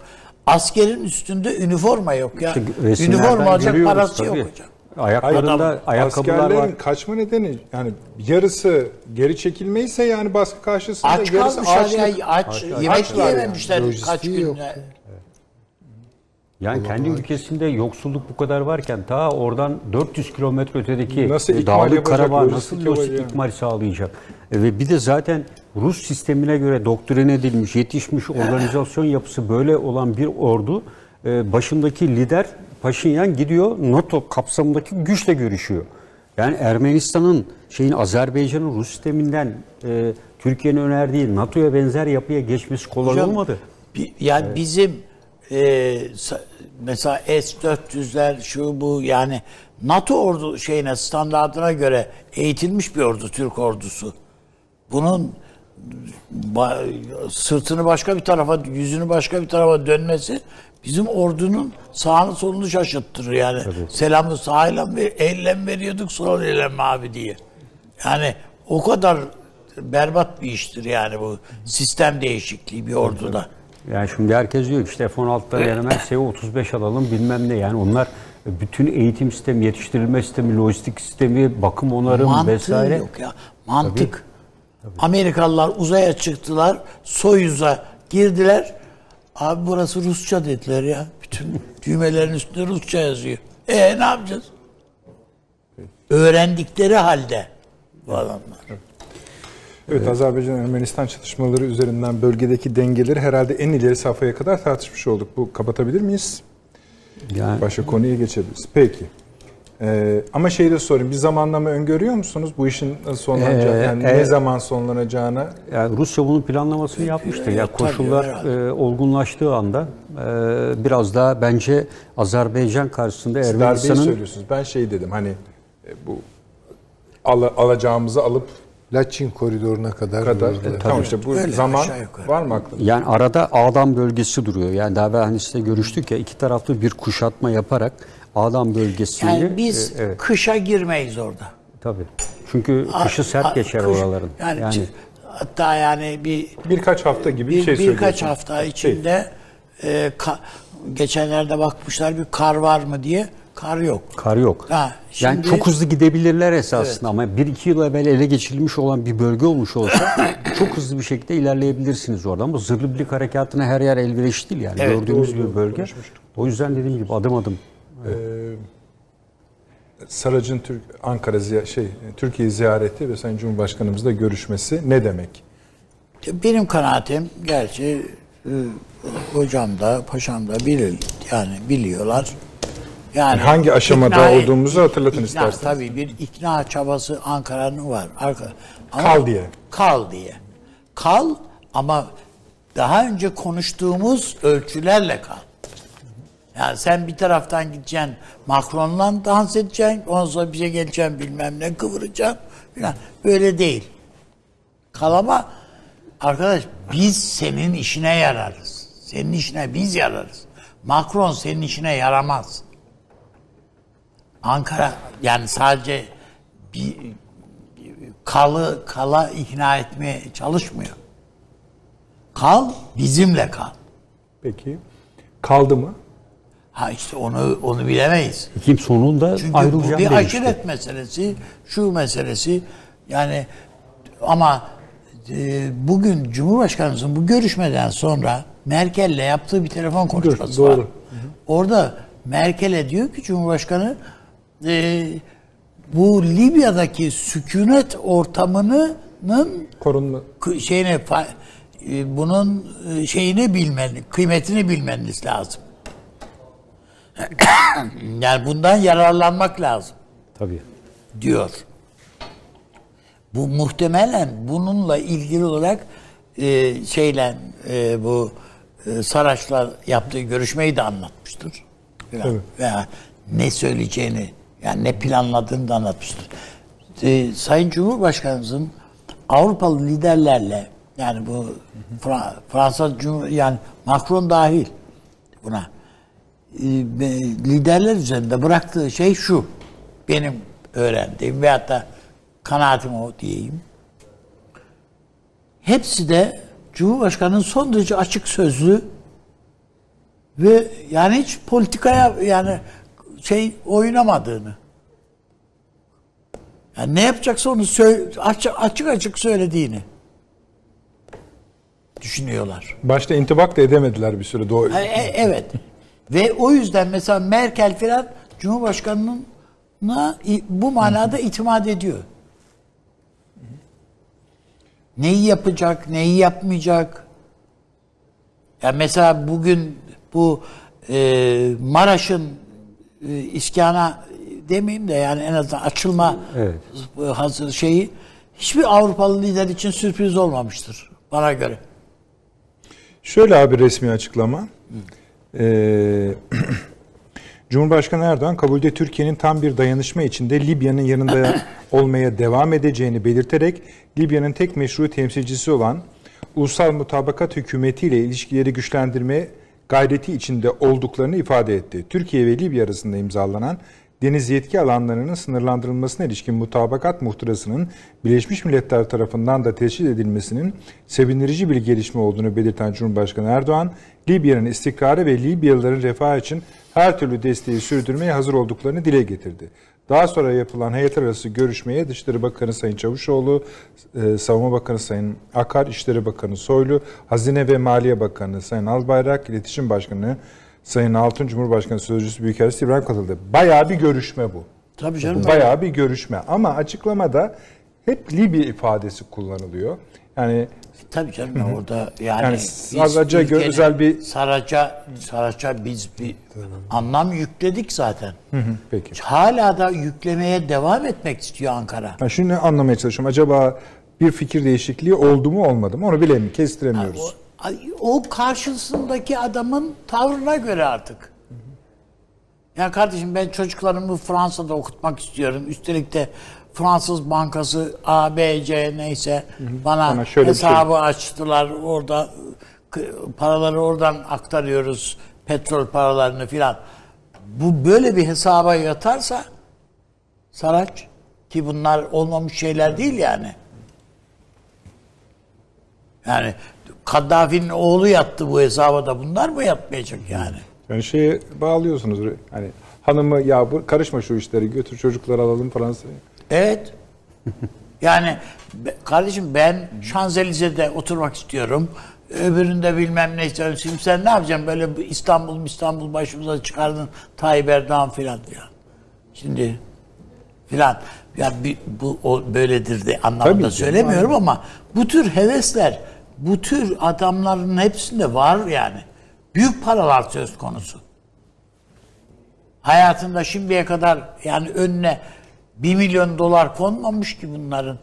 Askerin üstünde üniforma yok ya. İşte üniforma alacak parası tabii. yok hocam. Ayaklarında Hayır, ayakkabılar askerlerin var. kaçma nedeni yani yarısı geri çekilmeyse yani baskı karşısında Aç yarısı kalmışlar ya aç, yemek Açlar yiyememişler yani. kaç gün. yok. Yani kendi ülkesinde yoksulluk bu kadar varken ta oradan 400 kilometre ötedeki Nasıl ikmal dağlık Karabağ lojistik nasıl lojistik yani? ikmal sağlayacak? E, Ve bir de zaten Rus sistemine göre doktrin edilmiş, yetişmiş organizasyon yapısı böyle olan bir ordu e, başındaki lider Paşinyan gidiyor NATO kapsamındaki güçle görüşüyor. Yani Ermenistan'ın şeyin Azerbaycan'ın Rus sisteminden e, Türkiye'nin önerdiği NATO'ya benzer yapıya geçmesi kolay Hocam, olmadı. bi- yani bizim e, mesela S-400'ler şu bu yani NATO ordu şeyine standartına göre eğitilmiş bir ordu Türk ordusu. Bunun ba- sırtını başka bir tarafa, yüzünü başka bir tarafa dönmesi bizim ordunun sağını solunu şaşırttırır yani. Selamı sağıyla mı, elle mi veriyorduk, sol elle mi abi diye. Yani o kadar berbat bir iştir yani bu sistem değişikliği bir orduda. Yani şimdi herkes diyor ki işte F-16'ları yenemez, S-35 alalım bilmem ne. Yani onlar bütün eğitim sistemi, yetiştirilme sistemi, lojistik sistemi, bakım onarım Mantığı vesaire. yok ya. Mantık. Amerikalılar uzaya çıktılar. Soyuz'a girdiler. Abi burası Rusça dediler ya. Bütün düğmelerin üstünde Rusça yazıyor. E ne yapacağız? Öğrendikleri halde bu adamlar. Evet Azerbaycan-Ermenistan çatışmaları üzerinden bölgedeki dengeleri herhalde en ileri safhaya kadar tartışmış olduk. Bu kapatabilir miyiz? Yani Başka konuya geçebiliriz. Peki. Ee, ama şeyi de sorayım. Bir zamanlama öngörüyor musunuz bu işin sonlanacağını? Ee, yani e- ne zaman sonlanacağını? Yani Rusya bunun planlamasını yapmıştır. Ya tabii, koşullar e, olgunlaştığı anda e, biraz daha bence Azerbaycan karşısında Siz darbeyi Ermenistan'ın söylüyorsunuz. Ben şey dedim hani e, bu ala- alacağımızı alıp Laçin koridoruna kadar. kadar. doğru. tamam işte bu Öyle, zaman var mı aklınızda? yani arada Ağdam bölgesi duruyor. Yani daha evvel hani size görüştük ya iki taraflı bir kuşatma yaparak Ağdam bölgesini Yani biz e, evet kışa girmeyiz orada. tabii. Çünkü kışı A- sert a- geçer kış- oraların. Yani, Yani, hatta yani bir Birkaç hafta gibi bir, bir, şey birkaç hafta içinde e, ka- geçenlerde bakmışlar bir kar var mı diye kar yok. kar yok. Ha, yani şimdi- çok hızlı gidebilirler esasında ama bir iki yıl evvel ele geçirilmiş olan bir bölge olmuş olsa çok hızlı bir şekilde ilerleyebilirsiniz oradan. Bu zırhlı birlik harekatına her yer elverişli değil yani Evet, gördüğümüz doğru, bir bölge. O yüzden dediğim gibi adım adım. Sarac'ın Türk Ankara şey Türkiye ziyareti ve Sayın Cumhurbaşkanımızla görüşmesi ne demek? Benim kanaatim gerçi e, hocam da paşam da bilir yani biliyorlar. Yani Hangi aşamada ikna- olduğumuzu hatırlatın ikna- isterseniz. Tabii bir ikna çabası Ankara'nın var. Arka, ama- Kal diye. Kal diye. Kal ama daha önce konuştuğumuz ölçülerle kal. Yani sen bir taraftan gideceksin Macron'la dans edeceksin. Ondan sonra bize geleceksin bilmem ne kıvıracaksın. Falan. Böyle değil. Kal ama arkadaş biz senin işine yararız. Senin işine biz yararız. Macron senin işine yaramaz. Ankara yani sadece bir kalı kala ikna etmeye çalışmıyor. Kal bizimle kal. Peki kaldı mı? Ha işte onu onu bilemeyiz. Kim sonunda Çünkü bu ayrılacağım bir demişti. aşiret meselesi, şu meselesi yani ama e, bugün Cumhurbaşkanımızın bu görüşmeden sonra Merkel'le yaptığı bir telefon konuşması doğru. var. Orada Merkel'e diyor ki Cumhurbaşkanı e, bu Libya'daki sükunet ortamının Korunma. şeyine e, bunun e, şeyini bilmen, kıymetini bilmeniz lazım. yani bundan yararlanmak lazım Tabii. diyor. Bu muhtemelen bununla ilgili olarak e, şeyle e, bu e, Saraç'la yaptığı görüşmeyi de anlatmıştır. Tabii. Veya ne söyleyeceğini yani ne planladığını da anlatmıştır. E, Sayın Cumhurbaşkanımızın Avrupalı liderlerle yani bu Fra- Fransa Cumhur yani Macron dahil buna e, liderler üzerinde bıraktığı şey şu. Benim öğrendiğim veyahut da kanaatim o diyeyim. Hepsi de Cumhurbaşkanı'nın son derece açık sözlü ve yani hiç politikaya yani şey oynamadığını Yani ne yapacaksa onu açık, açık açık söylediğini düşünüyorlar. Başta intibak da edemediler bir süre. Doğru. E- e- evet. Ve o yüzden mesela Merkel falan Cumhurbaşkanı'na bu manada itimat ediyor. Neyi yapacak, neyi yapmayacak. Ya mesela bugün bu e, Maraş'ın e, iskana demeyeyim de yani en azından açılma Evet. e, hazır şeyi hiçbir Avrupalı lider için sürpriz olmamıştır bana göre. Şöyle abi resmi açıklama. Ee, Cumhurbaşkanı Erdoğan kabulde Türkiye'nin tam bir dayanışma içinde Libya'nın yanında olmaya devam edeceğini belirterek Libya'nın tek meşru temsilcisi olan Ulusal Mutabakat Hükümeti ile ilişkileri güçlendirme gayreti içinde olduklarını ifade etti. Türkiye ve Libya arasında imzalanan deniz yetki alanlarının sınırlandırılmasına ilişkin mutabakat muhtırasının Birleşmiş Milletler tarafından da teşkil edilmesinin sevindirici bir gelişme olduğunu belirten Cumhurbaşkanı Erdoğan, Libya'nın istikrarı ve Libyalıların refahı için her türlü desteği sürdürmeye hazır olduklarını dile getirdi. Daha sonra yapılan heyetler arası görüşmeye Dışişleri Bakanı Sayın Çavuşoğlu, e, Savunma Bakanı Sayın Akar, İşleri Bakanı Soylu, Hazine ve Maliye Bakanı Sayın Albayrak, İletişim Başkanı Sayın Altın Cumhurbaşkanı Sözcüsü Büyükelçisi İbrahim katıldı. Bayağı bir görüşme bu. Tabii canım. Bayağı bir görüşme ama açıklamada hep Libya ifadesi kullanılıyor. Yani Tabii canım orada yani, Yani biz Saraç'a gö- özel bir- Saraç'a Saraç'a biz bir anlam yükledik zaten. peki. Hala da yüklemeye devam etmek istiyor Ankara. Ben şunu anlamaya çalışıyorum. Acaba bir fikir değişikliği oldu mu olmadı mı? Onu bilemiyorum. Kestiremiyoruz. O, ay- o karşısındaki adamın tavrına göre artık. Ya kardeşim ben çocuklarımı Fransa'da okutmak istiyorum. Üstelik de Fransız bankası A, B, C neyse bana, Bana şöyle şey- hesabı açtılar. Orada paraları oradan aktarıyoruz. Petrol paralarını filan. Bu böyle bir hesaba yatarsa Saraç ki bunlar olmamış şeyler değil yani. Yani Kaddafi'nin oğlu yattı bu hesaba da bunlar mı yatmayacak yani? Yani şeye bağlıyorsunuz. Hani hanımı ya bu karışma şu işleri götür çocukları alalım Fransa'ya. Evet. Yani kardeşim ben Şanzelize'de oturmak istiyorum. Öbüründe bilmem ne istiyorum. Şimdi sen ne yapacaksın? Böyle İstanbul İstanbul başımıza çıkardın. Tayyip Erdoğan filan filan. Şimdi filan. Ya bu o böyledir de anlamında Tabii canım, söylemiyorum ama bu tür hevesler bu tür adamların hepsinde var yani. Büyük paralar söz konusu. Hayatında şimdiye kadar yani önüne 1 milyon dolar konmamış ki bunların.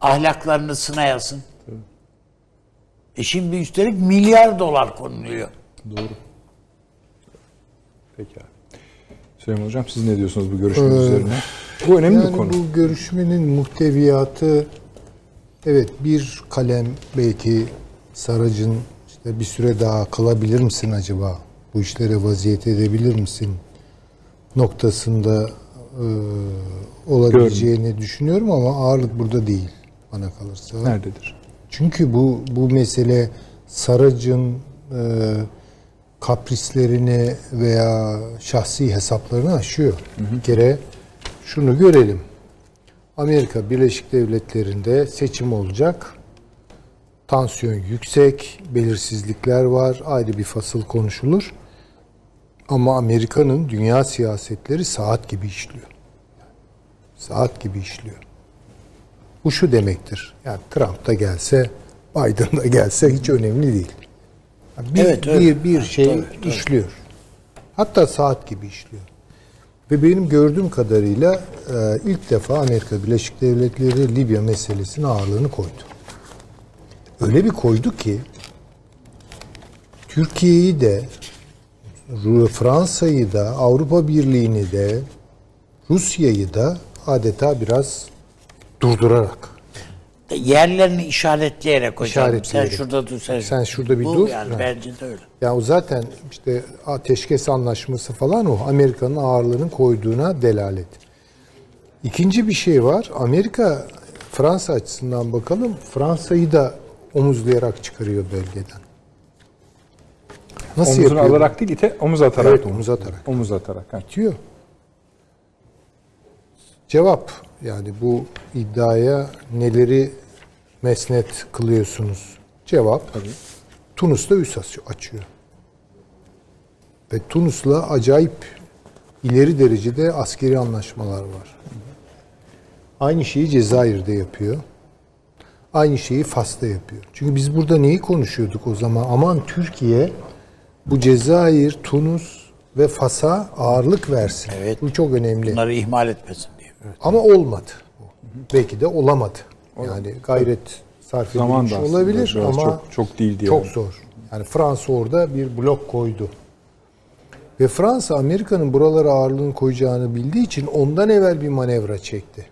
Ahlaklarını sınayasın. E şimdi üstelik milyar dolar konuluyor. Doğru. Peki abi. Süleyman Hocam siz ne diyorsunuz bu görüşmenin üzerine? Bu önemli bir Yani konu. bu görüşmenin muhteviyatı evet bir kalem belki Sarac'ın işte bir süre daha kalabilir misin acaba? Bu işlere vaziyet edebilir misin? Noktasında e, olabileceğini düşünüyorum ama ağırlık burada değil bana kalırsa. Nerededir? Çünkü bu bu mesele Sarac'ın e, kaprislerini veya şahsi hesaplarını aşıyor. Bir kere şunu görelim. Amerika Birleşik Devletleri'nde seçim olacak. Tansiyon yüksek, belirsizlikler var, ayrı bir fasıl konuşulur. Ama Amerika'nın dünya siyasetleri saat gibi işliyor. Saat gibi işliyor. Bu şu demektir. Yani Trump da gelse, Biden da gelse hiç önemli değil. Bir, Evet, öyle. bir, bir şey işliyor. Hatta saat gibi işliyor. Ve benim gördüğüm kadarıyla e, ilk defa Amerika Birleşik Devletleri Libya meselesine ağırlığını koydu. Öyle bir koydu ki Türkiye'yi de Fransa'yı da Avrupa Birliği'ni de Rusya'yı da adeta biraz durdurarak Yerlerini işaretleyerek hocam. İşaretleyerek. Sen şurada dur. Sen, Sen şurada bir Bu dur. Yani Ha. bence de öyle. Ya o zaten işte ateşkes anlaşması falan o Amerika'nın ağırlığının koyduğuna delalet. İkinci bir şey var. Amerika Fransa açısından bakalım. Fransa'yı da omuzlayarak çıkarıyor bölgeden. Nasıl Omuzunu yapıyor? alarak değil, ite, omuz atarak. Evet, omuz atarak. Omuz atarak. ha. Bitiyor. Cevap yani bu iddiaya neleri mesnet kılıyorsunuz? Cevap Tunus'ta üs açıyor. Ve Tunus'la acayip ileri derecede askeri anlaşmalar var. Aynı şeyi Cezayir'de yapıyor. Aynı şeyi Fas'ta yapıyor. Çünkü biz burada neyi konuşuyorduk o zaman? Aman Türkiye bu Cezayir, Tunus ve Fas'a ağırlık versin. Evet. Bu çok önemli. Bunları ihmal etmesin diye. Ama olmadı. Belki de olamadı. Yani gayret sarf Zaman edilmiş olabilir ama çok- çok değil diye. Çok zor. Yani Fransa orada bir blok koydu. Ve Fransa Amerika'nın buralara ağırlığını koyacağını bildiği için ondan evvel bir manevra çekti.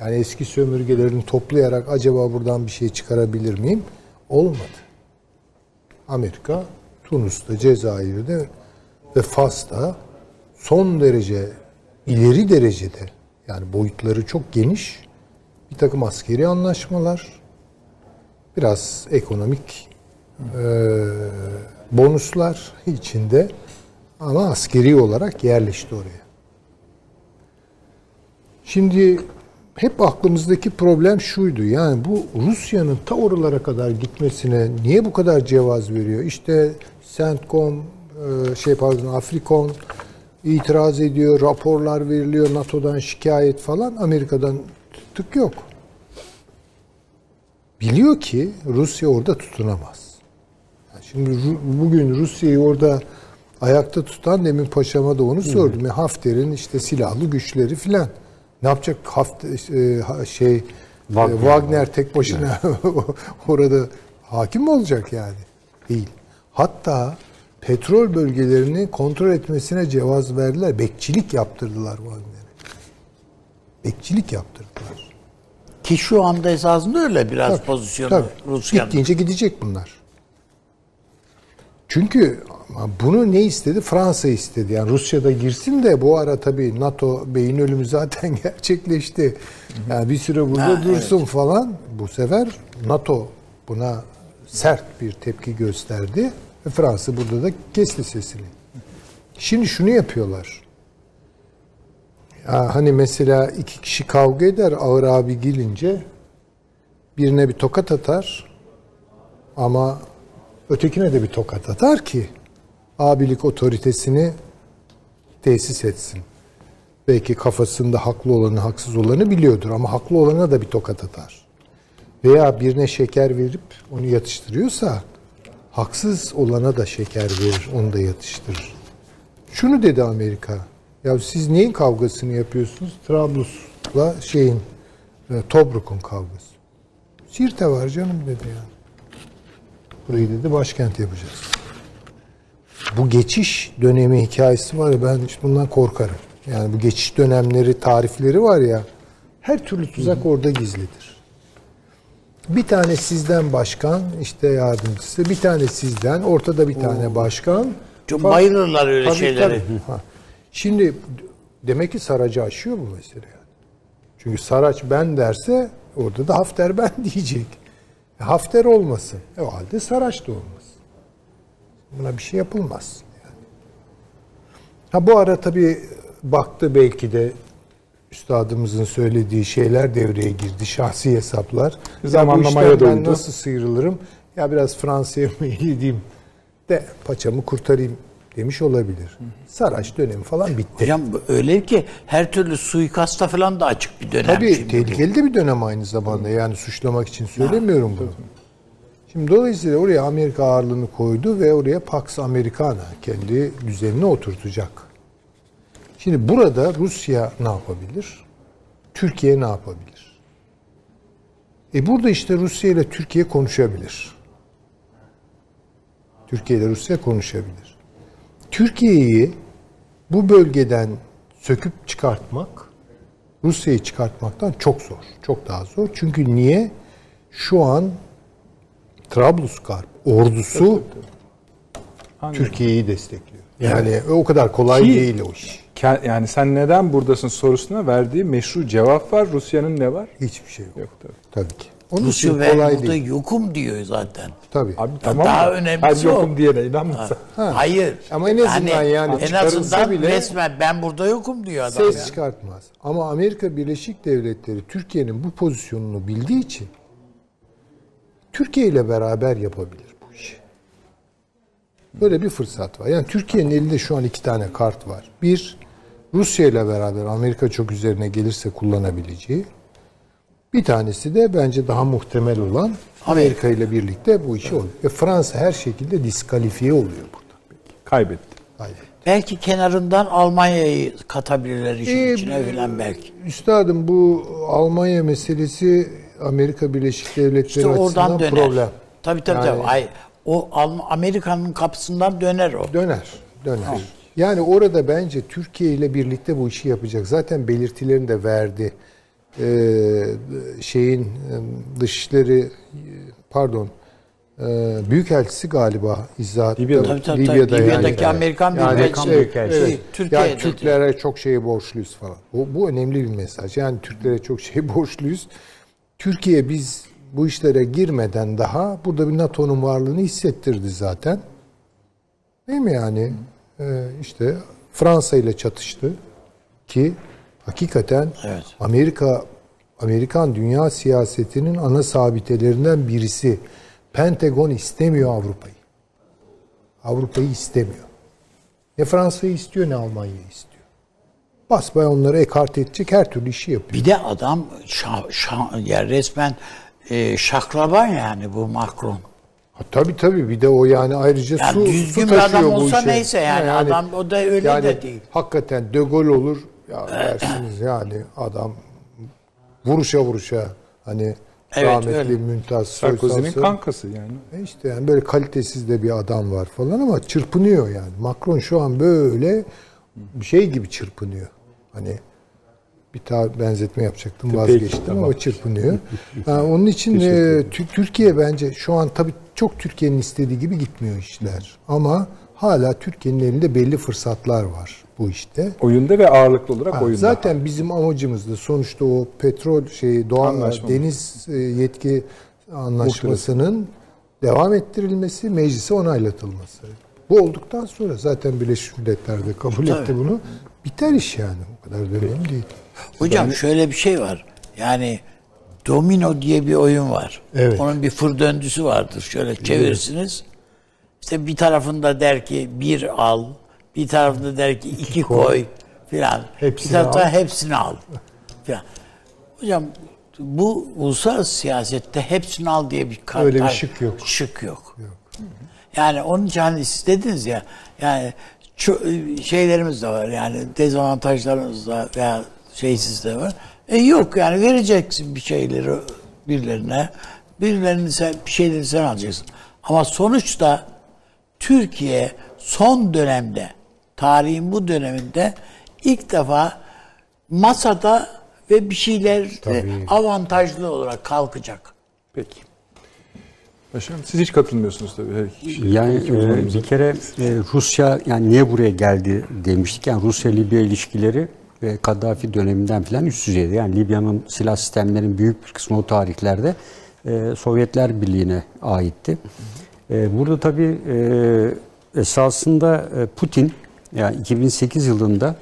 Yani eski sömürgelerini toplayarak acaba buradan bir şey çıkarabilir miyim? Olmadı. Amerika Tunus'ta, Cezayir'de ve Fas'ta son derece ileri derecede yani boyutları çok geniş bir takım askeri anlaşmalar, biraz ekonomik e, bonuslar içinde ama askeri olarak yerleşti oraya. Şimdi hep aklımızdaki problem şuydu. Yani bu Rusya'nın ta oralara kadar gitmesine niye bu kadar cevaz veriyor? İşte CENTCOM, e, şey pardon Afrikon itiraz ediyor, raporlar veriliyor, NATO'dan şikayet falan. Amerika'dan tık yok. Biliyor ki Rusya orada tutunamaz. Yani şimdi bugün Rusya'yı orada ayakta tutan demin paşama da onu sordum. Ya Hafter'in işte silahlı güçleri filan. Ne yapacak Hafter, e, şey. Wagner, Wagner tek başına orada hakim mi olacak yani? Değil. Hatta petrol bölgelerini kontrol etmesine cevaz verdiler. Bekçilik yaptırdılar Wagner'e. Bekçilik yaptırdılar. Ki şu anda esasında öyle biraz Tabii, pozisyonu tabii. Rusya'nın. Gittiğince gidecek bunlar. Çünkü bunu ne istedi? Fransa istedi. Yani Rusya'da girsin de bu ara tabii NATO beyin ölümü zaten gerçekleşti. Yani bir süre burada Ha, dursun falan. Bu sefer NATO buna sert bir tepki gösterdi. Ve Fransa burada da kesti sesini. Şimdi şunu yapıyorlar. Ya hani mesela iki kişi kavga eder ağır abi gelince birine bir tokat atar ama ötekine de bir tokat atar ki abilik otoritesini tesis etsin. Belki kafasında haklı olanı haksız olanı biliyordur ama haklı olana da bir tokat atar. Veya birine şeker verip onu yatıştırıyorsa haksız olana da şeker verir, onu da yatıştırır. Şunu dedi Amerika. Ya siz neyin kavgasını yapıyorsunuz? Trablus'la şeyin e, Tobruk'un kavgası. Sirte var canım dedi yani. Burayı dedi başkent yapacağız. Bu geçiş dönemi hikayesi var ya ben işte bundan korkarım. Yani bu geçiş dönemleri, tarifleri var ya her türlü tuzak orada gizlidir. Bir tane sizden başkan, işte yardımcısı, bir tane sizden, ortada bir tane başkan. Çok bayılırlar öyle Tabii, şeyleri. tabii. Ha. Şimdi demek ki Saraç'ı aşıyor bu mesele yani. Çünkü Saraç ben derse orada da Hafter ben diyecek. E, Hafter olmasın. E, o halde Saraç da olmasın. Buna bir şey yapılmaz. Yani. Ha bu ara tabii baktı belki de üstadımızın söylediği şeyler devreye girdi. Şahsi hesaplar. Ya bu Zamanlamaya ben nasıl sıyrılırım? Ya biraz Fransa'ya mı gideyim de paçamı kurtarayım demiş olabilir. Saraç dönemi falan bitti. Hocam öyle ki her türlü suikasta falan da açık bir dönem. Tabii şimdi. tehlikeli de bir dönem aynı zamanda. Yani suçlamak için söylemiyorum bunu. Şimdi dolayısıyla oraya Amerika ağırlığını koydu ve oraya Pax Americana kendi düzenine oturtacak. Şimdi burada Rusya ne yapabilir? Türkiye ne yapabilir? E burada işte Rusya ile Türkiye konuşabilir. Türkiye ile Rusya konuşabilir. Türkiye'yi bu bölgeden söküp çıkartmak Rusya'yı çıkartmaktan çok zor. Çok daha zor. Çünkü niye? Şu an Trablusgarp ordusu Türkiye'yi destekliyor. Yani o kadar kolay Ki- değil o iş. Yani sen neden buradasın sorusuna verdiği meşru cevap var. Rusya'nın ne var? Hiçbir şey yok. Yok tabii. Tabii ki. Onun Rusya için kolay burada değil. yokum diyor zaten. Tabii. Abi tamam daha da önemlisi her o. yokum diyene inanmasa. Hayır. Ama en azından yani en çıkarılsa azından bile- resmen ben burada yokum diyor adam. ses ya. çıkartmaz. Ama Amerika Birleşik Devletleri Türkiye'nin bu pozisyonunu bildiği için Türkiye ile beraber yapabilir bu işi. Böyle bir fırsat var. Yani Türkiye'nin elinde şu an iki tane kart var. Bir, Rusya ile beraber Amerika çok üzerine gelirse kullanabileceği. Bir tanesi de bence daha muhtemel olan Amerika ile birlikte bu işi oluyor. Ve Fransa her şekilde diskalifiye oluyor burada. Kaybetti. Hayır. Belki kenarından Almanya'yı katabilirler işin Ee, içine falan belki. Üstadım bu Almanya meselesi Amerika Birleşik Devletleri İşte oradan açısından döner. problem. Tabii tabii Yani- tabii. Hayır. O Amerika'nın kapısından döner o. Döner, döner. Yani orada bence Türkiye ile birlikte bu işi yapacak. Zaten belirtilerini de verdi. Ee, şeyin e, dışişleri pardon e, Büyükelçisi galiba izahat Libya'da. Tabii, tabii, tabii. Libya'daki Amerikan Büyükelçisi. evet, Büyükelçisi. evet. Şey, Türkiye'de yani Türklere çok şeyi borçluyuz falan. Bu, bu önemli bir mesaj. Yani Türklere çok şey borçluyuz. Türkiye biz bu işlere girmeden daha burada bir NATO'nun varlığını hissettirdi zaten. Değil mi yani? Ee, işte Fransa ile çatıştı ki hakikaten Evet. Amerika Amerikan dünya siyasetinin ana sabitelerinden birisi. Pentagon istemiyor Avrupa'yı. Avrupa'yı istemiyor. Ne Fransa'yı istiyor ne Almanya'yı istiyor. Basbaya onları ekart edecek her türlü işi yapıyor. Bir de adam şa, şa- ya resmen e, şaklaban yani bu Macron. Ha, tabii tabii bir de o yani ayrıca Ya su, düzgün su bir adam taşıyor bu olsa işe. neyse yani, adam o da öyle yani de değil. Hakikaten De Gaulle olur ya dersiniz yani adam vuruşa vuruşa hani Evet, rahmetli öyle. Mümtaz Sarkozy'nin kankası yani. E işte yani böyle kalitesiz de bir adam var falan ama çırpınıyor yani. Macron şu an böyle bir şey gibi çırpınıyor. Hani bir ta benzetme yapacaktım Peki, vazgeçtim tamam. ama çırpınıyor. Ha, onun için e, Tü- Türkiye bence şu an tabii çok Türkiye'nin istediği gibi gitmiyor işler. Ama hala Türkiye'nin elinde belli fırsatlar var bu işte. Oyunda ve ağırlıklı olarak Ha, oyunda. Zaten bizim amacımız da sonuçta o petrol şeyi doğa Anlaşma. deniz e, yetki anlaşmasının devam ettirilmesi, meclise onaylatılması. Bu olduktan sonra zaten Birleşmiş Milletler de kabul etti bunu. Biter iş yani. O kadar da önemli değil. Hocam şöyle bir şey var. Yani domino diye bir oyun var. Evet. Onun bir fır döndüsü vardır. Şöyle çevirirsiniz. İşte bir tarafında der ki bir al, bir tarafında der ki iki koy filan. Hepsini bir tarafta al. hepsini al filan. Hocam bu uluslararası siyasette hepsini al diye bir kar- Öyle bir şık yok. Şık yok. Yani onun için hani siz dediniz ya yani şeylerimiz de var yani dezavantajlarımız da veya şeysiz de var. E yok yani vereceksin bir şeyleri birilerine. Birilerini sen, bir şeyleri sen alacaksın. Ama sonuçta Türkiye son dönemde tarihin bu döneminde ilk defa masada ve bir şeyler avantajlı olarak kalkacak. Peki. Başkanım siz hiç katılmıyorsunuz tabii her iki. Yani e, bir kere e, Rusya yani niye buraya geldi demiştik. Yani Rusya-Libya ilişkileri ve Kaddafi döneminden falan üst düzeyde. Yani Libya'nın silah sistemlerinin büyük bir kısmı o tarihlerde e, Sovyetler Birliği'ne aitti. E, burada tabii e, esasında e, Putin yani 2008 yılında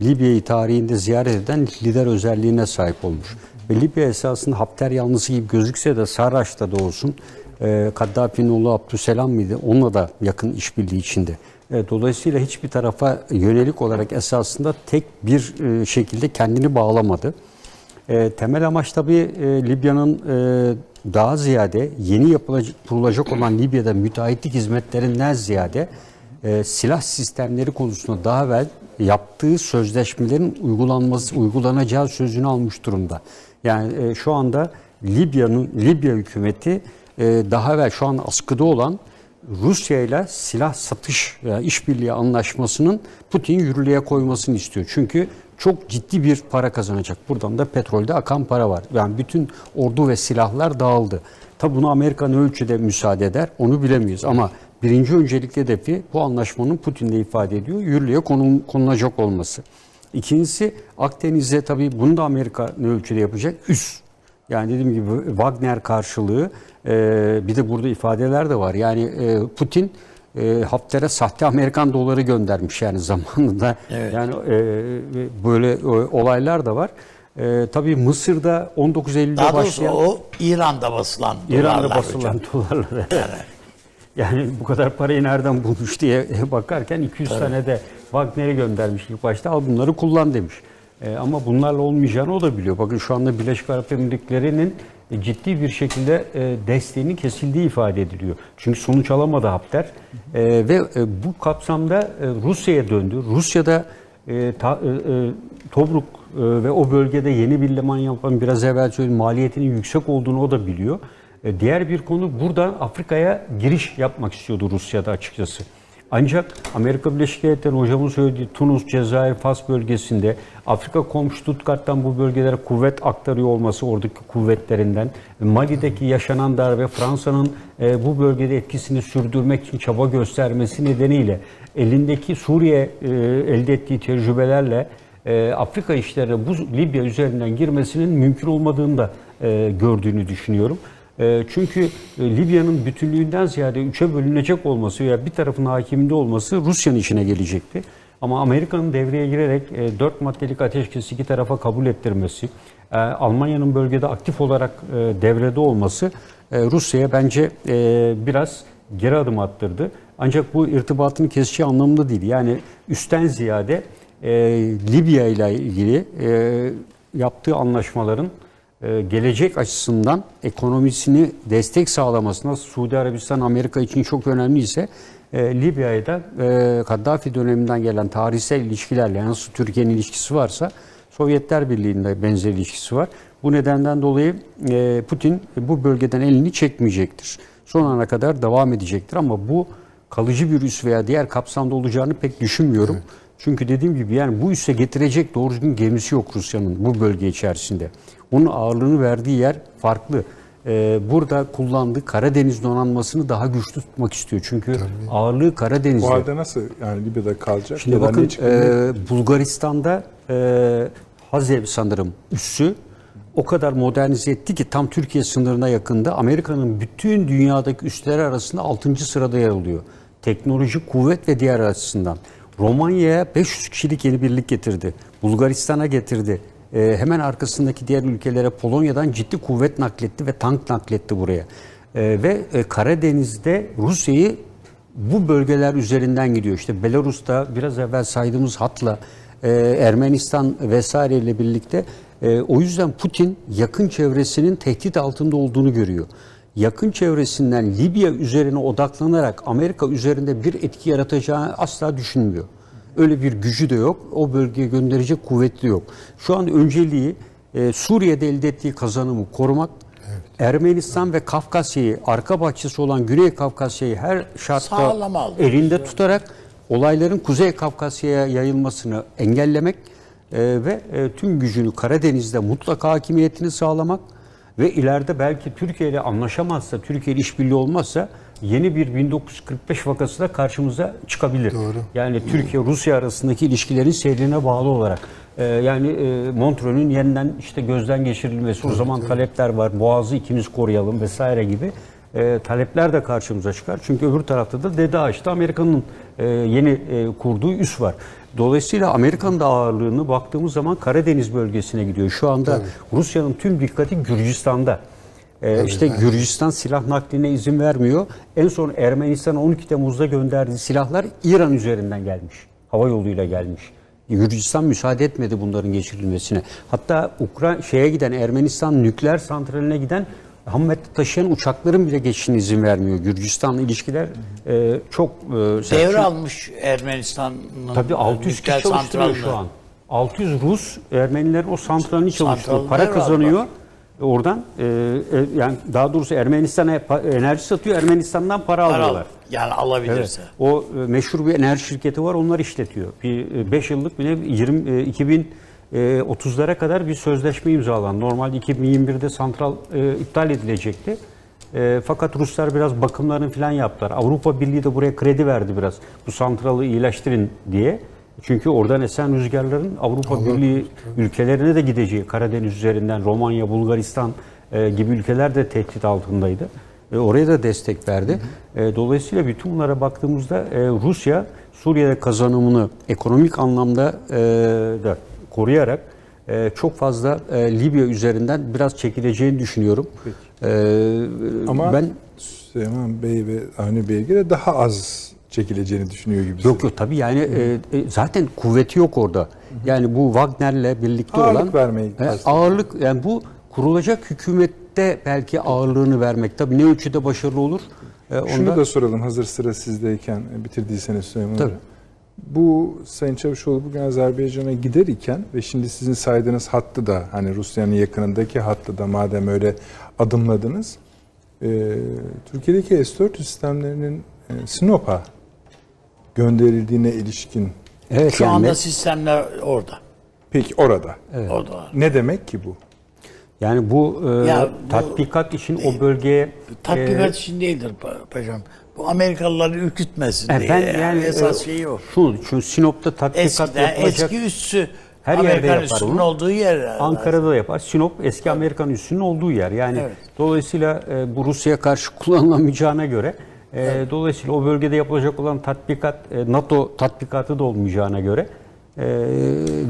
Libya'yı tarihinde ziyaret eden lider özelliğine sahip olmuş. Ve Libya esasında Hafter yanlısı gibi gözükse de Sarraç'ta da olsun, e, Kaddafi'nin oğlu Abdüselam mıydı? Onunla da yakın işbirliği içinde. E, dolayısıyla hiçbir tarafa yönelik olarak esasında tek bir e, şekilde kendini bağlamadı. E, temel amaç tabii Libya'nın daha ziyade yeni yapılacak, kurulacak olan Libya'da müteahhitlik hizmetlerinden ziyade silah sistemleri konusunda daha evvel yaptığı sözleşmelerin uygulanması uygulanacağı sözünü almış durumda. Yani şu anda Libya'nın Libya hükümeti daha evvel şu an askıda olan Rusya ile silah satış veya işbirliği anlaşmasının Putin yürürlüğe koymasını istiyor. Çünkü çok ciddi bir para kazanacak. Buradan da petrolde akan para var. Yani bütün ordu ve silahlar dağıldı. Tabi bunu Amerika ne ölçüde müsaade eder onu bilemiyoruz. Ama birinci öncelikli hedefi bu anlaşmanın Putin'de ifade ediyor. Yürürlüğe konul- konulacak olması. İkincisi Akdeniz'de tabii bunu da Amerika ne ölçüde yapacak? Üs. Yani dediğim gibi Wagner karşılığı e, bir de burada ifadeler de var. Yani e, Putin e, Hafter'e sahte Amerikan doları göndermiş yani zamanında. Evet. Yani e, böyle e, olaylar da var. E, tabii Mısır'da 19 Eylül'de Daha başlayan o İran'da basılan İran'da dolarlar basılan hocam. dolarlara. Yani bu kadar parayı nereden bulmuş diye bakarken 200 tane de Wagner'e göndermiş ilk başta al bunları kullan demiş. E, ama bunlarla olmayacağını o da biliyor. Bakın şu anda Birleşik Arap Emirlikleri'nin e, ciddi bir şekilde e, desteğinin kesildiği ifade ediliyor. Çünkü sonuç alamadı Hafter. Ve bu kapsamda Rusya'ya döndü. Rusya'da Tobruk ve o bölgede yeni bir liman yapan biraz evvel söyledim maliyetinin yüksek olduğunu o da biliyor. Diğer bir konu buradan Afrika'ya giriş yapmak istiyordu Rusya'da açıkçası. Ancak Amerika Birleşik Devletleri'nin hocamın söylediği Tunus, Cezayir, Fas bölgesinde Afrika komşu Stuttgart'tan bu bölgelere kuvvet aktarıyor olması oradaki kuvvetlerinden Mali'deki yaşanan darbe Fransa'nın e, bu bölgede etkisini sürdürmek için çaba göstermesi nedeniyle elindeki Suriye e, elde ettiği tecrübelerle e, Afrika işlerine bu Libya üzerinden girmesinin mümkün olmadığını da e, gördüğünü düşünüyorum. E, çünkü e, Libya'nın bütünlüğünden ziyade üçe bölünecek olması veya bir tarafın hakiminde olması Rusya'nın işine gelecekti. Ama Amerika'nın devreye girerek e, dört maddelik ateşkesi iki tarafa kabul ettirmesi, e, Almanya'nın bölgede aktif olarak devrede olması Rusya'ya bence biraz geri adım attırdı. Ancak bu irtibatın kesişi anlamında değil. Yani üstten ziyade Libya ile ilgili yaptığı anlaşmaların gelecek açısından ekonomisini destek sağlamasına Suudi Arabistan Amerika için çok önemliyse e, Libya'ya da e, Kaddafi döneminden gelen tarihsel ilişkilerle nasıl Türkiye'nin ilişkisi varsa Sovyetler Birliği'nde benzer ilişkisi var. Bu nedenden dolayı e, Putin bu bölgeden elini çekmeyecektir. Son ana kadar devam edecektir ama bu kalıcı bir üs veya diğer kapsamda olacağını pek düşünmüyorum. Çünkü dediğim gibi yani bu üsse getirecek doğru düzgün gemisi yok Rusya'nın bu bölge içerisinde. Onun ağırlığını verdiği yer farklı. Ee, burada kullandığı Karadeniz donanmasını daha güçlü tutmak istiyor. Çünkü ağırlığı Karadeniz'de. Bu halde nasıl yani Libya'da kalacak? Şimdi Ya da bakın e, Bulgaristan'da e, Hazev sanırım üssü o kadar modernize etti ki tam Türkiye sınırına yakında Amerika'nın bütün dünyadaki üsleri arasında 6. sırada yer alıyor. Teknoloji, kuvvet ve diğer açısından. Romanya'ya 500 kişilik yeni birlik getirdi. Bulgaristan'a getirdi. E, hemen arkasındaki diğer ülkelere Polonya'dan ciddi kuvvet nakletti ve tank nakletti buraya. E, ve e, Karadeniz'de Rusya'yı bu bölgeler üzerinden gidiyor. İşte Belarus'ta biraz evvel saydığımız hatla e, Ermenistan vesaireyle birlikte e, o yüzden Putin yakın çevresinin tehdit altında olduğunu görüyor. Yakın çevresinden Libya üzerine odaklanarak Amerika üzerinde bir etki yaratacağını asla düşünmüyor. Öyle bir gücü de yok. O bölgeye gönderecek kuvveti de yok. Şu an önceliği e, Suriye'de elde ettiği kazanımı korumak, Ermenistan ve Kafkasya'yı, arka bahçesi olan Güney Kafkasya'yı her şartta elinde tutarak olayların Kuzey Kafkasya'ya yayılmasını engellemek e, ve e, tüm gücünü Karadeniz'de mutlak hakimiyetini sağlamak ve ileride belki Türkiye ile anlaşamazsa, Türkiye ile işbirliği olmazsa yeni bir 1945 vakası da karşımıza çıkabilir. Doğru. Yani Türkiye-Rusya arasındaki ilişkilerin seyrine bağlı olarak. Ee, yani e, Montreux'ün yeniden işte gözden geçirilmesi, o zaman talepler var, Boğaz'ı ikimiz koruyalım vesaire gibi e, talepler de karşımıza çıkar. Çünkü öbür tarafta da DEDAŞ'ta Amerika'nın e, yeni e, kurduğu üs var. Dolayısıyla Amerika'nın da ağırlığını baktığımız zaman Karadeniz bölgesine gidiyor. Şu anda Rusya'nın tüm dikkati Gürcistan'da. Ee, işte Gürcistan silah nakline izin vermiyor. En son Ermenistan 12 Temmuz'da gönderdiği silahlar İran üzerinden gelmiş. Hava yoluyla gelmiş. Gürcistan müsaade etmedi bunların geçirilmesine. Hatta Ukra şeye giden Ermenistan nükleer santraline giden ham madde taşıyan uçakların bile geçişine izin vermiyor. Gürcistan'la ilişkiler e, çok e. Devralmış Ermenistan'ın Tabii 600 nükleer kişi çalıştırıyor şu an. 600 Rus Ermenilerin o santralini çalıştırıyor. Para kazanıyor. Oradan e, e, yani daha doğrusu Ermenistan'a enerji satıyor. Ermenistan'dan para, Para al- alıyorlar. Yani alabilirse. Evet. O e, meşhur bir enerji şirketi var. Onlar işletiyor. Bir 5 yıllık bile 20 e, 2030'lara kadar bir sözleşme imzalandı. Normalde 2021'de santral e, iptal edilecekti. E, fakat Ruslar biraz bakımlarını falan yaptılar. Avrupa Birliği de buraya kredi verdi biraz. Bu santralı iyileştirin diye. Çünkü oradan esen rüzgarların Avrupa Birliği ülkelerine de gideceği Karadeniz üzerinden Romanya, Bulgaristan e, gibi ülkeler de tehdit altındaydı. E, oraya da destek verdi. E, dolayısıyla bütün bunlara baktığımızda e, Rusya Suriye'de kazanımını ekonomik anlamda e, da koruyarak e, çok fazla e, Libya üzerinden biraz çekileceğini düşünüyorum. E, Ama ben Süleyman Bey ve Avni Bey'e göre daha az çekileceğini düşünüyor gibi. Yok yok tabii yani e, e, zaten kuvveti yok orada. Yani bu Wagner'le birlikte Ağırlık olan vermeyi e, ağırlık yani bu kurulacak hükümette belki ağırlığını vermek tabii ne ölçüde başarılı olur. E, Şunu onda- da soralım hazır sıra sizdeyken e, bitirdiyseniz Süleyman Tabii. Bu Sayın Çavuşoğlu bugün Azerbaycan'a gider iken ve şimdi sizin saydığınız hattı da hani Rusya'nın yakınındaki hattı da madem öyle adımladınız. e, Türkiye'deki S-400 sistemlerinin e, Sinop'a gönderildiğine ilişkin evet, Şu yani anda sistemler orada. peki orada Orada var. ne demek ki bu? yani bu, e, Ya bu- tatbikat için o bölgeye Tatbikat e, için değildir pa- paşam. Bu Amerikalıları ürkütmesin diye. ben Yani, yani esas e, şeyi o. Şu, şu Sinop'ta tatbikat Eskiden yapılacak. eski üssü Her yerde Amerikan yapar üssünün onu. olduğu yer. Ankara'da da yapar. Sinop eski Amerikan üssünün olduğu yer. Yani Evet. dolayısıyla e, bu Rusya'ya karşı kullanılamayacağına göre e, dolayısıyla o bölgede yapılacak olan tatbikat e, NATO tatbikatı da olmayacağına göre e,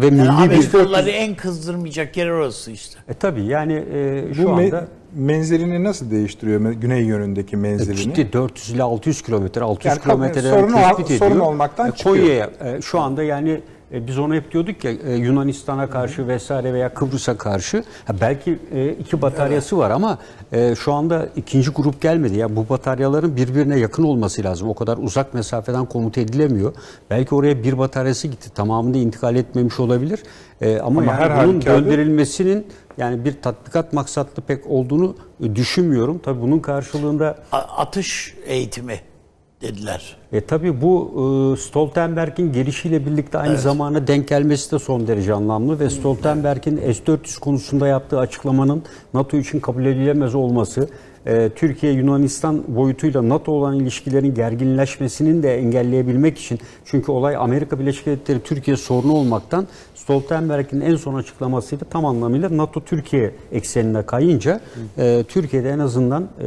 ve milli Yani bir Amerikalıları en kızdırmayacak yer orası işte. e, tabii yani e, Bu şu me- anda menzilini nasıl değiştiriyor güney yönündeki menzilini? Gitti 400 ile 600 kilometre, 600 Yani kilometreden sorun tespit sorun ediyor. olmaktan E, çıkıyor. Konya'ya e, şu anda yani e, biz ona hep diyorduk ya e, Yunanistan'a karşı vesaire veya Kıbrıs'a karşı ha, belki e, iki bataryası var ama e, şu anda ikinci grup gelmedi. Ya bu bataryaların birbirine yakın olması lazım. O kadar uzak mesafeden komuta edilemiyor. Belki oraya bir bataryası gitti. Tamamında intikal etmemiş olabilir. E, ama, Ama yani her bunun halükarda- gönderilmesinin yani bir tatbikat maksatlı pek olduğunu düşünmüyorum. Tabii bunun karşılığında A- atış eğitimi dediler. e tabii bu e, Stoltenberg'in gelişiyle birlikte aynı zamana denk gelmesi de son derece anlamlı ve Stoltenberg'in S-400 konusunda yaptığı açıklamanın NATO için kabul edilemez olması, e, Türkiye-Yunanistan boyutuyla NATO olan ilişkilerin gerginleşmesinin de engelleyebilmek için çünkü olay Amerika Birleşik Devletleri Türkiye sorunu olmaktan Stoltenberg'in en son açıklamasıyla tam anlamıyla NATO-Türkiye eksenine kayınca e, Türkiye'de en azından e,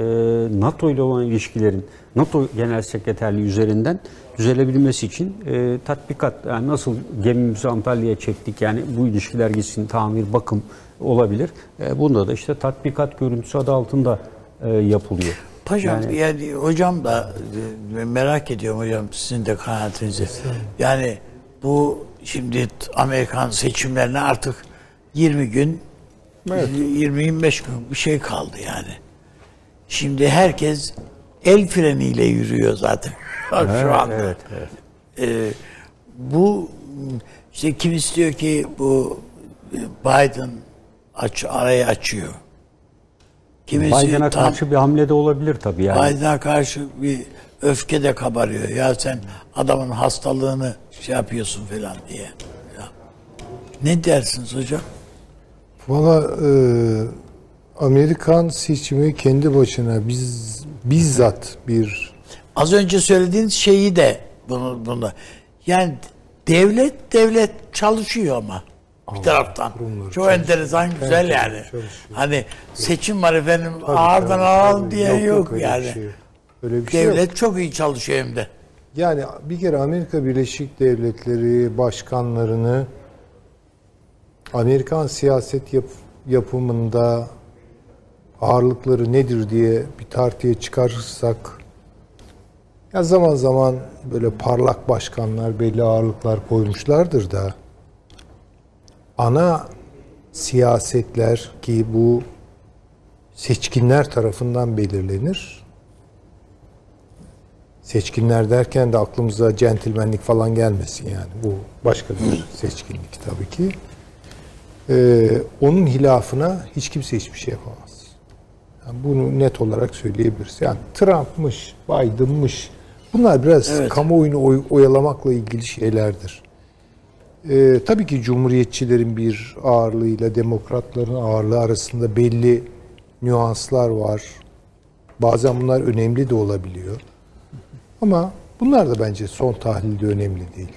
NATO ile olan ilişkilerin NATO Genel Sekreterliği üzerinden düzelebilmesi için e, tatbikat yani nasıl gemimizi Antalya'ya çektik yani bu ilişkiler gitsin tamir bakım olabilir. E, bunda da işte tatbikat görüntüsü adı altında e, yapılıyor. Paşam Yani- yani, hocam da e, merak ediyorum hocam sizin de kanaatinizi. Yani bu şimdi Amerikan seçimlerine artık 20 gün 20-25 gün bir şey kaldı yani. Şimdi herkes el freniyle yürüyor zaten şu anda. Evet, evet. Ee, bu işte kim istiyor ki bu e, Biden aç, arayı açıyor. Kimisi Biden'a tam- karşı bir hamle de olabilir tabii yani. Biden'a karşı bir öfke de kabarıyor. Ya sen adamın hastalığını şey yapıyorsun falan diye. Ya. Ne dersiniz hocam? Valla e, Amerikan seçimi kendi başına biz bizzat bir Az önce söylediğiniz şeyi de bunu bunda. Yani devlet devlet çalışıyor ama bir taraftan. Çok enteresan güzel yani. Hani seçim var efendim ağırdan alalım diye yok, öyle bir yani. şey yok. Öyle bir şey yok. Devlet çok iyi çalışıyor hem de. Yani bir kere Amerika Birleşik Devletleri başkanlarını Amerikan siyaset yap- yapımında ağırlıkları nedir diye bir tartıya çıkarırsak ya zaman zaman böyle parlak başkanlar belli ağırlıklar koymuşlardır da ana siyasetler ki bu seçkinler tarafından belirlenir. Seçkinler derken de aklımıza centilmenlik falan gelmesin yani. Bu başka bir seçkinlik tabii ki. Ee, onun hilafına hiç kimse hiçbir şey yapamaz. Yani bunu net olarak söyleyebiliriz. Yani Trump'mış, Biden'mış bunlar biraz kamuoyunu oy- oyalamakla ilgili şeylerdir. Ee, tabii ki cumhuriyetçilerin bir ağırlığıyla demokratların ağırlığı arasında belli nüanslar var. Bazen bunlar önemli de olabiliyor. Ama bunlar da bence son tahlilde önemli değil.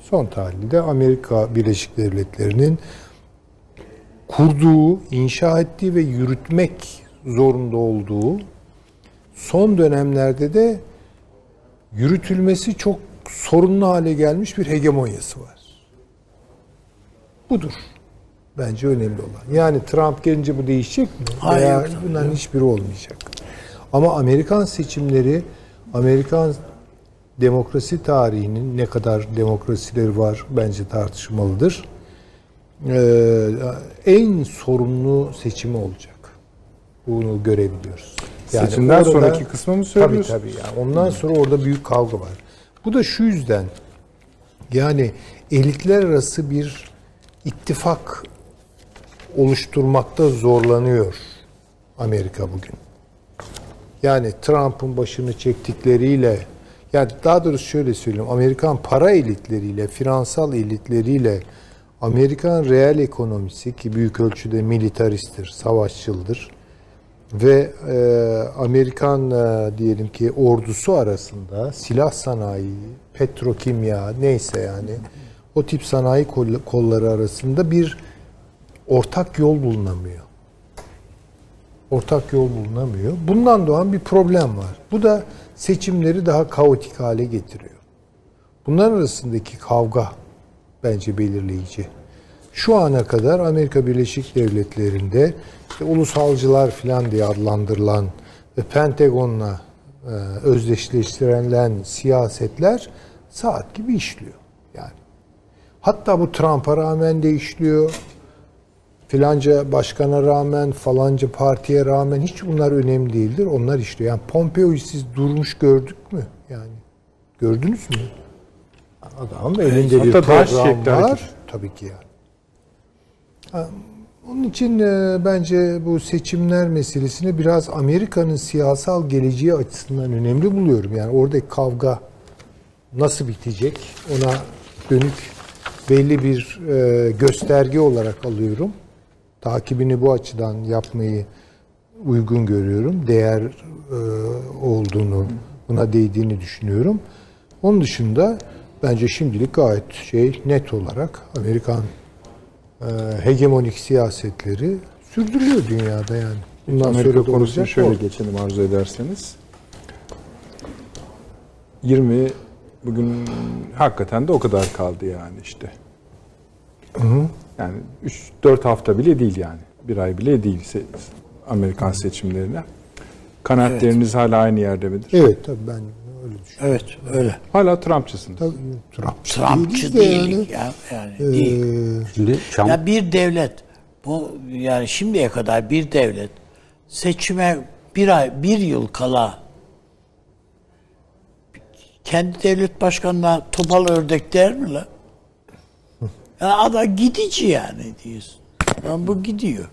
Son tahlilde Amerika Birleşik Devletleri'nin kurduğu, inşa ettiği ve yürütmek zorunda olduğu son dönemlerde de yürütülmesi çok sorunlu hale gelmiş bir hegemonyası var. Budur. Bence önemli olan. Yani Trump gelince bu değişecek mi? Hayır, Veya tabii bunların hiçbiri olmayacak. Ama Amerikan seçimleri, Amerikan demokrasi tarihinin ne kadar demokrasileri var bence tartışmalıdır. Ee, en sorunlu seçimi olacak. Bunu görebiliyoruz. Seçimden orada- sonraki kısmı mı söylüyorsun? Tabii tabii. Yani ondan sonra orada büyük kavga var. Bu da şu yüzden yani elitler arası bir ittifak oluşturmakta zorlanıyor Amerika bugün. Yani Trump'ın başını çektikleriyle yani daha doğrusu şöyle söyleyeyim. Amerikan para elitleriyle, finansal elitleriyle Amerikan reel ekonomisi ki büyük ölçüde militaristtir, savaşçıldır ve e, Amerikan e, diyelim ki ordusu arasında silah sanayi, petrokimya neyse yani o tip sanayi kol- kolları arasında bir ortak yol bulunamıyor. Ortak yol bulunamıyor. Bundan doğan bir problem var. Bu da seçimleri daha kaotik hale getiriyor. Bunlar arasındaki kavga bence belirleyici. Şu ana kadar Amerika Birleşik Devletleri'nde işte ulusalcılar falan diye adlandırılan ve Pentagon'la e, özdeşleştirilen siyasetler saat gibi işliyor. Yani hatta bu Trump'a rağmen de işliyor. Filanca başkana rağmen, falanca partiye rağmen hiç bunlar önemli değildir. Onlar işliyor. Yani Pompeo'yu siz durmuş gördük mü? Yani gördünüz mü? Adam elinde bir Hatta taş program var. Tabii ki yani. Onun için e, bence bu seçimler meselesini biraz Amerika'nın siyasal geleceği açısından önemli buluyorum. Yani oradaki kavga nasıl bitecek ona dönük belli bir e, gösterge olarak alıyorum. Takibini bu açıdan yapmayı uygun görüyorum. Değer e, olduğunu, buna değdiğini düşünüyorum. Onun dışında bence şimdilik gayet şey net olarak Amerikan hegemonik siyasetleri sürdürülüyor dünyada yani. Bundan Amerika sonra konusunu şöyle o. geçelim arzu ederseniz. 20 bugün hakikaten de o kadar kaldı yani işte. Yani 3-4 hafta bile değil yani. Bir ay bile değil Amerikan seçimlerine. Kanaatleriniz hala aynı yerde midir? Evet tabii ben öyle düşünüyorum. Evet öyle. Hala Trumpçısınız. Tabii, Trumpçı, Trumpçı değiliz de değilik ya. Yani yani. değil. Ee, Şimdi Şam, Ya bir devlet bu yani şimdiye kadar bir devlet seçime bir ay bir yıl kala kendi devlet başkanına topal ördek der mi la? Yani adam gidici yani diyorsun. Lan bu gidiyor.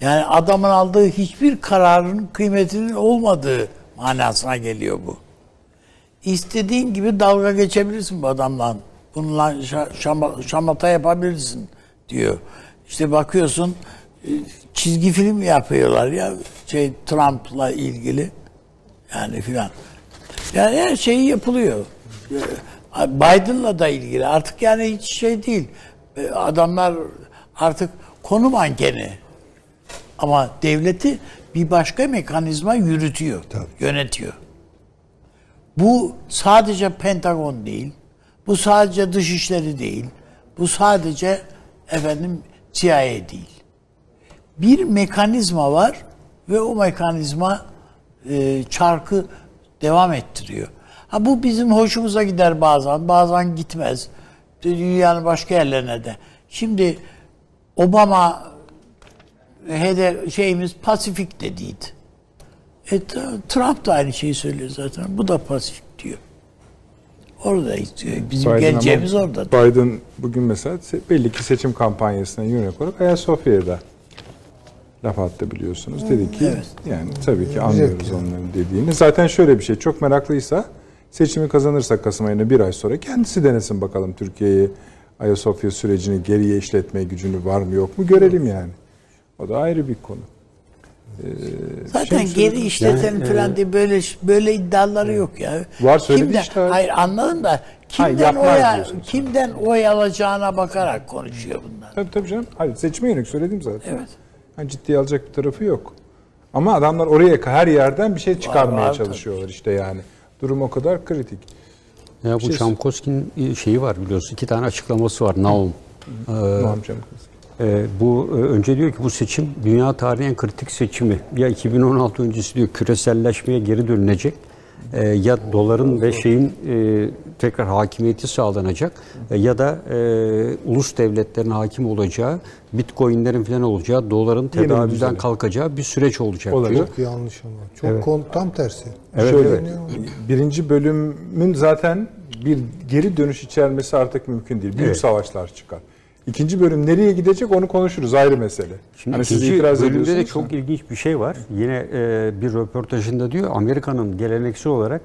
Yani adamın aldığı hiçbir kararın kıymetinin olmadığı manasına geliyor bu. İstediğin gibi dalga geçebilirsin bu adamla. Bununla şa- şama- şamata yapabilirsin diyor. İşte bakıyorsun e, çizgi film yapıyorlar ya şey Trump'la ilgili yani filan. Yani her şey yapılıyor. E, Biden'la da ilgili artık yani hiç şey değil. E, Adamlar artık konu mankeni. Ama devleti bir başka mekanizma yürütüyor, yönetiyor. Bu sadece Pentagon değil. Bu sadece dışişleri değil. Bu sadece efendim CIA değil. Bir mekanizma var ve o mekanizma e, çarkı devam ettiriyor. Ha bu bizim hoşumuza gider bazen, bazen gitmez. Dünyanın başka yerlerine de. Şimdi Obama hedef şeyimiz Pasifik dediydi. E, Trump da aynı şeyi söylüyor zaten. Bu da Pasifik diyor. Orada istiyor. Bizim Biden geleceğimiz ama orada. Biden bugün mesela se- belli ki seçim kampanyasına yönelik olarak Ayasofya'da laf attı biliyorsunuz. Dedi ki yani tabii ki anlıyoruz onların dediğini. Zaten şöyle bir şey çok meraklıysa seçimi kazanırsa Kasım ayında bir ay sonra kendisi denesin bakalım Türkiye'yi Ayasofya sürecini geriye işletme gücünü var mı yok mu görelim yani. O da ayrı bir konu. Zaten Şey geri işletelim falan diye böyle böyle iddiaları yok ya. Var, söyledi Kimden- işte. Hayır anladım da Hayır, Kimden yapmaz oy, kimden oy alacağına bakarak konuşuyor bunlar. Tabii tabii canım. Hayır seçime yönelik söyledim zaten. Evet. Yani ciddiye alacak bir tarafı yok. Ama adamlar oraya her yerden bir şey çıkarmaya var çalışıyorlar işte yani. Durum o kadar kritik. Ya bu şey- Çamkovski'nin şeyi var biliyorsun. iki tane açıklaması var. Naum. Ee, Tamam canım. Ee, bu e, önce diyor ki bu seçim dünya tarihinin kritik seçimi. Ya 2016 öncesi diyor küreselleşmeye geri dönülecek. e, ya doların ve şeyin e, tekrar hakimiyeti sağlanacak e, ya da e, ulus devletlerin hakim olacağı, bitcoinlerin falan olacağı, doların düzene. kalkacağı bir süreç olacak Olacak. diyor. Çok yanlış ama. Çok kon- tam tersi. Şöyle, Yani birinci bölümün zaten bir geri dönüş içermesi artık mümkün değil. Büyük Evet. savaşlar çıkar. İkinci bölüm nereye gidecek onu konuşuruz ayrı mesele. Şimdi hani siz itiraz bölümde de çok ilginç bir şey var. Yine e, bir röportajında diyor Amerika'nın geleneksel olarak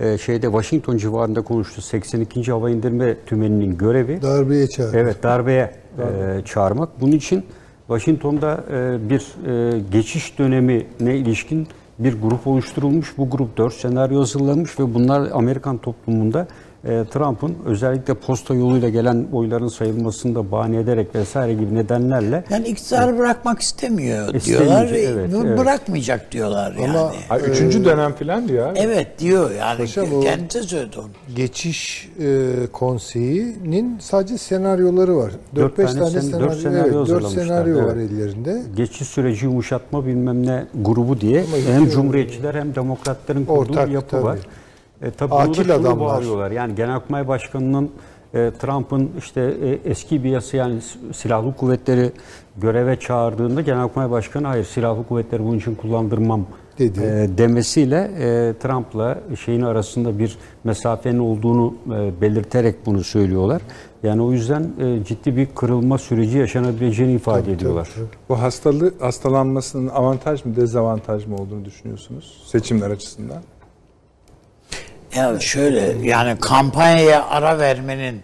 e, şeyde Washington civarında konuştu 82. Hava İndirme Tümeni'nin görevi darbeye çağırdı. evet darbeye e, çağırmak. Bunun için Washington'da e, bir e, geçiş dönemine ilişkin bir grup oluşturulmuş. Bu grup dört senaryo hazırlamış ve bunlar Amerikan toplumunda e, Trump'ın özellikle posta yoluyla gelen oyların sayılmasını da bahane ederek vesaire gibi nedenlerle Yani iktidarı bırakmak istemiyor diyorlar. ve evet, bu- evet. Bırakmayacak diyorlar yani. Ama- Ay, üçüncü dönem falan diyor. abi. evet diyor yani. Paşam, Kendisi söyledi onu. Geçiş e, konseyinin sadece senaryoları var. 4-5 tane tane, sen- senaryo, dört senaryo evet, 4 hazırlamışlar, senaryo var evet. ellerinde. geçiş süreci yumuşatma bilmem ne grubu diye hem cumhuriyetçiler hem demokratların kurduğu Ortak, bir yapı tabii. var. E, tabii Akil adamlar. Yani Genelkurmay Başkanı'nın e, Trump'ın işte e, eski bir yasa yani silahlı kuvvetleri göreve çağırdığında Genelkurmay Başkanı hayır silahlı kuvvetleri bunun için kullandırmam Dedi. e, demesiyle e, Trump'la şeyin arasında bir mesafenin olduğunu e, belirterek bunu söylüyorlar. Yani o yüzden e, ciddi bir kırılma süreci yaşanabileceğini ifade ediyorlar. Bu hastalığı hastalanmasının avantaj mı dezavantaj mı olduğunu düşünüyorsunuz seçimler açısından? Ya şöyle yani kampanyaya ara vermenin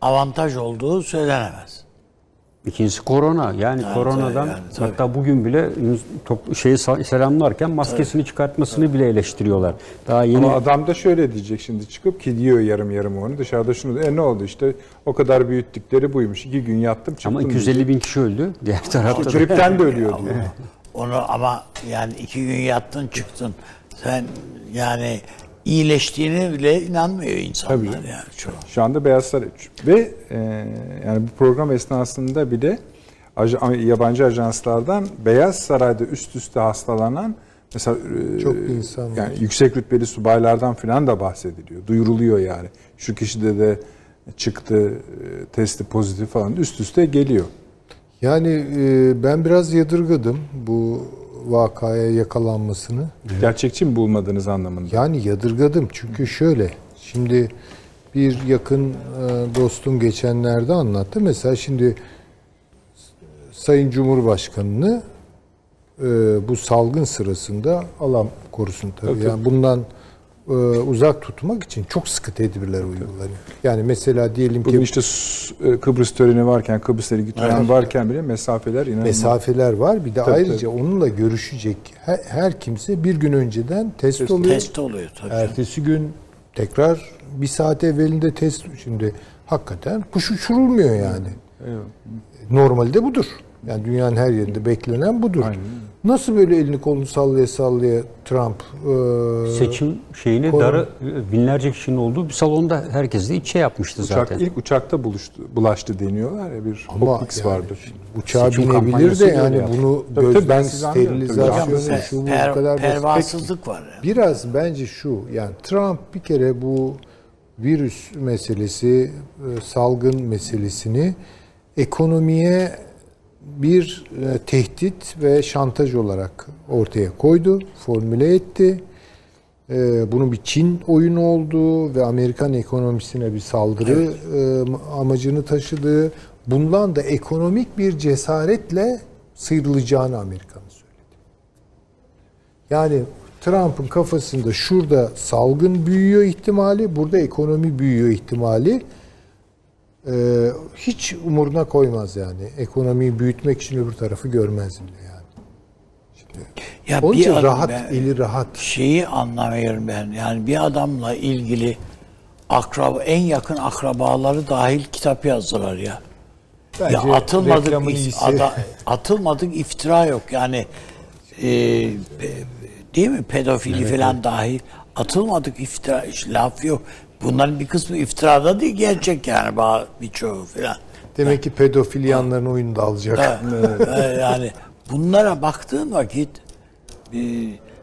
avantaj olduğu söylenemez. İkincisi korona. Yani koronadan yani, tabii. hatta bugün bile top, şeyi sa- selamlarken maskesini çıkartmasını bile eleştiriyorlar. Daha yeni Ama adam da şöyle diyecek şimdi çıkıp ki diyor yarım yarım onu dışarıda şunu e ne oldu işte o kadar büyüttükleri buymuş. İki gün yattım çıktım. ama 250 bin kişi öldü. Diğer tarafta da. Gripten de ölüyor diyor. Onu ama yani iki gün yattın çıktın. Sen yani iyileştiğine bile inanmıyor insanlar Tabii. yani çoğu. Şu anda Beyaz Saray ve e, yani bu program esnasında bile aj- yabancı ajanslardan Beyaz Saray'da üst üste hastalanan mesela e, Çok insan var. yani yüksek rütbeli subaylardan falan da bahsediliyor. Duyuruluyor yani. Şu kişide de çıktı e, testi pozitif falan üst üste geliyor. Yani e, ben biraz yadırgadım bu vakaya yakalanmasını. Gerçekçi mi bulmadığınız anlamında? Yani yadırgadım çünkü şöyle şimdi bir yakın e, dostum geçenlerde anlattı. Mesela şimdi Sayın Cumhurbaşkanı'nı e, bu salgın sırasında Allah korusun tabii. Tabii, Yani bundan uzak tutmak için çok sıkı tedbirler uygulanıyor. Yani mesela diyelim Bugün ki işte s- e, Kıbrıs töreni varken, Kıbrıs töreni varken bile mesafeler inanılmaz. mesafeler var. Bir de Tabii, ayrıca onunla görüşecek her, her kimse bir gün önceden test oluyor. Test oluyor tabii. Ertesi gün tekrar bir saat evvelinde test. Şimdi hakikaten kuş uçurulmuyor yani. Normalde budur. Yani dünyanın her yerinde beklenen budur. Aynen. Nasıl böyle elini kolunu sallaya sallaya Trump e, Seçim şeyini Korona- darı binlerce kişinin olduğu bir salonda herkes de iç şey yapmıştı Uçak, zaten. ilk uçakta buluştu, bulaştı deniyorlar ya bir ama optics yani vardı. uçağa Seçim binebilir de yani öyle bunu Tabii, gözden sterilizasyonu şu bu Per- kadar pervasızlık var. Yani. Biraz bence şu yani Trump bir kere bu virüs meselesi, e, salgın meselesini ekonomiye bir e, tehdit ve şantaj olarak ortaya koydu, formüle etti. E, Bunun bir Çin oyunu olduğu ve Amerikan ekonomisine bir saldırı e, amacını taşıdığı, bundan da ekonomik bir cesaretle sıyrılacağını Amerika'nın söyledi. Yani Trump'ın kafasında şurada salgın büyüyor ihtimali, burada ekonomi büyüyor ihtimali e, hiç umuruna koymaz yani. Ekonomiyi büyütmek için öbür tarafı görmez bile yani. Ya Onun için adam- rahat, ben- eli rahat. şeyi anlamıyorum ben. Yani bir adamla ilgili akraba en yakın akrabaları dahil kitap yazdılar ya. Bence ya atılmadık ada- atılmadık iftira yok yani e, değil mi pedofili falan dahil atılmadık iftira laf yok. Bunların bir kısmı iftirada değil gerçek yani birçoğu falan. Demek ki pedofili yanlarına oyunu da alacak. Ha, yani bunlara baktığın vakit e,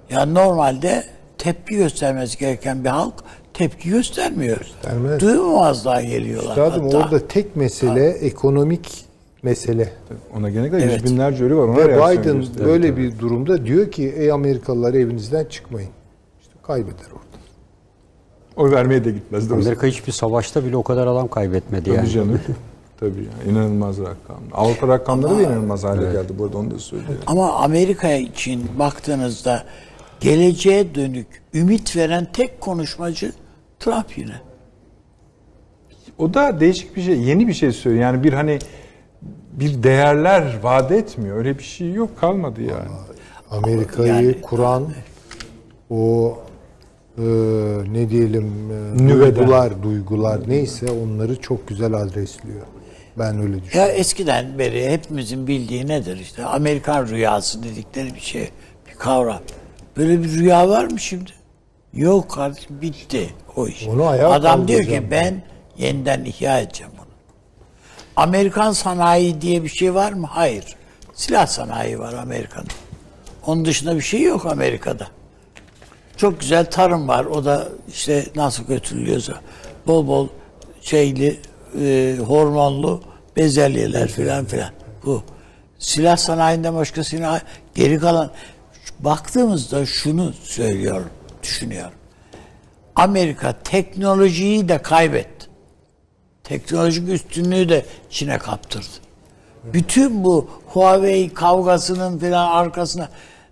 ya normalde tepki göstermesi gereken bir halk tepki göstermiyor. Göstermez. Duymamazlığa geliyorlar. Üstadım hatta. orada tek mesele ekonomik mesele. Ona gene kadar Evet. yüz binlerce ölü var. Ona Ve Biden böyle bir durumda diyor ki ey Amerikalılar evinizden çıkmayın. İşte kaybeder orada. Oy vermeye de gitmez. doğrusu. Amerika hiçbir savaşta bile o kadar adam kaybetmedi Tabii yani. canım. Tabii ya. inanılmaz rakam. Avrupa rakamları da inanılmaz hale geldi. Bu arada onu da söylüyorum. Ama Amerika için baktığınızda geleceğe dönük ümit veren tek konuşmacı Trump yine. O da değişik bir şey, yeni bir şey söylüyor. Yani bir hani bir değerler vaat etmiyor. Öyle bir şey yok kalmadı yani. Amerika'yı Yani- kuran o e, ne diyelim e, Nüveden. duygular, duygular neyse onları çok güzel adresliyor. Ben öyle Ya düşünüyorum. eskiden beri hepimizin bildiği nedir işte Amerikan rüyası dedikleri bir şey, bir kavram. Böyle bir rüya var mı şimdi? Yok kardeşim bitti o iş. Onu ayağa Adam diyor kaldıracağım ki ben yeniden ihya edeceğim bunu. Amerikan sanayi diye bir şey var mı? Hayır. Silah sanayi var Amerika'nın. Onun dışında bir şey yok Amerika'da. Çok güzel tarım var. O da işte nasıl götürülüyorsa. Bol bol şeyli, e, hormonlu bezelyeler filan filan. Bu. Silah sanayinden başkasına geri kalan baktığımızda şunu söylüyorum, düşünüyorum. Amerika teknolojiyi de kaybetti. Teknolojik üstünlüğü de Çin'e kaptırdı. Bütün bu Huawei kavgasının filan arkasına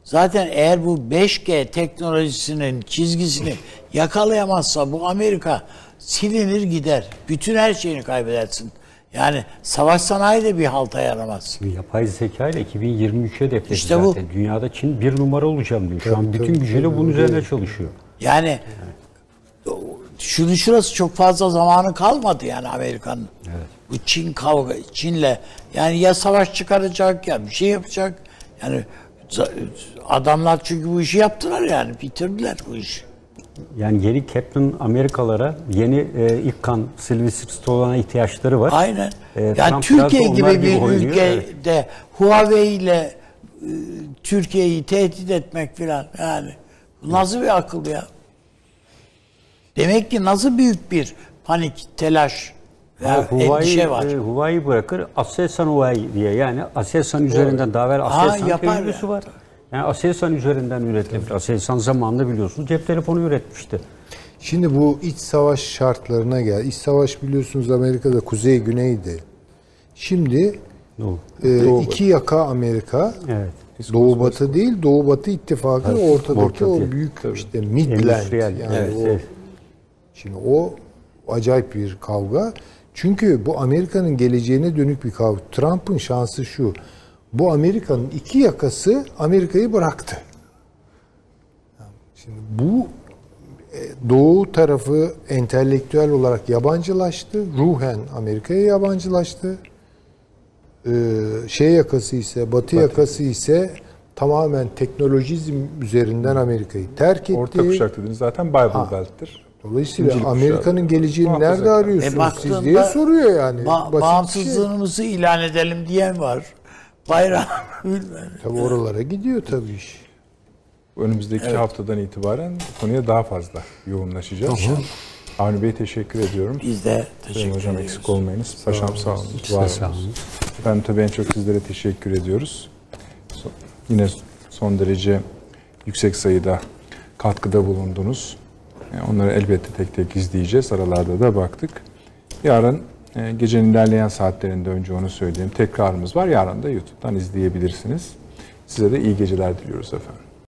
zaten eğer bu 5G teknolojisinin çizgisini yakalayamazsa bu Amerika silinir gider. Bütün her şeyini kaybedersin. Yani savaş sanayi de bir halta yaramaz. Yapay zeka ile 2023'e hedefledi İşte bu. zaten. Dünyada Çin bir numara olacağım diyor. Şu an bütün gücüyle bunun üzerine çalışıyor. Yani şunun şurası çok fazla zamanı kalmadı yani Amerika'nın. Bu Çin kavga Çin'le yani ya savaş çıkaracak ya bir şey yapacak. Yani adamlar çünkü bu işi yaptılar yani bitirdiler bu işi. Yani yeni Captain Amerikalara yeni e, ilk kan Sylvester Stallone'a ihtiyaçları var. Aynen. E, yani Trump Türkiye gibi bir. Evet. ülkede Huawei ile e, Türkiye'yi tehdit etmek filan yani nasıl bir akıl ya? Demek ki nasıl büyük bir panik, telaş Ha, ya Huawei, endişe var. e, Huawei bırakır Aselsan Huawei diye yani Aselsan üzerinden daha evvel Aselsan tecrübesi ya. var. Yani Aselsan üzerinden üretilebilir. Aselsan zamanında biliyorsunuz cep telefonu üretmişti. Şimdi bu iç savaş şartlarına gel. İç savaş biliyorsunuz Amerika'da kuzey güneydi. Şimdi e, iki yaka Amerika. Evet. Doğu Batı değil, Doğu Batı ittifakı Evet, ortadaki orta o değil. büyük işte Midland yani evet, o evet. şimdi o acayip bir kavga. Çünkü bu Amerika'nın geleceğine dönük bir kavga. Trump'ın şansı şu. Bu Amerika'nın iki yakası Amerika'yı bıraktı. Şimdi bu e, Doğu tarafı entelektüel olarak yabancılaştı. Ruhen Amerika'ya yabancılaştı. Ee, şey yakası ise, Batı yakası ise tamamen teknolojizm üzerinden Amerika'yı terk etti. Orta kuşak dediğiniz zaten Bible Belt'tir. Dolayısıyla Amerika'nın geleceğini Muhafazakar. nerede arıyorsunuz E siz diye soruyor yani. ba- bir şey. bağımsızlığımızı ilan edelim diyen var. Bayram bilmem. Tabii oralara gidiyor tabii iş. Önümüzdeki haftadan itibaren konuya daha fazla yoğunlaşacağız. Avni Bey teşekkür ediyorum. Biz de Sayın teşekkür Hocam ediyoruz. eksik olmayınız. Paşam sağ olun. Var sağ olun. Efendim tabii en çok sizlere teşekkür ediyoruz. Yine son derece yüksek sayıda katkıda bulundunuz. Onları elbette tek tek izleyeceğiz. Aralarda da baktık. Yarın e, gecenin ilerleyen saatlerinde önce onu söyleyeyim. Tekrarımız var. Yarın da YouTube'dan izleyebilirsiniz. Size de iyi geceler diliyoruz efendim.